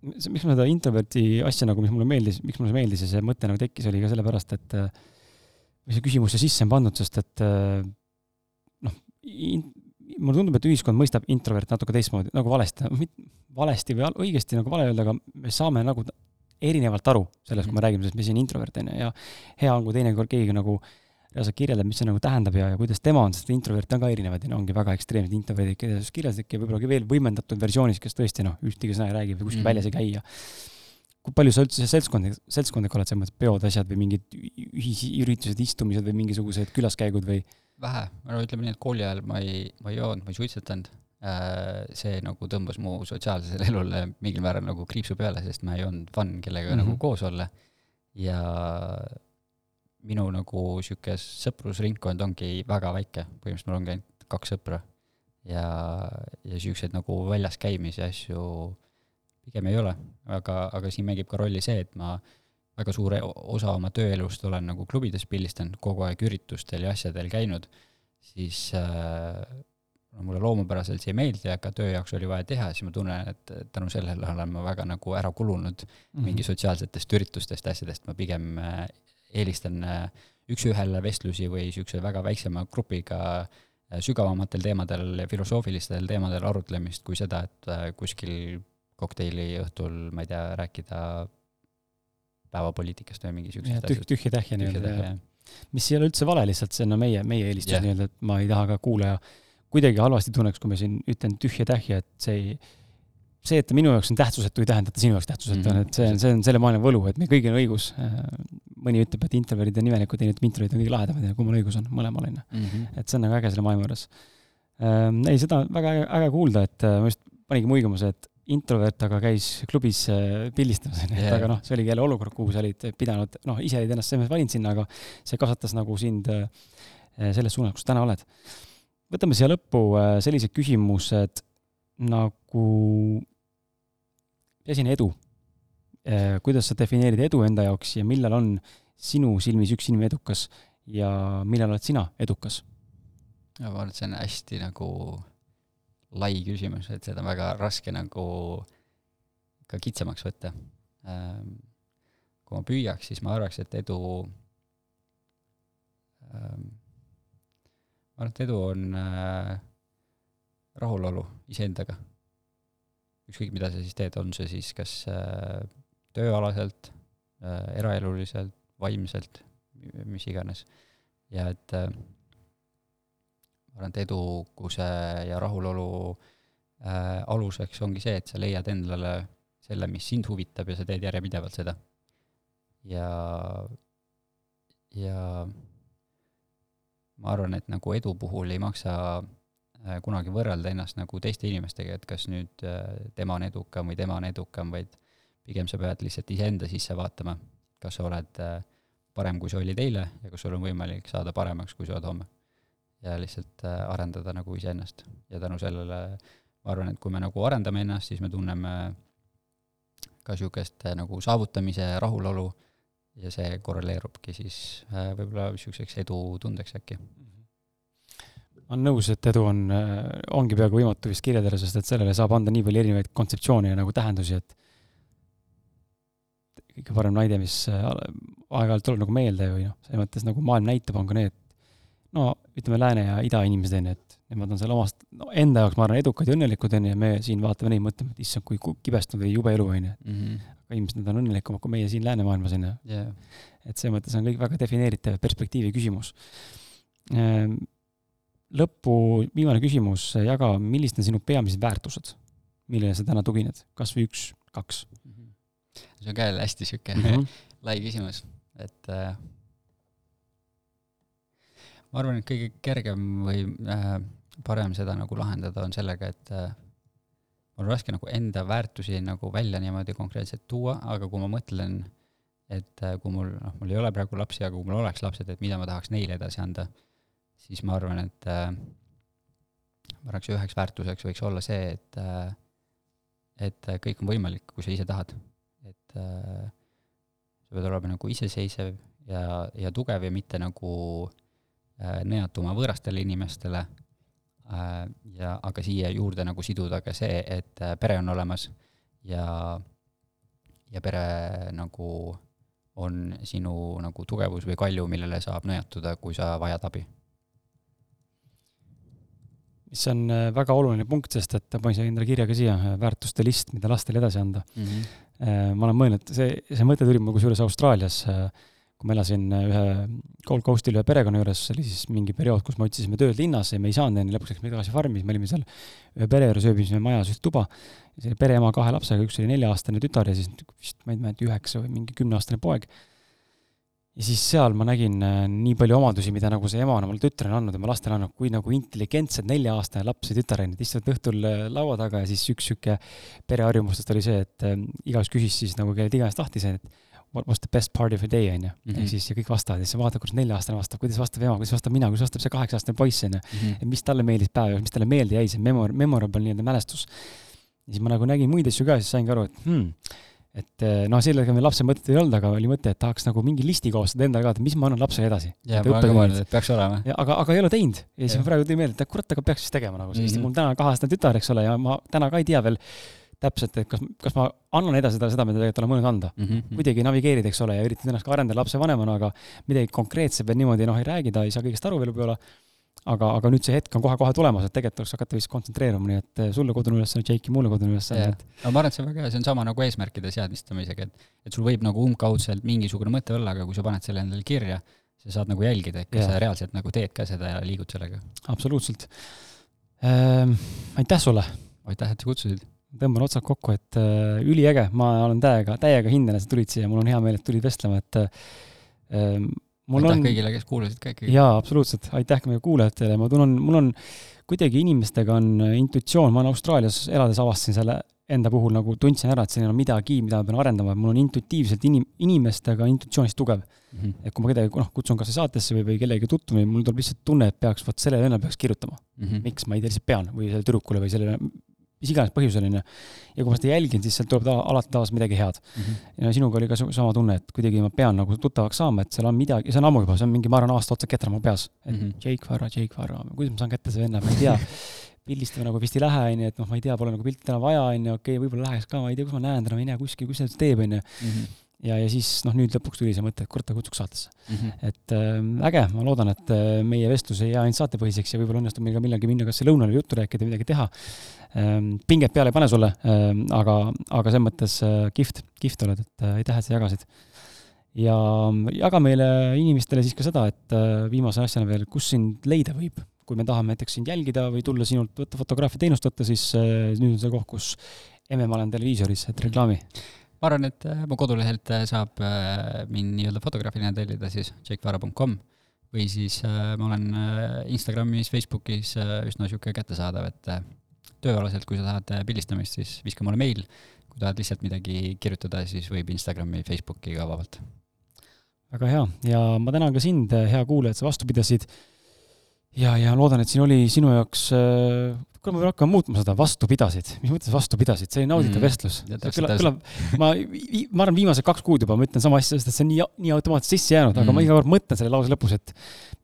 Miks ma seda introverti asja nagu, mis mulle meeldis, miks mulle see meeldis ja see mõte nagu tekkis, oli ka sellepärast, et või see küsimus siia sisse on pandud, sest et äh, noh, mulle tundub, et ühiskond mõistab introvert natuke teistmoodi, nagu valesti, valesti või õigesti nagu vale öelda, aga me saame nagu erinevalt aru sellest, kui me räägime sellest, mis on introvert, on ju, ja hea on, kui teinekord keegi nagu reaalselt kirjeldab, mis see nagu tähendab ja, ja kuidas tema on, sest introverte on ka erinevaid ja no ongi väga ekstreemsed introverdid, keda sa kirjeldasidki ja võib-olla veel võimendatud versioonis, kes tõesti noh, ühtegi sõna ei räägi või kuskil mm. väljas ei käi ja kui palju sa üldse seltskondlik, seltskondlik oled, selles mõttes peod, asjad või mingid ühisüritused, istumised või mingisugused külaskäigud või? vähe, no ütleme nii, et kooli ajal ma ei, ma ei joonud, ma ei suitsetanud. Äh, see nagu tõmbas mu sotsiaalsele elule mingil määral nagu kriipsu peale, sest ma ei olnud fun kellega mm -hmm. nagu koos olla. ja minu nagu sihuke sõprusringkond ongi väga väike, põhimõtteliselt mul ongi ainult kaks sõpra. ja, ja siukseid nagu väljas käimisi asju pigem ei ole, aga, aga siin mängib ka rolli see, et ma väga suure osa oma tööelust olen nagu klubides pildistanud, kogu aeg üritustel ja asjadel käinud, siis äh, no mulle loomupäraselt see ei meeldi, aga töö jaoks oli vaja teha, siis ma tunnen, et tänu sellele olen ma väga nagu ära kulunud mm -hmm. mingi sotsiaalsetest üritustest, asjadest, ma pigem äh, eelistan äh, üks-ühele vestlusi või niisuguse väga väiksema grupiga äh, sügavamatel teemadel, filosoofilistel teemadel arutlemist, kui seda, et kuskil kokteili õhtul, ma ei tea, rääkida päevapoliitikast või mingi siuksest asjast. tühja tähja nii-öelda, mis ei ole üldse vale, lihtsalt see on no meie, meie eelistus yeah. nii-öelda, et ma ei taha ka kuulaja kuidagi halvasti tunneks, kui ma siin ütlen tühja tähja, et see ei, see, et ta minu jaoks on tähtsusetu, ei tähenda, et ta sinu jaoks tähtsusetu on mm, -hmm. et see on, see on selle maailma võlu, et meil kõigil on õigus. mõni ütleb, et introverdid on imelikud, teine ütleb, introverdid on kõige lahedamad ja kummal õigus on, mõlemal on ju. Mhm. et see on nagu äge selle maailma juures. ei, seda on väga äge, äge kuulda, et ma just panigi muigama see, et introvert, aga käis klubis äh, pildistamas, onju, et aga noh, see oligi jälle olukord, kuhu sa olid pidanud, noh, ise olid ennast selles mõttes valinud sinna, aga see kasvatas nagu sind äh, selles suunas, kus täna oled. võtame siia lõppu äh, sellised küsimused nagu, asi on edu? kuidas sa defineerid edu enda jaoks ja millal on sinu silmis üks inimene edukas ja millal oled sina edukas? ma arvan, et see on hästi nagu lai küsimus, et seda on väga raske nagu ka kitsamaks võtta. Ähm, kui ma püüaks, siis ma arvaks, et edu, ähm, ma arvan, et edu on äh, rahulolu iseendaga. Ükskõik, mida sa siis teed, on see siis kas äh, tööalaselt, äh, eraeluliselt, vaimselt, mis iganes. ja et ma arvan, et edukuse ja rahulolu äh, aluseks ongi see, et sa leiad endale selle, mis sind huvitab ja sa teed järjepidevalt seda. ja, ja ma arvan, et nagu edu puhul ei maksa äh, kunagi võrrelda ennast nagu teiste inimestega, et kas nüüd äh, tema on edukam või tema on edukam, vaid pigem sa pead lihtsalt iseenda sisse vaatama, kas sa oled äh, parem, kui sa olid eile ja kas sul on võimalik saada paremaks, kui sa oled homme ja lihtsalt äh, arendada nagu iseennast. ja tänu sellele ma arvan, et kui me nagu arendame ennast, siis me tunneme ka niisugust äh, nagu saavutamise rahulolu ja see korreleerubki siis äh, võib-olla niisuguseks edutundeks äkki. ma olen nõus, et edu on, ongi peaaegu võimatu vist kirjeldada, sest et sellele saab anda nii palju erinevaid kontseptsioone ja nagu tähendusi, et kõige parem näide, mis aeg-ajalt tuleb nagu meelde või noh, selles mõttes nagu maailm näitab, on ka need no ütleme, lääne ja ida inimesed, on ju, et nemad on seal omast, no enda jaoks, ma arvan, edukad ja õnnelikud, on ju, ja me siin vaatame neid, mõtleme, et issand, kui kibestunud või jube elu, on ju. Mhm. aga ilmselt nad on õnnelikumad kui meie siin läänemaailmas, on ju. et selles mõttes on kõik väga defineeritav perspektiivi küsimus. Ehm, lõppu viimane küsimus, jaga, millised on sinu peamised väärtused, millele sa täna tugined, kas või üks, kaks? Mhm. see on ka jälle hästi sihuke mm -hmm. [laughs] lai küsimus, et äh, ma arvan, et kõige kergem või äh, parem seda nagu lahendada on sellega, et äh, on raske nagu enda väärtusi nagu välja niimoodi konkreetselt tuua, aga kui ma mõtlen, et äh, kui mul, noh, mul ei ole praegu lapsi, aga kui mul oleks lapsed, et mida ma tahaks neile edasi anda, siis ma arvan, et äh, ma arvaks, üheks väärtuseks võiks olla see, et äh, et kõik on võimalik, kui sa ise tahad. et äh, sa pead olema nagu iseseisev ja, ja tugev ja mitte nagu äh, neatuma võõrastele inimestele äh, ja aga siia juurde nagu siduda ka see, et äh, pere on olemas ja, ja pere nagu on sinu nagu tugevus või kalju, millele saab nõjatuda, kui sa vajad abi. Mis on väga oluline punkt, sest et ma panin endale kirja ka siia väärtuste list, mida lastele edasi anda mm. -hmm. ma olen mõelnud, see, see mõte tuli mul kusjuures Austraalias, kui ma elasin ühe Gold Coastil ühe perekonna juures, see oli siis mingi periood, kus me otsisime tööd linnas ja me ei saanud enne, lõpuks läksime tagasi farmi, siis me olime seal ühe pere juures, ööbisime majas üht tuba. see oli pereema kahe lapsega, üks oli nelja-aastane tütar ja siis vist, ma ei mäleta, üheksa või mingi kümneaastane poeg ja siis seal ma nägin äh, nii palju omadusi, mida nagu see ema on omale tütrele andnud ja oma lastele andnud, kui nagu intelligentsed nelja-aastane laps ja tütar on, et istuvad õhtul äh, laua taga ja siis üks sihuke pereharjumustest oli see, et äh, igaüks küsis siis nagu kellelt iganes tahtis, et what was the best part of your day, on ju. ehk mhm. siis ja kõik vastavad ja siis vaatad, kuidas nelja-aastane vastab, kuidas vastab ema, kuidas vastab mina, kuidas vastab see kaheksa-aastane poiss, on ju. Mhm. et mis talle meeldis päeva, mis talle meelde jäi, see memor-, memorable nii-öelda mälestus. ja siis ma nagu nägin muid asju ka, siis saingi aru, et hmm, et eh, noh, sellega meil lapse mõtet ei olnud, aga oli mõte, et tahaks nagu mingi listi koostada endale ka, et mis ma annan lapsele edasi. jaa, ma ka mõelnud, et peaks olema. aga, aga ei ole teinud ja siis ma praegu tuli meelde, et kurat, aga peaks vist tegema nagu, sest mm -hmm. mul täna kaheaastane tütar, eks ole, ja ma täna ka ei tea veel täpselt, et kas, kas ma annan edasi seda, seda, mida tegelikult olen mõelnud anda mm. -hmm. kuidagi navigeerida, eks ole, ja üritad ennast ka arendada lapsevanemana, aga midagi konkreetset veel niimoodi noh, ei räägi, ta ei saa kõigest aru veel võib-olla aga, aga nüüd see hetk on kohe-kohe tulemas, et tegelikult tuleks hakata vist kontsentreeruma, nii et eh, sulle kodune ülesanne, Jake'i mulle kodune ülesanne. No ma arvan, et see on väga hea, see on sama nagu eesmärkide seadmistamisega, et et sul võib nagu umbkaudselt mingisugune mõte olla, aga kui sa paned selle endale kirja, sa saad nagu jälgida, et kas yeah. sa reaalselt nagu teed ka seda ja liigud sellega. absoluutselt ähm,. aitäh sulle! aitäh, et sa kutsusid! tõmban otsad kokku, et äh, üliäge, ma olen täiega, täiega hindan, et sa tulid siia, mul on hea meel, et tulid vestlema, et äh, aitäh on... kõigile, kes kuulasid ka ikkagi. jaa, absoluutselt, aitäh meie kuulajatele, ma tunnen, mul on kuidagi inimestega on intuitsioon, ma olen Austraalias elades avastasin selle enda puhul nagu tundsin ära, et siin on midagi, mida ma pean arendama, mul on intuitiivselt inim-, inimestega intuitsioonist tugev mm. -hmm. et kui ma kedagi, noh, kutsun kas saatesse või, või kellegagi tutvuma, mul tuleb lihtsalt tunne, et peaks, vot sellele vennale peaks kirjutama mm. -hmm. miks, ma ei tea, lihtsalt pean või sellele tüdrukule või sellele mis iganes põhjusel, on ju. ja kui ma seda jälgin, siis sealt tuleb ta, alati tavaliselt midagi head mm. -hmm. ja sinuga oli ka sama tunne, et kuidagi ma pean nagu tuttavaks saama, et seal on midagi, see on ammu juba, see on mingi, ma arvan, aasta otsa ketrama mu peas. et mm -hmm. Jake Varra, Jake Varra, kuidas ma saan kätte see venna, ma ei tea [laughs] pildistama nagu vist ei lähe, on ju, et noh, ma ei tea, pole nagu pilti täna vaja, on ju, okei okay,, võib-olla läheks ka, ma ei tea, kus ma näen täna, ma ei näe kuskil, kus ta teeb, on ju. Mhm. Ja, ja siis noh, nüüd lõpuks tuli see mõte, et kurat, ta kutsuks saatesse mm. -hmm. et äh, äge, ma loodan, et äh, meie vestlus ei jää ainult saatepõhiseks ja võib-olla õnnestub meil ka millalgi minna kas lõunale juttu rääkida, midagi teha Ehm, pinget peale ei pane sulle, ehm, aga, aga selles mõttes äh, kihvt, kihvt oled, et äh, aitäh, et sa jagasid. ja jaga meile inimestele siis ka seda, et äh, viimase asjana veel, kus sind leida võib, kui me tahame näiteks sind jälgida või tulla sinult võtta fotograafia teenust võtta, siis nüüd on see koht, kus emme ma olen televiisoris, et reklaami ma arvan, et mu kodulehelt saab mind nii-öelda fotograafina tellida siis jakevara.com või siis ma olen Instagramis, Facebookis üsna niisugune kättesaadav, et tööalaselt, kui sa tahad äh, pildistamist, siis viska mulle meil. kui tahad lihtsalt midagi kirjutada, siis võib Instagrami, Facebooki ka vabalt. väga hea ja ma tänan ka sind, hea kuulaja, et sa vastu pidasid. Ja, ja loodan, et siin oli sinu jaoks äh, kuule, ma pean hakkama muutma seda, vastu pidasid. mis mõttes vastu pidasid, see oli nauditav mm, vestlus. kõlab, kõlab, ma, ma arvan, viimased kaks kuud juba ma ütlen sama asja, sest et see on nii, nii automaatselt sisse jäänud mm., aga ma mm. iga kord mõtlen selle lause lõpus, et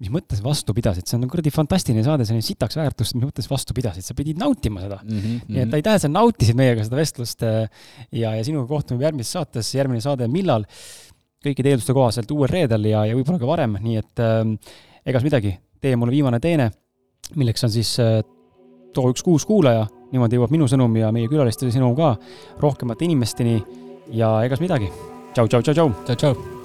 mis mõttes vastu pidasid, see on kuradi fantastiline saade, see on sitaks väärtust, mis mõttes vastu pidasid, sa pidid nautima seda mm. -hmm. nii et aitäh, et sa nautisid meiega seda vestlust äh, ja, ja sinuga kohtume järgmises saates, järgmine saade millal? kõikide eelduste kohaselt uuel reedel ja, ja võib-olla ka varem, nii et äh, egas midagi, tee mulle viimane teene, milleks on siis äh, too üks kuus kuulaja, niimoodi jõuab minu sõnum ja meie külaliste sõnum ka rohkemate inimesteni ja egas midagi. tšau, tšau, tšau, tšau. tšau, tšau.